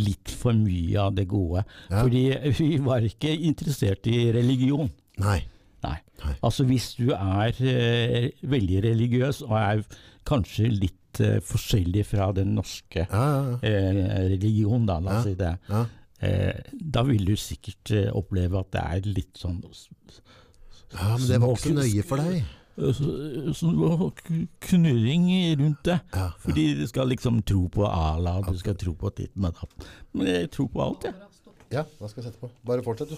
litt for mye av det gode. Ja. Fordi vi var ikke interessert i religion. Nei. Nei. Nei. Altså hvis du er eh, veldig religiøs og er kanskje litt eh, forskjellig fra den norske Ja, ja, ja. eh, religion, da, la Ja. oss si det, ja. eh, da vil du sikkert oppleve at det er litt sånn Ja, men det var ikke så nøye for deg. så- sånn knurring rundt det. Ja, Fordi du skal liksom tro på Allah, du skal tro på titten og datten. Men jeg tror på alt, jeg. ja, hva skal jeg sette på? Bare fortsett, du.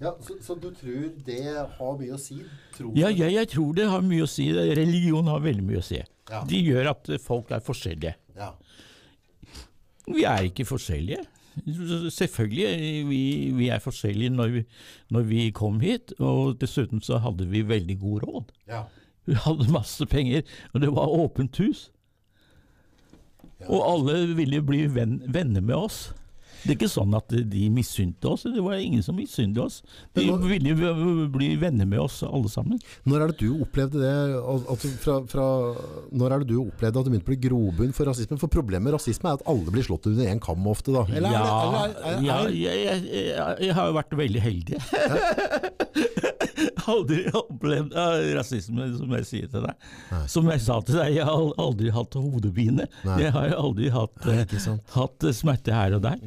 Ja, så, så du tror det har mye å si? Tror Ja, jeg, jeg tror det har mye å si. Religion har veldig mye å si. Ja. De gjør at folk er forskjellige. Ja. Vi er ikke forskjellige. Selvfølgelig, vi, vi er forskjellige når vi, når vi kom hit, og dessuten så hadde vi veldig god råd. ja. Vi hadde masse penger, og det var åpent hus. Og alle ville bli venn, venner med oss. Det er ikke sånn at de misunte oss, det var ingen som misunte oss. De ville jo bli venner med oss alle sammen. Når er det du opplevde det al- altså fra, fra, Når er det du opplevde at det begynte å bli grobunn for rasisme? For problemet med rasisme er at alle blir slått under én kam ofte, da. Eller er ja, eller, eller er, er, ja jeg, jeg, jeg, jeg har jo vært veldig heldig. aldri opplevd rasisme, som jeg sier til deg. Nei. Som jeg sa til deg, jeg har aldri hatt hodepine. Nei. Jeg har aldri hatt, Nei, hatt smerte her og der.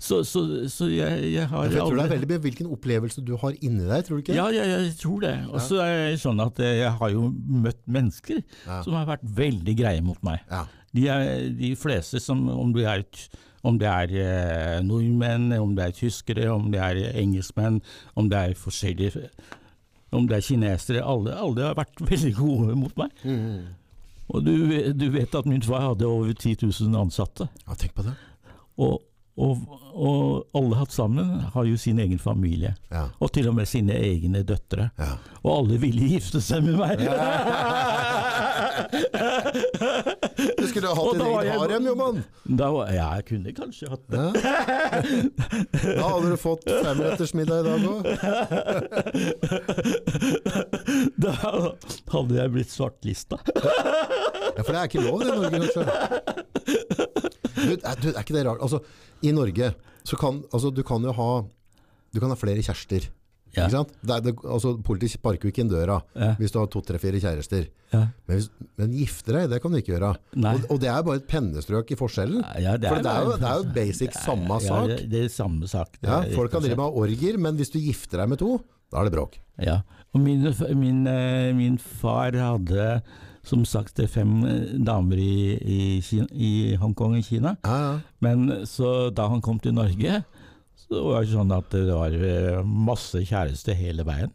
Så, så, så jeg, jeg har jeg tror det er veldig med hvilken opplevelse du har inni deg, tror du ikke? ja, ja, jeg tror det. Og så er det sånn at jeg har jo møtt mennesker Ja. som har vært veldig greie mot meg. Ja. De, er, de fleste som, om det er, om det er eh, nordmenn, om det er tyskere, om det er engelskmenn, om det er forskjellige Om det er kinesere, alle, alle har vært veldig gode mot meg. Mm. Og du, du vet at min far hadde over 10 000 ansatte. ja, tenk på det. Og, og, og alle hatt sammen har jo sin egen familie. Ja. Og til og med sine egne døtre. Ja. Og alle ville gifte seg med meg! Du skulle ha hatt din da egen harem, jo, mann! Ja, jeg kunne kanskje hatt det. Da hadde du fått femrettersmiddag i dag òg. Da hadde jeg blitt svartlista. Ja, for det er ikke lov i Norge, kanskje? Du, er, du, er ikke det rart? Altså, I Norge så kan altså, du kan jo ha Du kan ha flere kjærester. Ja. Det er, det, altså, politiet sparker jo ikke inn døra Ja. hvis du har to-tre-fire kjærester. Ja. Men, hvis, men gifte deg, det kan du ikke gjøre. Og, og det er bare et pennestrøk i forskjellen. Ja, For det er jo, det er jo basic samme sak. Det, det er samme sak. Det Ja, folk kan drive med orger, men hvis du gifter deg med to, da er det bråk. Ja, og min, min, eh, min far hadde som sagt fem eh, damer i, i, Kina, i Hongkong i Kina. Ja, ja. Men så da han kom til Norge, så var det sånn at det var eh, masse kjærester hele veien.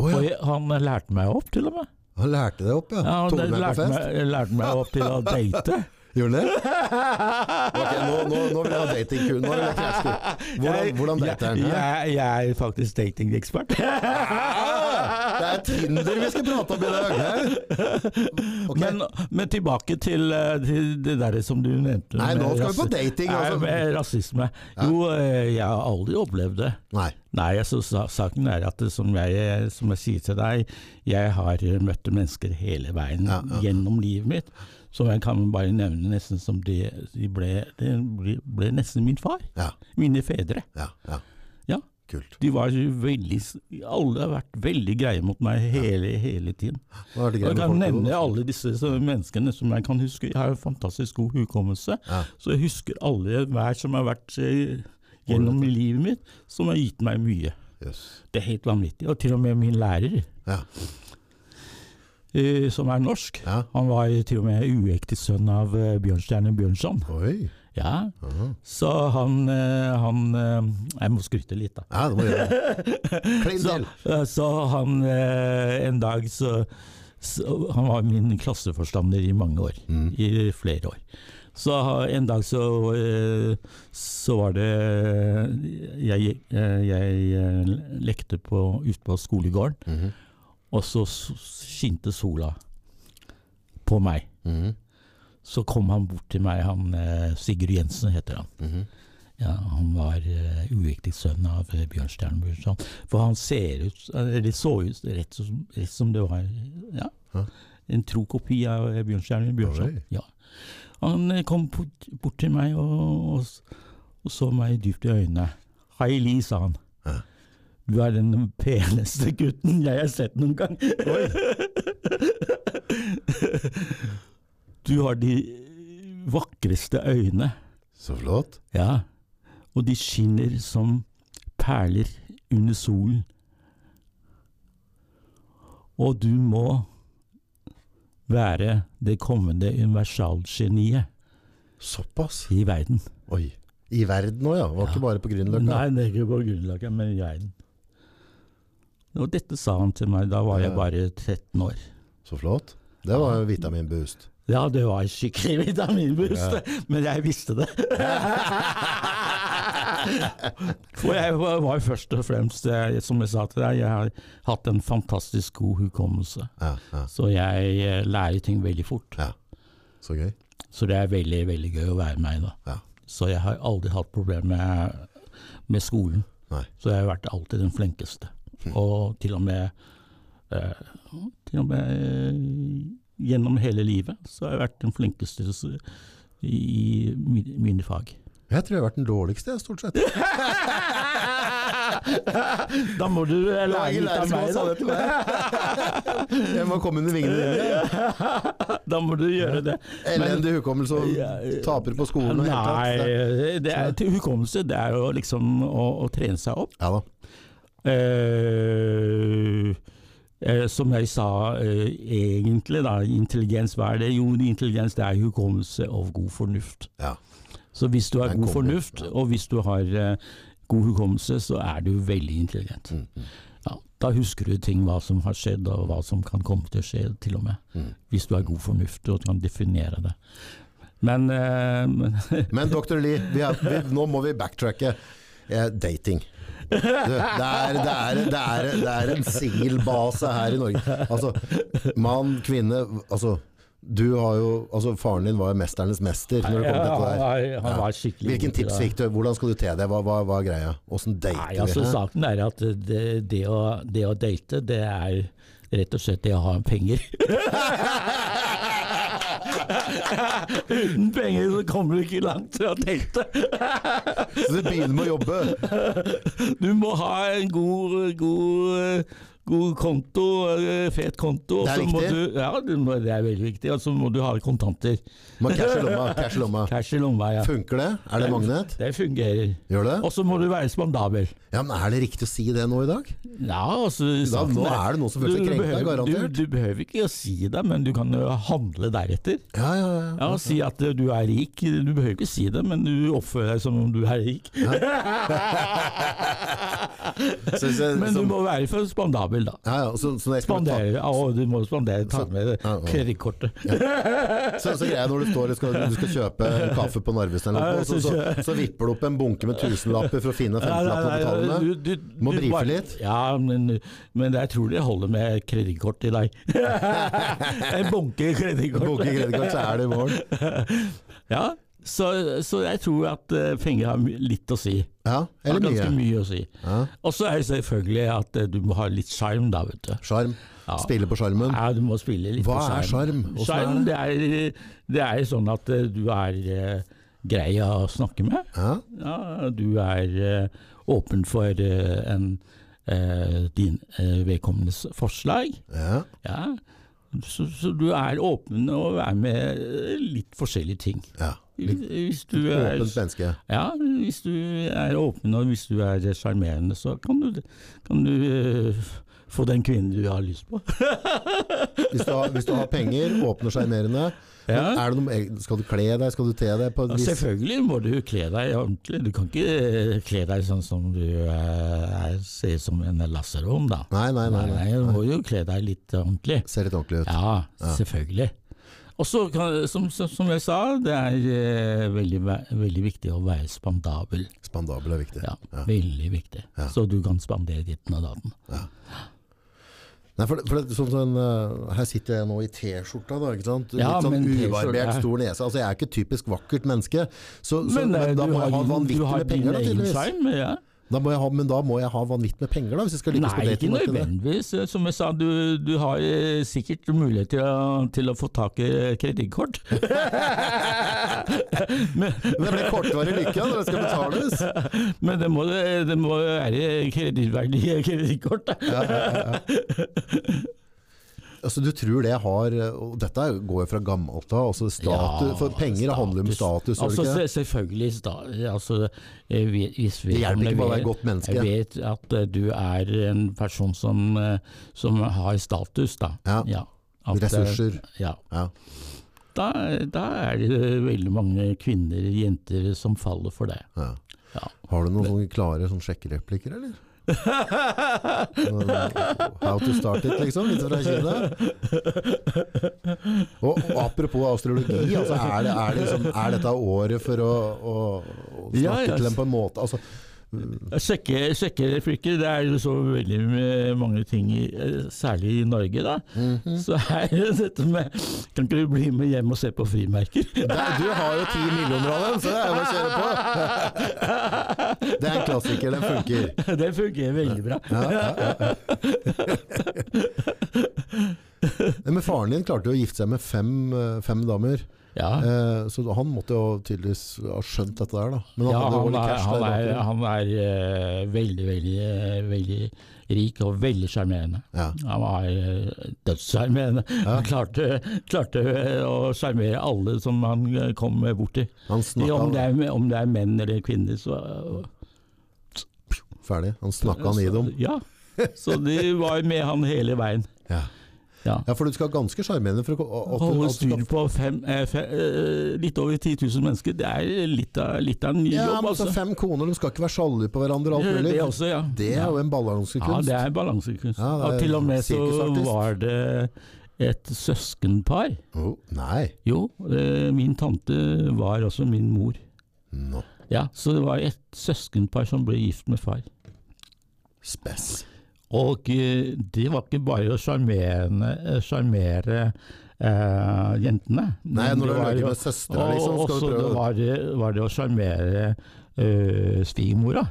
Oh, ja. Og han lærte meg opp til og med. Han lærte det opp, ja. Ja, han det lærte, meg, lærte meg opp til å date. Gjorde han det? Okay, nå, nå, nå vil jeg ha datingkuen. Hvordan, hvordan dater han? Jeg, jeg, er faktisk datingekspert. Ah, det er Tinder vi skal prate om i dag! Okay. Men, men tilbake til, eh, til det der som du nevnte. Nei, nå skal vi på dating. dating, Nei, altså. med rasisme. Jo, eh, jeg har aldri opplevd det. Nei. Nei, altså, saken er at som, jeg, som jeg sier til deg, jeg har eh, møtt mennesker hele veien Ja, ja. gjennom livet mitt. Som jeg kan bare nevne nesten som de, de ble, de ble, ble nesten min far. Ja, Mine fedre. ja, ja. Ja. Kult. De var veldig Alle har vært veldig greie mot meg hele, hele tiden. Det Og jeg kan nevne alle disse menneskene som jeg kan huske. Jeg har en fantastisk god hukommelse, så jeg husker alle hver som har vært eh, gjennom livet mitt, som har gitt meg mye. Yes. Det er helt vanvittig. Og til og med min lærer, Ja. Som er norsk, Ja. han var til og med uekte sønn av uh, Bjørnstjerne Bjørnson. Oi. Ja, så han, eh, han eh, Jeg må skryte litt, da. Ja, det må gjøre. det. Så, så han en dag så, så Han var min klasseforstander i mange år. Mm. I flere år. Så en dag så, så var det Jeg, jeg lekte på, ute på skolegården, Mhm. Og så skinte sola på meg. Mhm. Så kom han bort til meg, han eh, Sigurd Jensen heter han. Mhm. Ja, han var uh, uviktig sønn av uh, Bjørnstjerne Bjørnson. For han ser ut eller så ut rett som, rett som det var ja, Hæ? en tro kopi av uh, Bjørnstjerne Bjørnson. Ja. Han kom bort, bort til meg og, og, og så meg dypt i øynene. Hei, Li, sa han. Du er den peneste gutten jeg har sett noen gang. du har de vakreste øyne. Så flott. Ja, og de skinner som perler under solen. Og du må være det kommende universalgeniet Såpass. i verden. Oi. I verden òg, ja. Var ikke bare på Grünerløkka. Nei, det er ikke på grunnlaget, men i verden. Og dette sa han til meg, da var jeg bare 13 år. Så flott. Det var jo vitaminboost. Ja, det var skikkelig vitaminboost, men jeg visste det. For jeg var først og fremst, som jeg sa til deg, jeg har hatt en fantastisk god hukommelse. Ja, ja, Så jeg eh, lærer ting veldig fort. ja. Så gøy. Så det er veldig, veldig gøy å være meg da. Ja. Så jeg har aldri hatt problemer med, med skolen. Nei. Så jeg har vært alltid den flinkeste. Og til og med, eh, til og med eh, gjennom hele livet så har jeg vært den flinkeste i mi- mine fag. Jeg tror jeg har vært den dårligste, stort sett. Da må du eh, lære litt av meg, da. Jeg må komme under vingene dine. Da må du gjøre det. Elendig hukommelse og eh, taper på skolen og helt Nei, tatt. det er til hukommelse. Det er jo liksom å, å trene seg opp. Ja da. Eh, eh, som jeg sa, eh, egentlig da, intelligens, hva er det? Jo, intelligens det er hukommelse og god fornuft. Ja. Så hvis du har god fornuft, og hvis du har god hukommelse, så er du veldig intelligent. Mm, mm, Ja, da husker du ting, hva som har skjedd, og hva som kan komme til å skje, til og med. mm. Hvis du har god fornuft og kan definere det. Men, eh, men Men dr. Lee, vi er, vi, nå må vi backtracke. Eh, dating. Du, det, er, det, er, det, er, det er en singelbase her i Norge. Altså, mann, kvinne altså, du har jo, altså Faren din var jo mesternes mester. Når det kom til dette der. Ja, han var skikkelig Hvilken tips fikk du? Hvordan skal du te det? Hva, hva, hva er greia? Åssen dater Nei, altså vi? Saken er at det, det, å, det å date, det er rett og slett det å ha penger. Uten penger så kommer du ikke langt fra teltet. Så du begynner med å jobbe. Du må ha en god, god, god konto, eh, fet konto. Det er viktig. Du, ja, det, det er veldig viktig. Og så må du ha kontanter. Må cash i lomma. Cash i lomma. Cash i lomma, ja. Funker det? Er det magnet? Det fungerer. Gjør det? Og så må du være spandabel. Ja, men Er det riktig å si det nå i dag? Ja, altså Da, nå er det noen som føler seg krenka, garantert. Du, du behøver ikke å si det, men du kan jo handle deretter. Ja, ja, ja. Ja, Si at du er rik. Du behøver ikke si det, men du oppfører deg som om du er rik. Så, så, Men du må være for spandabel, da. ja, ja, så, så, Spandere. Å, du må spandere. Ta Så- med Ja, kredittkortet. så, så greia når du står og skal, du skal kjøpe kaffe på Narvesen, eller noe, så, så, så- vipper du opp en bunke med tusenlapper for å finne en Nei, nei, femtilapp å betale med. du- du- Må bare- litt. Ja, men, men jeg tror det holder med kredittkort i deg. en. Bunke kredittkort, så er det i morgen. Ja, så, så jeg tror at eh, penger har litt å si. Ja, eller mye. ganske mye. å si. Ja. Og så er det selvfølgelig at eh, du må ha litt sjarm, da, vet du. Sjarm. Ja. Spille på sjarmen. Ja, du må spille litt Hva på er sjarm? Sjarm, det? det er, det er sånn at eh, du er grei å snakke med. Ja. Ja, du er åpen for en, din vedkommendes forslag. Ja. Ja. Så, så du er åpen og er med eh, litt forskjellige ting. ja. Litt Hvis du er, åpent menneske. ja, hvis du er åpen og hvis du er sjarmerende, så kan du, kan du eh, få den kvinnen du har lyst på. Hvis du har, hvis du har penger, åpne og sjarmerende. Ja. Noe, skal du kle deg, skal du te deg på et Ja, vis selvfølgelig må du kle deg ordentlig. Du kan ikke eh, kle deg sånn som du er, ser ut som en lasserom, da. Nei, nei, nei. nei. du må jo kle deg litt ordentlig. Ser litt ordentlig ut. Ja, Ja. selvfølgelig. Og så, som, som jeg sa, det er eh, veldig, veldig viktig å være spandabel. Spandabel er viktig. Ja, Ja. Veldig viktig. Ja. Så du kan spandere ditten og datten. Nei, for, for det, sånn, sånn, eh, her sitter jeg nå i T-skjorta, da. ikke sant? Ja, Litt sånn ubarbert, er- stor nese. Altså, jeg er ikke et typisk vakkert menneske. Så, så, Men, men, eh, da må jeg ha vanvittig med penger, da, tydeligvis. sjarm, ja. Da må jeg ha, men da må jeg ha vanvittig med penger, da, hvis jeg skal lykkes på Nei, ikke nødvendigvis. Som jeg sa, du, du har eh, sikkert mulighet til å, til å få tak i kredittkort. men, det blir kortvarig lykke når det skal betales. men det må, det må være kredittverdige kredittkort. da. Altså, du tror det har og Dette går jo fra gammelt av. Altså, status, Ja, for penger handler om status, Altså, ikke? se- selvfølgelig. sta- Altså, eh, hvis vi Det hjelper ikke bare å være godt menneske. Jeg vet at eh, du er en person som, eh, som har status, da. Ja. At, eh, Ressurser. Ja. Ja. Da, da er det veldig mange kvinner, jenter, som faller for det. Ja. Ja. Har du noen Men, klare sånn sjekkereplikker, eller? How to start it, liksom? Litt fra Kina. Og, og apropos astrologi, altså er, det, er, det liksom, er dette året for å, å snakke Ja, yes. til dem på en måte altså, Sjekke, sjekkereplikker, det er jo så veldig mange ting, eh, særlig i Norge, da. Mhm. Så er det dette med Kan ikke du bli med hjem og se på frimerker? der, Du har jo ti millioner av dem, så det er bare å kjøre på! Det er en klassiker, den funker. Det funker veldig bra. Ja, ja, ja. Men faren din klarte jo å gifte seg med fem, eh, fem damer. Ja. Eh, så han måtte jo tydeligvis ha skjønt dette der, da. Men han Ja, han er, han er, han er eh, veldig, veldig, eh, veldig rik og veldig sjarmerende. Ja. Han var uh, dødssjarmerende. Ja. Han klarte, klarte eh, å sjarmere alle som han eh, kom borti. Han om, det er, om det er menn eller kvinner, så ferdig. Han snakka han i dem. Ja. Så de var med han hele veien. Ja. Ja. ja, for du skal ha ganske sjarmerende for å Holde styr på fem, eh, fe, eh, litt over 10 000 mennesker, det er litt av, litt av en Ja, jobb. Altså. fem koner, de skal ikke være sjalu på hverandre alt mulig. Det også, ja. Det er jo en Ja, det er balansekunst. Ja, er og til og med så var det et søskenpar. Oh, nei. Jo, eh, min tante var også min mor. Nå. Ja, Så det var et søskenpar som ble gift med far. Spess. Og de det var ikke bare å sjarmere eh, eh, jentene. Nei, når du det var ligger jo- med søstera, liksom, Og du prøve var, det, var det å sjarmere eh, svigermora.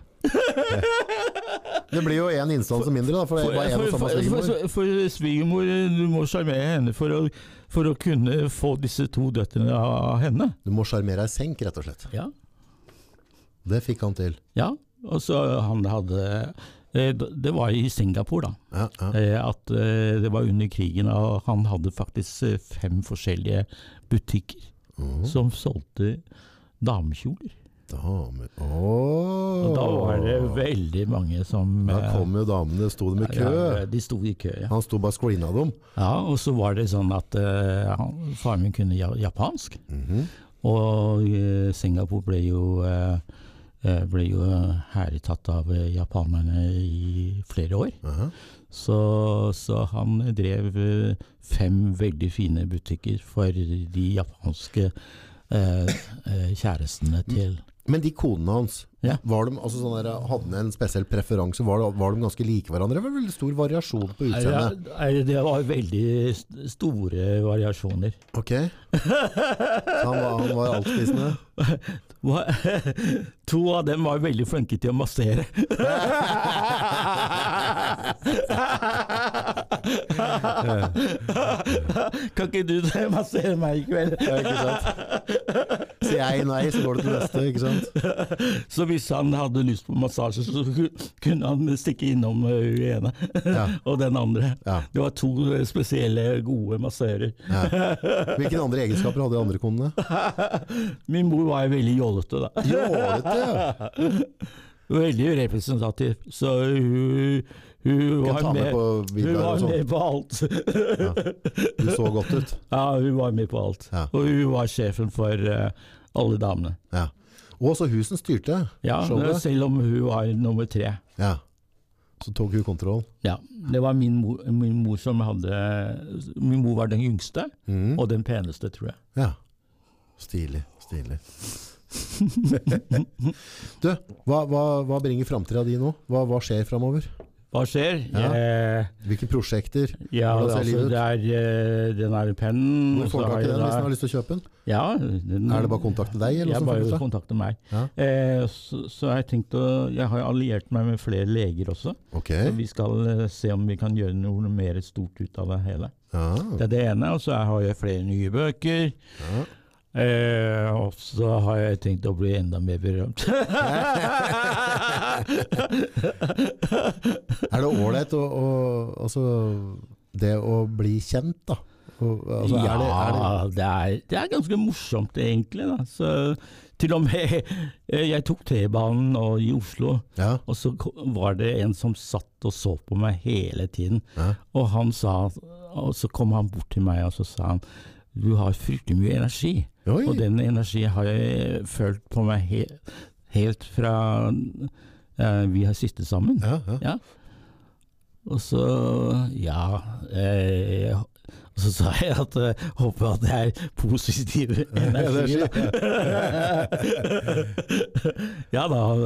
Det blir jo én instanse mindre, da, for for, svigermor. for, for svigermor, du må sjarmere henne for å, for å kunne få disse to døtrene av henne. Du må sjarmere ei senk, rett og slett. Ja. Det fikk han til. ja. Og så han hadde eh, Det var i Singapore, da. Ja, ja. Eh, At eh, det var under krigen, og han hadde faktisk eh, fem forskjellige butikker Mhm. som solgte damekjoler. Damer Og da var det veldig mange som Da eh, kom jo damene, sto de i kø. Ja, de sto i kø, ja. Han sto bare og screena dem. ja. Og så var det sånn at uh, faren min kunne japansk. japansk, -hmm. og uh, Singapore ble jo eh, eh, ble jo hæretatt av eh, japanerne i flere år. Aha. Så, så han drev eh, fem veldig fine butikker for de japanske eh, eh, kjærestene til Men de konene hans, Ja. var de, altså sånn der, hadde de en spesiell preferanse? Var, de, var de ganske like hverandre? Det var veldig stor variasjon på utseendet. Nei, Det var veldig store variasjoner. Ok. Så han var, han var altspisende? To av dem var veldig flinke til å massere. kan ikke du massere meg i kveld? Ja, ikke sant? Sier jeg nei, så går det til neste, ikke sant? Så hvis han hadde lyst på massasje, så kunne han stikke innom hun ene Ja. og den andre. Ja. Det var to uh, spesielle gode massører. Ja. Hvilke andre egenskaper hadde de andre konene? Min mor var veldig jålete, da. Jålete, ja. Veldig representativ. Så hun, hun var med med, på hun var sånn. med på alt. Du så godt ut. Ja, hun var med på alt. Ja. Og hun var sjefen for uh, alle damene. Ja. Og så husen styrte Ja, showet. selv om hun var nummer tre. Ja. Så tok hun kontroll. Ja, Det var min mor, min mor som hadde Min mor var den yngste, mm. og den peneste, tror jeg. Ja. Stilig. Stilig. du, hva, hva, hva bringer framtida di nå? Hva, hva skjer framover? Hva skjer? Ja. Eh, Hvilke prosjekter? ja, det, altså, det er eh, den er pennen Hvor får du tak i den hvis du har lyst til å kjøpe den? Ja, den, Er det bare å kontakte deg? Eller Jeg bare å kontakte meg. Ja. Eh, så, så jeg tenkte Jeg har alliert meg med flere leger også. Ok. Så vi skal eh, se om vi kan gjøre noe mer stort ut av det hele. Ja. Det er det ene. Og så har jeg flere nye bøker. Ja. Eh, og så har jeg tenkt å bli enda mer berømt. Er det ålreit å, å Altså det å bli kjent, da? Altså, ja, er det, er det, det, er, det er ganske morsomt egentlig. Da. Så, til og med eh, Jeg tok T-banen i Oslo, ja, og så var det en som satt og så på meg hele tiden. ja. Og han sa Og så kom han bort til meg og så sa han Du har fryktelig mye energi. Oi. Og den energien har jeg følt på meg he helt fra eh, vi har sittet sammen. Ja, ja. Ja. Og så Ja. Eh, og så sa jeg at jeg håper at det er positiv energi. ja da, han,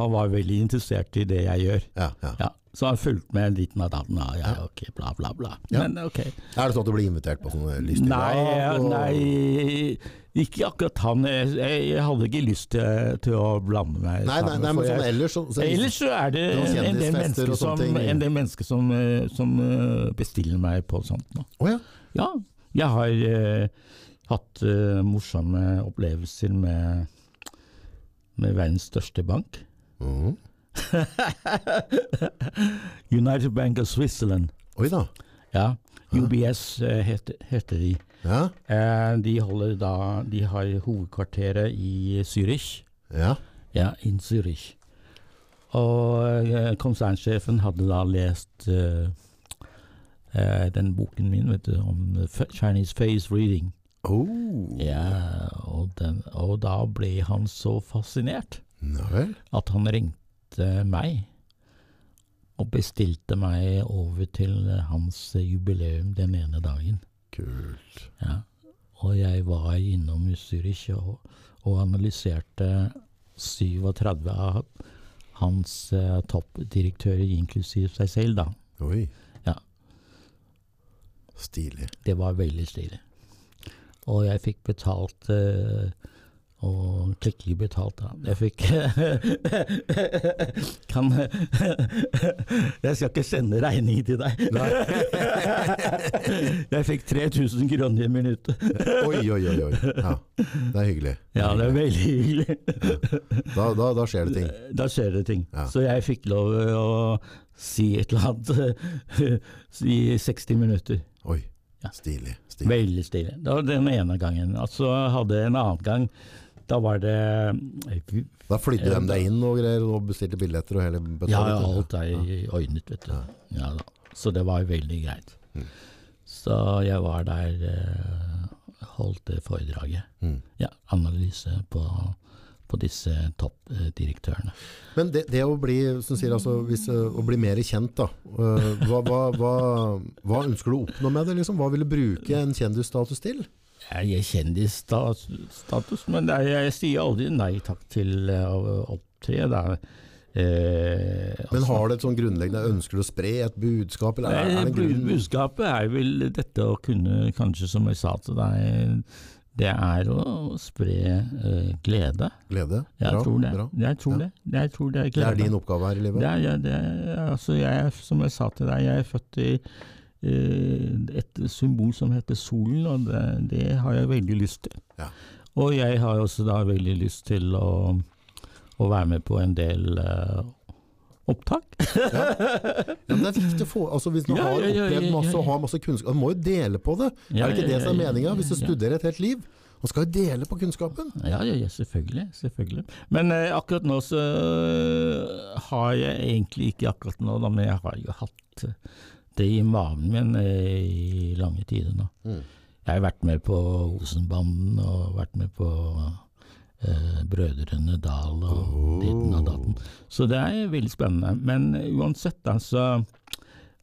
han var veldig interessert i det jeg gjør. ja, ja. Ja, så har jeg fulgt med litt av datten. Ja, ja, ok, bla, bla, bla. Ja. Men ok. Er det sånn at du blir invitert på sånne lystige Nei, nei, ikke akkurat han. Jeg, jeg hadde ikke lyst til, til å blande meg Nei, nei, nei, men sånn ellers så, så Ellers så er det en del mennesker som, en del mennesker som, eh, som eh, bestiller meg på sånt nå. Oh, ja. Ja, jeg har uh, hatt uh, morsomme opplevelser med, med verdens største bank. Mhm. United Bank of Switzerland. Oi da. Ja, UBS eh, heter, heter de. Ja. Eh, de, holder da, de har hovedkvarteret i Zürich. Ja. Ja, in Zürich. Og eh, konsernsjefen hadde da lest eh, eh, den boken min vet du, om Chinese face reading. Oh. Ja, og, den, og da ble han så fascinert Ja at han ringte meg og bestilte meg over til hans jubileum den ene dagen. Kult. Ja. Og jeg var innom Zürich og, og analyserte 37 av hans eh, toppdirektører, inklusiv seg selv, da. Oi. Ja. Stilig. Det var veldig stilig. Og jeg fikk betalt eh, Og klikkelig betalt, da. Jeg fikk Kan Jeg skal ikke sende regning til deg. jeg fikk 3000 kroner i minuttet. Oi, oi, oi. oi. Ja, det er hyggelig. Ja, det er veldig hyggelig. Da, da, da skjer det ting. Da skjer det ting. Ja. Så jeg fikk lov å si et eller annet i 60 minutter. Oi, stilig. stilig. Veldig stilig. Det var den ene gangen. Altså hadde jeg en annen gang Da var det Da flydde de deg inn og greier, og bestilte billetter og hele Ja, betalte. alt er ordnet, vet du. Ja. Så det var veldig greit. Mm. Så jeg var der, eh, holdt det foredraget. Mm. Ja, analyse på, på disse toppdirektørene. Men det, det å bli, som sier, altså, hvis, å bli mer kjent, da. hva, hva, hva, hva ønsker du å oppnå med det? Liksom? Hva vil du bruke en kjendisstatus til? Jeg er kjendisstatus, men er, jeg sier aldri nei takk til eh, å opptre. Da. Eh, Men altså- har du et sånn grunnleggende Ønsker du å spre et budskap? Eller er, er det grunn? Budskapet er vel dette å kunne, kanskje som jeg sa til deg, det er å spre eh, glede. Glede? Jeg Bra, tror det. bra. Jeg tror Ja. det. Jeg tror det er glede. Det er din oppgave her i livet? Det er, ja, det er, altså jeg, som jeg sa til deg, jeg er født i eh, et symbol som heter solen, og det, det har jeg veldig lyst til. Ja. Og jeg har også da veldig lyst til å, å være med på en del uh, opptak. Ja, men det er viktig å få altså Hvis du Ja, har ja, ja, opplevd ja, masse og har masse kunnskap, du må jo dele på det. Ja, er det ikke ja, det som er ja, ja, meninga? Hvis du ja. studerer et helt liv? Man skal jo dele på kunnskapen. Ja, ja, ja selvfølgelig, selvfølgelig. Men eh, akkurat nå så øh, har jeg egentlig ikke akkurat nå, da, men jeg har jo hatt eh, det i maven min eh, i lange tider nå. Mm. Jeg har vært med på Osenbanden og vært med på eh, Brødrene Dal og ditten og datten. Så det er veldig spennende. Men uansett da, så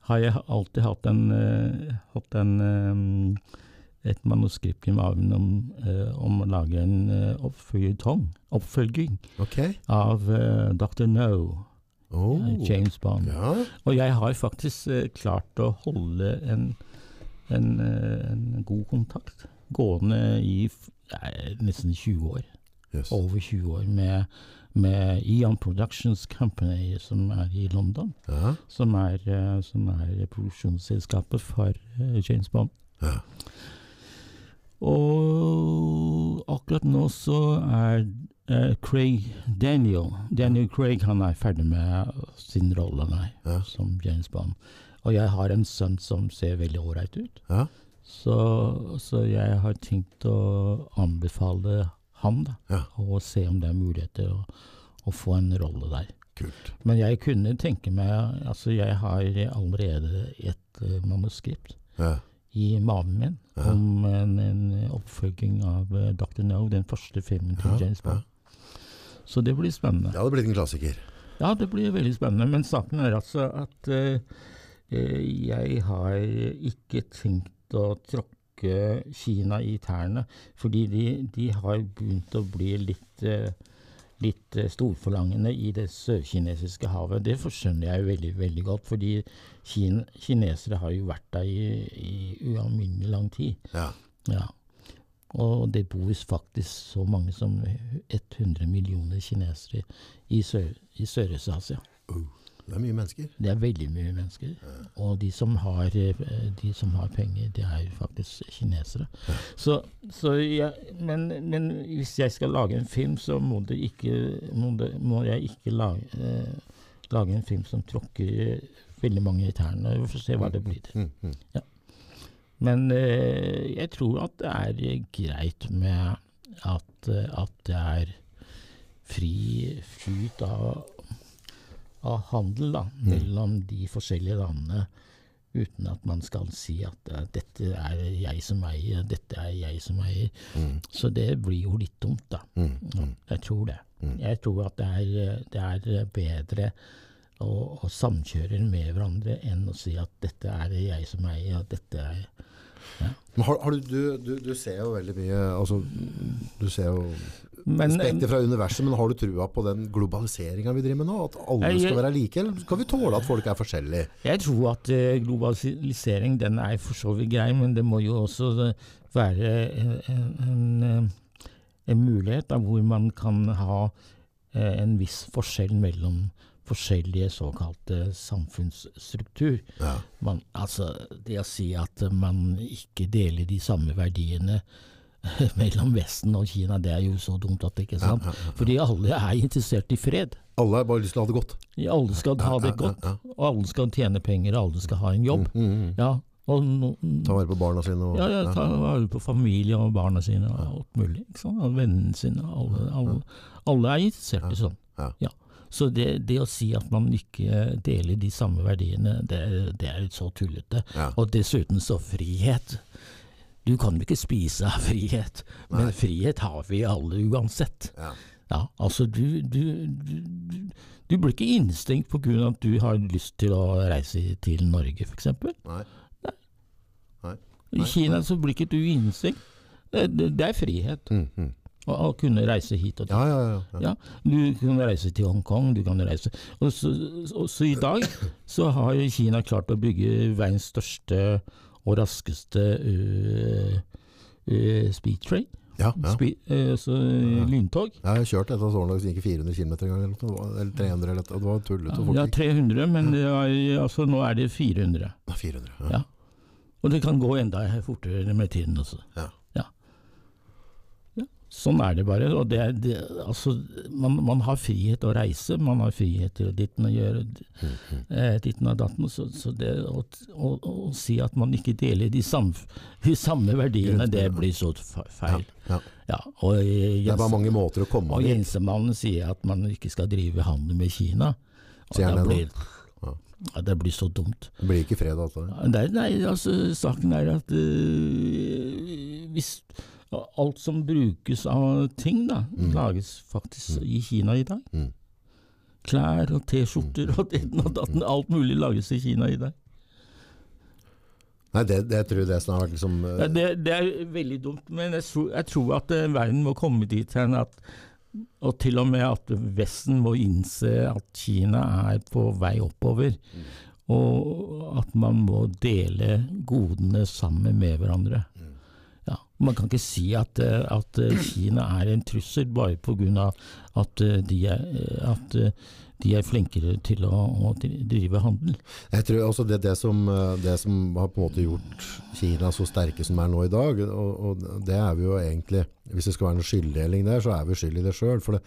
har jeg alltid hatt en, eh, hatt en eh, et manuskript i maven om, eh, om å lage en uh, oppfølging, oppfølging Ok. av eh, Dr. No, Oh. James Bond. Ja. Og jeg har faktisk eh, klart å holde en, en, eh, en god kontakt gående i nei, nesten 20 år. Yes. Over 20 år med, med Eon Productions Company, som er i London. Ja. Som er, eh, som er produksjonsselskapet for eh, James Bond. Ja. Og akkurat nå så er eh, Craig Daniel Daniel Craig han er ferdig med sin rolle nei, Ja. som James Bond. Og jeg har en sønn som ser veldig ålreit ut. Ja. Så, så jeg har tenkt å anbefale han da, Ja. og se om det er muligheter å, å få en rolle der. Kult. Men jeg kunne tenke meg Altså, jeg har allerede et uh, manuskript Ja. i maven min Ja. om en, en oppfølging av uh, Dr. No, den første filmen til Ja, James Bond. Så det blir spennende. Ja, Det hadde blitt en klassiker. Ja, det blir veldig spennende. Men saken er altså at eh, eh, jeg har ikke tenkt å tråkke Kina i tærne, fordi de, de har begynt å bli litt eh, litt eh, storforlangende i det sørkinesiske havet. Det skjønner jeg veldig veldig godt, fordi kin kinesere har jo vært der i, i ualminnelig lang tid. Ja. Ja. Og det bor faktisk så mange som 100 millioner kinesere i Sør- Sørøst-Asia. Uh, det er mye mennesker. Det er veldig mye mennesker. Og de som har, eh, de som har penger, det er faktisk kinesere. Så, så jeg, men, men hvis jeg skal lage en film, så må, det ikke, må, det, må jeg ikke lage, eh, lage en film som tråkker veldig mange i tærne. Vi får se hva det blir til. Mm, mm. Men eh, jeg tror at det er eh, greit med at, eh, at det er fri flyt av, av handel da, mellom de forskjellige landene, uten at man skal si at uh, dette er jeg som eier, dette er jeg som eier. Mm. Så det blir jo litt dumt, da. Mm, mm. jeg tror det. Jeg tror at det er, det er bedre å, å samkjøre med hverandre enn å si at dette er jeg som eier, og dette er har, har du, du, du, du ser jo veldig mye altså, Du ser jo Men- spekter fra universet, men har du trua på den globaliseringa vi driver med nå? At alle Jeg- skal være like, eller skal vi tåle at folk er forskjellige? Jeg tror at eh, globalisering den er for så vidt grei, men det må jo også eh, være en, en, en, mulighet da, hvor man kan ha eh, en viss forskjell mellom forskjellige såkalte samfunnsstruktur. Ja. Man, altså, det å si at man ikke deler de samme verdiene mellom Vesten og Kina, det er jo så dumt at det ikke er sant. ja, ja. Fordi alle er interessert i fred. Alle har bare lyst til å ha det godt. Alle skal ha det godt, og alle skal tjene penger, og alle skal ha en jobb. Mm, mm. Ja, og Ta vare på barna sine. Og, ja, ja, ta vare på familie og barna sine og alt mulig. Og vennene sine. Alle, alle, alle er interessert i sånn. Ja. Så det, det å si at man ikke deler de samme verdiene, det, det er så tullete. Ja. Og dessuten så frihet. Du kan jo ikke spise av frihet, men Nei. frihet har vi alle uansett. Ja. Ja, altså du, du, du, du, blir ikke innestengt av at du har lyst til å reise til Norge, f.eks. Nei. Nei. I Kina så blir ikke du innestengt. Det, det, det er frihet Mm, mm. Å, og kunne reise hit og dit. Ja, ja, ja. ja. Ja, du kan reise til Hongkong, du kan reise og så, og så i dag så har Kina klart å bygge verdens største og raskeste uh, uh, speed train. ja, ja. Speed, øh, altså lyntog. Jeg har kjørt et av sånne som gikk 400 km en gang, eller, noe, eller 300 eller noe. Det var tullete og. Ja, 300, men det er, altså, nå er det 400. Ja, 400. Ja. Ja. Og det kan gå enda fortere med tiden også. Ja. Ja. Ja, Sånn er det bare. Og det, er- det, altså, man, man har frihet til å reise, man har frihet til ditten og gjøre eh, ditten og datten. Så, så det å, å, å si at man ikke deler de samme, de samme verdiene, det blir så feil. Ja. Ja, og Det er bare mange måter å komme og dit. Jensemannen sier at man ikke skal drive handel med Kina. Og Sier han det nå? Ja. ja, det blir så dumt. Det blir ikke fred av alt det der. Nei, nei, altså saken er at øh, hvis alt som brukes av ting, da, lages faktisk i Kina i dag. Mm. Klær og T-skjorter og ditten og datten, alt mulig lages i Kina i dag. Nei, det, det tror jeg det som har vært liksom eh, Ja, det, det er veldig dumt, men jeg tror, jeg tror at uh, verden må komme dit hen at og til og med at Vesten må innse at Kina er på vei oppover. Og at man må dele godene sammen med hverandre. Man kan ikke si at, eh, at eh, Kina er en trussel bare pga. at eh, de at de er flinkere til å, å drive handel. Jeg tror også det, det, som, det som har på en måte gjort Kina så sterke som er nå i dag, og, og det er vi jo egentlig Hvis det skal være noen skylddeling der, så er vi skyld i det sjøl. For,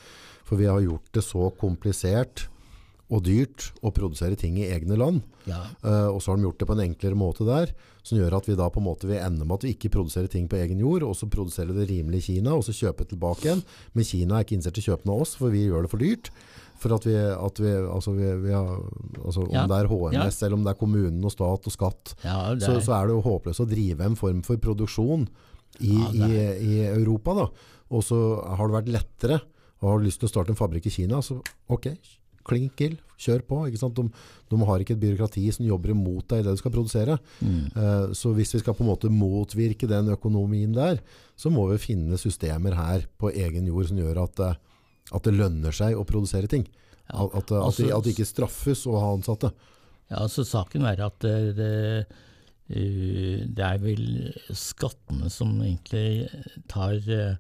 for vi har gjort det så komplisert og dyrt å produsere ting i egne land. Ja, Uh, og så har de gjort det på en enklere måte der, som gjør at vi da på en måte vil ende med at vi ikke produserer ting på egen jord, og så produserer det rimelig i Kina, og så kjøper tilbake igjen. Men Kina er ikke interessert i å kjøpe noe av oss, for vi gjør det for dyrt. For at vi, at vi, altså vi, vi har, altså Ja. Om det er HMS, eller om det er kommunen og stat og skatt, ja det så, er, så er det jo håpløst å drive en form for produksjon i, Ja, i, i Europa. da. Og så har det vært lettere, og har lyst til å starte en fabrikk i Kina, så ok, klink til, kjør på. ikke sant? De, de har ikke et byråkrati som jobber imot deg i det du skal produsere. mm. Uh, Så hvis vi skal på en måte motvirke den økonomien der, så må vi finne systemer her på egen jord som gjør at, eh, at det lønner seg å produsere ting. Ja, At, at, at, altså- at det ikke straffes å ha ansatte. Ja, altså Saken er at det, det, eh, er vel skattene som egentlig tar eh,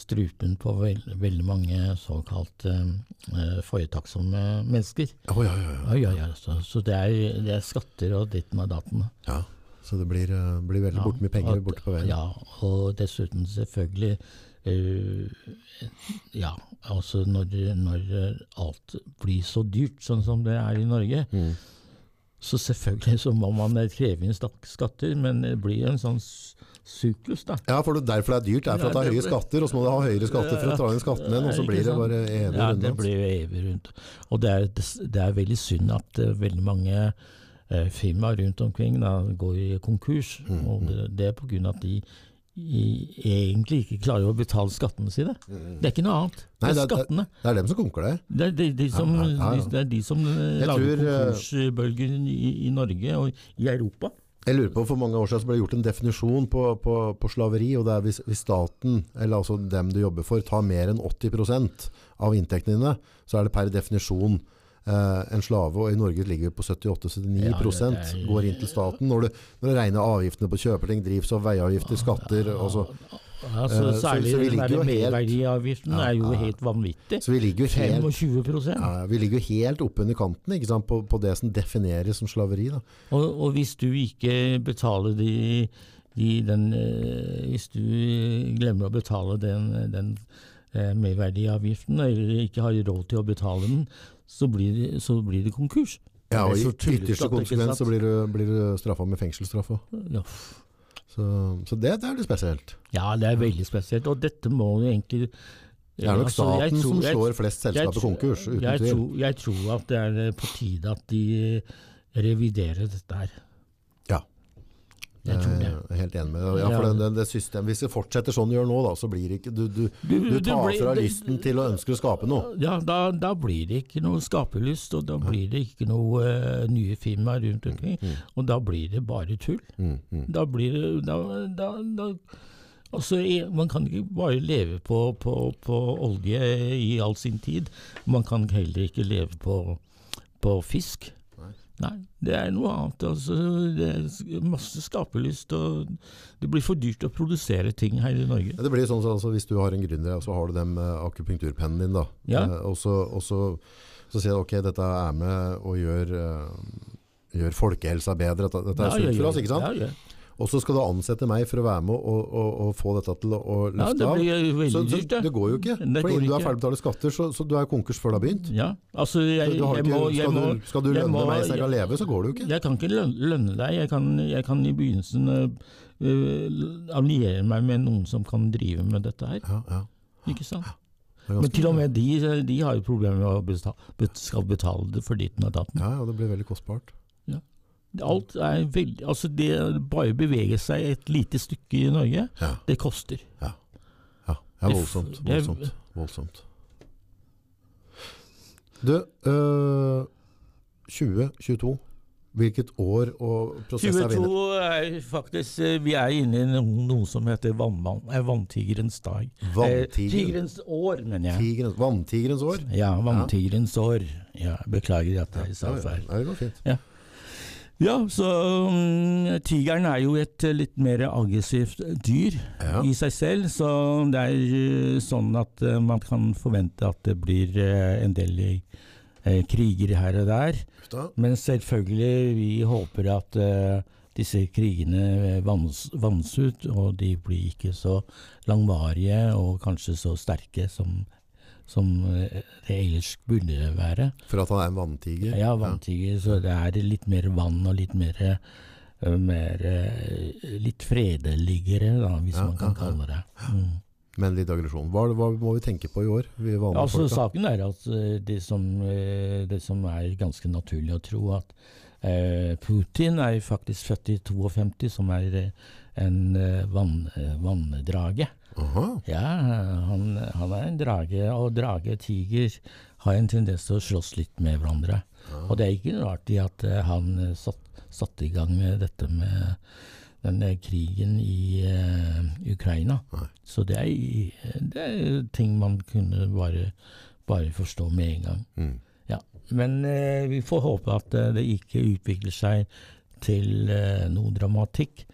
strupen på veld, veldig mange såkalt eh, foretaksomme mennesker. Oh, ja, ja, ja. Ja, ja, så, så det, er, det er skatter og ditten og datten. ja. Så det blir, eh, blir veldig Ja, borte mye penger borte på veien. Ja, og dessuten selvfølgelig uh, Ja, altså når, når alt blir så dyrt sånn som det er i Norge, Mm. så selvfølgelig så må man kreve inn skatter, men det blir en sånn syklus, da. Ja, for det er derfor det er dyrt. Det er for at det er høye skatter, og så må du ha høyere skatter for å ta inn skattene igjen, og så blir det bare evig Ja, rundt. det blir jo evig rundt. Og det er, det er veldig synd at eh, veldig mange eh, firmaer rundt omkring da, går i konkurs. Mm, og det, det er av at de i, egentlig ikke klarer å betale skattene sine. Det er ikke noe annet. Det det er det- skattene. Det er dem som konkurrerer. Det er de, de som, Ja, ja, ja. De, det er de som eh, lager konkursbølgen i, i Norge og i Europa. Jeg lurer på, For mange år siden så ble det gjort en definisjon på, på, på slaveri. og det er hvis, hvis staten, eller altså dem du jobber for, tar mer enn 80% av inntektene dine, så er det per definisjon eh, en slave, og i Norge ligger vi på 78-79 Ja, går inn til staten. Når du, når du regner avgiftene på kjøperting, drivstoff, veiavgifter, skatter og så, Altså, særlig så- særlig så den der merverdiavgiften Ja, er jo helt vanvittig. så vi ligger jo helt 25% ja, vi ligger jo helt oppunder kanten ikke sant, på, på det som defineres som slaveri. Da. Og, og hvis du ikke betaler de, de den eh, Hvis du glemmer å betale den, den eh, merverdiavgiften, eller ikke har råd til å betale den, så blir det, så blir det konkurs. Ja, og I så ytterste er konsekvens så blir du, blir du straffa med fengselsstraff. òg. Ja. Så, så det, det er litt spesielt. Ja, det er veldig spesielt. Og dette må jo egentlig Det er nok Altså, staten tror- som jeg- slår flest selskaper tror- konkurs, uten jeg tvil. Tror, jeg tror at det er på tide at de reviderer dette her. Jeg tror det. Jeg er helt enig med deg. Ja, for det, det, system, hvis det fortsetter sånn du gjør nå, da, så blir det ikke Du, du, Du- du tar blir- fra lysten til å ønske å skape noe. Ja, da, da blir det ikke noe skapelyst, og da blir det ikke noe uh, nye firmaer rundt omkring. Og da blir det bare tull. Mm, mm. Da blir det da, da, da, Altså, Man kan ikke bare leve på, på, på olje i all sin tid. Man kan heller ikke leve på, på fisk. Nei. Det er noe annet. Altså, det er masse skapelyst, og det blir for dyrt å produsere ting her i Norge. Ja, Det blir sånn så, altså, Hvis du har en gründer, og så har du den med akupunkturpennen din, da. Ja. Eh, og så, og så, så sier du ok, dette er med og gjør, uh, gjør folkehelsa bedre. Dette, dette er Ja, sunt for oss, ikke sant? Ja, ja. Og så skal du ansette meg for å være med og, og, og få dette til å å Ja, løfte det av. blir veldig Så, så dyrt, det. det går jo ikke. Det For du er ikke. ferdig betalt skatter, så, så du er konkurs før det har begynt. Ja, altså jeg, har jeg ikke, må, jeg skal, må du, skal du lønne må- meg så jeg kan leve, så går det jo ikke. Jeg kan ikke lønne, deg. Jeg kan, jeg kan i begynnelsen øh, alliere meg med noen som kan drive med dette her. Ja, ja. Ikke sant? Det Men til og med de, de har jo problemer med å betale, skal betale det for ditten og datten. Ja, ja, det blir veldig kostbart. Alt er veldig Altså, det bare bevege seg et lite stykke i Norge, Ja, det koster. ja. ja det er voldsomt. det Voldsomt. voldsomt. Du, øh, 2022. Hvilket år og prosess er vi inne 22 er faktisk øh, Vi er inne i noe, som heter eh, Vanntigerens dag. Eh, år, mener jeg. Tigerens, vanntigerens år? Ja, Vanntigerens år. Ja, beklager at jeg Ja, sa feil. ja, det går fint. Ja, så um, tigeren er jo et eh, litt mer aggressivt dyr Ja. i seg selv, så det er eh, sånn at uh, man kan forvente at det blir uh, en del uh, kriger her og der. Da. Men selvfølgelig, vi håper at disse krigene vanns, vanns ut, og de blir ikke så langvarige og kanskje så sterke som, som eh, det ellers burde være. For at han er en vanntiger? Ja, vanntiger, så det er litt mer vann og litt mer, eh, mer eh, Litt fredeligere, da, hvis Ja, man kan ja, ja. kalle det. Mm. Men litt aggresjon. Hva, hva må vi tenke på i år? Vi Altså, folk, saken er at det som, det som er ganske naturlig å tro, at eh, Putin er faktisk født i 52, som er en eh, vann, vanndrage. Aha. Ja, han, han er en drage, og drage og tiger har en tendens til å slåss litt med hverandre. Og det er ikke rart i at eh, han satte satt, i gang med dette med denne krigen i uh, Ukraina. Nei. Så det er, det er ting man kunne bare, bare forstå med en gang. Mm. Ja. Men uh, vi får håpe at uh, det ikke utvikler seg til eh, noe dramatikk,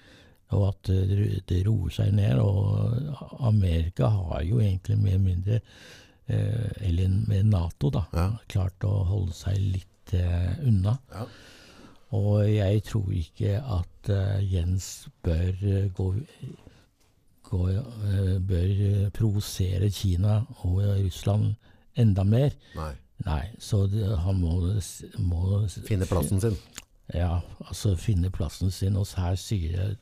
og at eh, det- roer seg ned. Og Amerika har jo egentlig mer eller mindre, eh, eller med Nato, da, Ja. klart å holde seg litt eh, unna. Ja. Og jeg tror ikke at eh, Jens bør eh, gå, eh, bør eh, provosere Kina og eh, Russland enda mer. Nei. Nei, så det, han må, må Finne plassen sin. Ja, altså finne plassen sin. Og her sier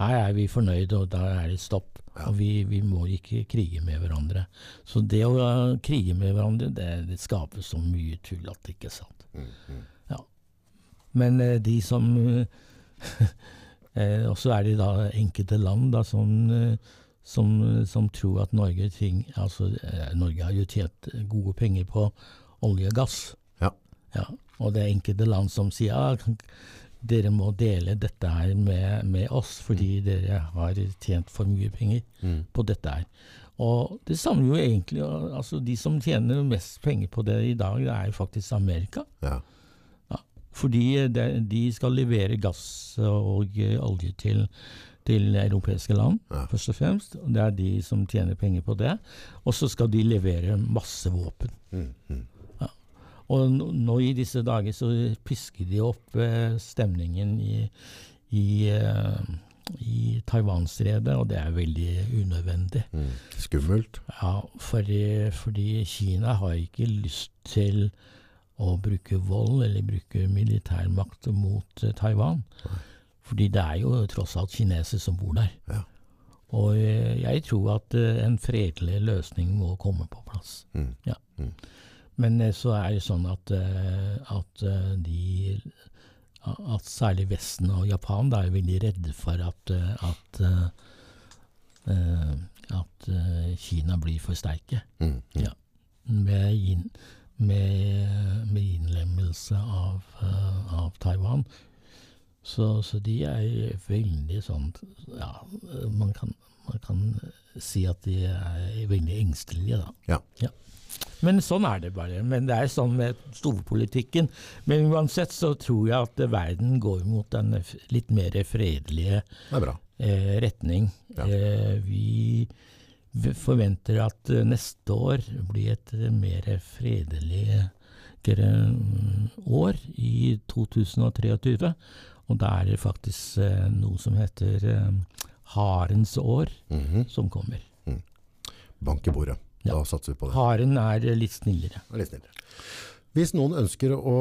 her er vi fornøyd, og da er det stopp. Ja. Og vi, vi må ikke krige med hverandre. Så det å krige med hverandre, det, det skaper så mye tull at det ikke er sant. Mm, mm. Men eh, de som eh, Og så er det da enkelte land da, som, eh, som, som tror at Norge ting Altså, Norge har jo tjent gode penger på olje og gass. Ja. Ja, og det er enkelte land som sier ja, kan- dere må dele dette her med, med oss, fordi dere har tjent for mye penger Mm. på dette her. Og det samme jo egentlig altså De som tjener mest penger på det i dag, det er jo faktisk Amerika. Ja. Fordi de, de skal levere gass og eh, olje til, til europeiske land, Ja. først og fremst. Det er de som tjener penger på det. Og så skal de levere masse våpen. Mm, mm. Og nå, i disse dager så pisker de opp eh, stemningen i, i, eh, i Taiwanstredet, og det er veldig unødvendig. Mm. Skummelt. Ja, fordi, fordi Kina har ikke lyst til å bruke vold eller bruke militærmakt mot eh, Taiwan. Fordi det er jo tross alt kinesere som bor der. Ja. Og eh, jeg tror at eh, en fredelig løsning må komme på plass. Mm. Ja. Mm. Men eh, så er det sånn at, eh, at eh, de at særlig Vesten og Japan da er veldig redde for at, at, at Kina blir for sterke Mm. Mm. Ja. med, inn, med, med innlemmelse av, av Taiwan. Så, så de er veldig sånn Ja, man kan, man kan si at de er veldig engstelige, da. Ja. Ja. Men sånn er det bare. Men det er sånn med storpolitikken. Men uansett så tror jeg at verden går mot en litt mer fredelige eh, retning. Ja. Eh, vi forventer at eh, neste år blir et eh, mer fredeligere mm, år, i 2023. Og da er det faktisk eh, noe som heter eh, Harens år, Mhm. som kommer. Bank i bordet. Ja. Da satser vi på det. Haren er litt snillere. Er litt snillere. Hvis noen ønsker å,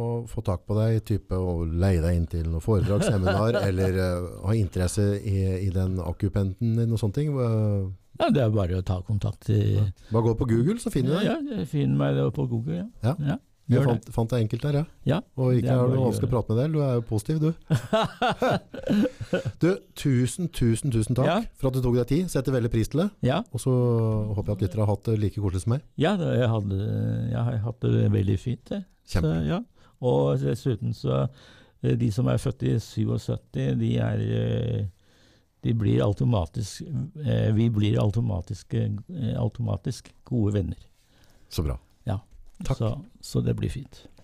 å få tak på deg, type å leie deg inn til noe foredrag, seminar, eller uh, ha interesse i, i den akkupenten din og sånne ting, uh, Ja, det er bare å ta kontakt. i- bare gå på Google, så finner du Ja, deg. ja, Finn meg på Google, ja. Ja. Ja Jeg fant, fant deg enkelt der, ja. Ja, Og ikke er er det noe vanskelig å prate med deg, du er jo positiv, du. du, tusen, tusen, tusen takk Ja. for at du tok deg tid. Setter veldig pris til det. Ja, Og så håper jeg at lyttere har hatt det like koselig som meg. ja jeg, hadde, jeg har hatt det veldig fint. Så, ja. Og dessuten så eh, De som er født i 77, de er eh, De blir automatisk eh, Vi blir automatisk, automatisk gode venner. Så bra. Takk. Så, så det blir fint.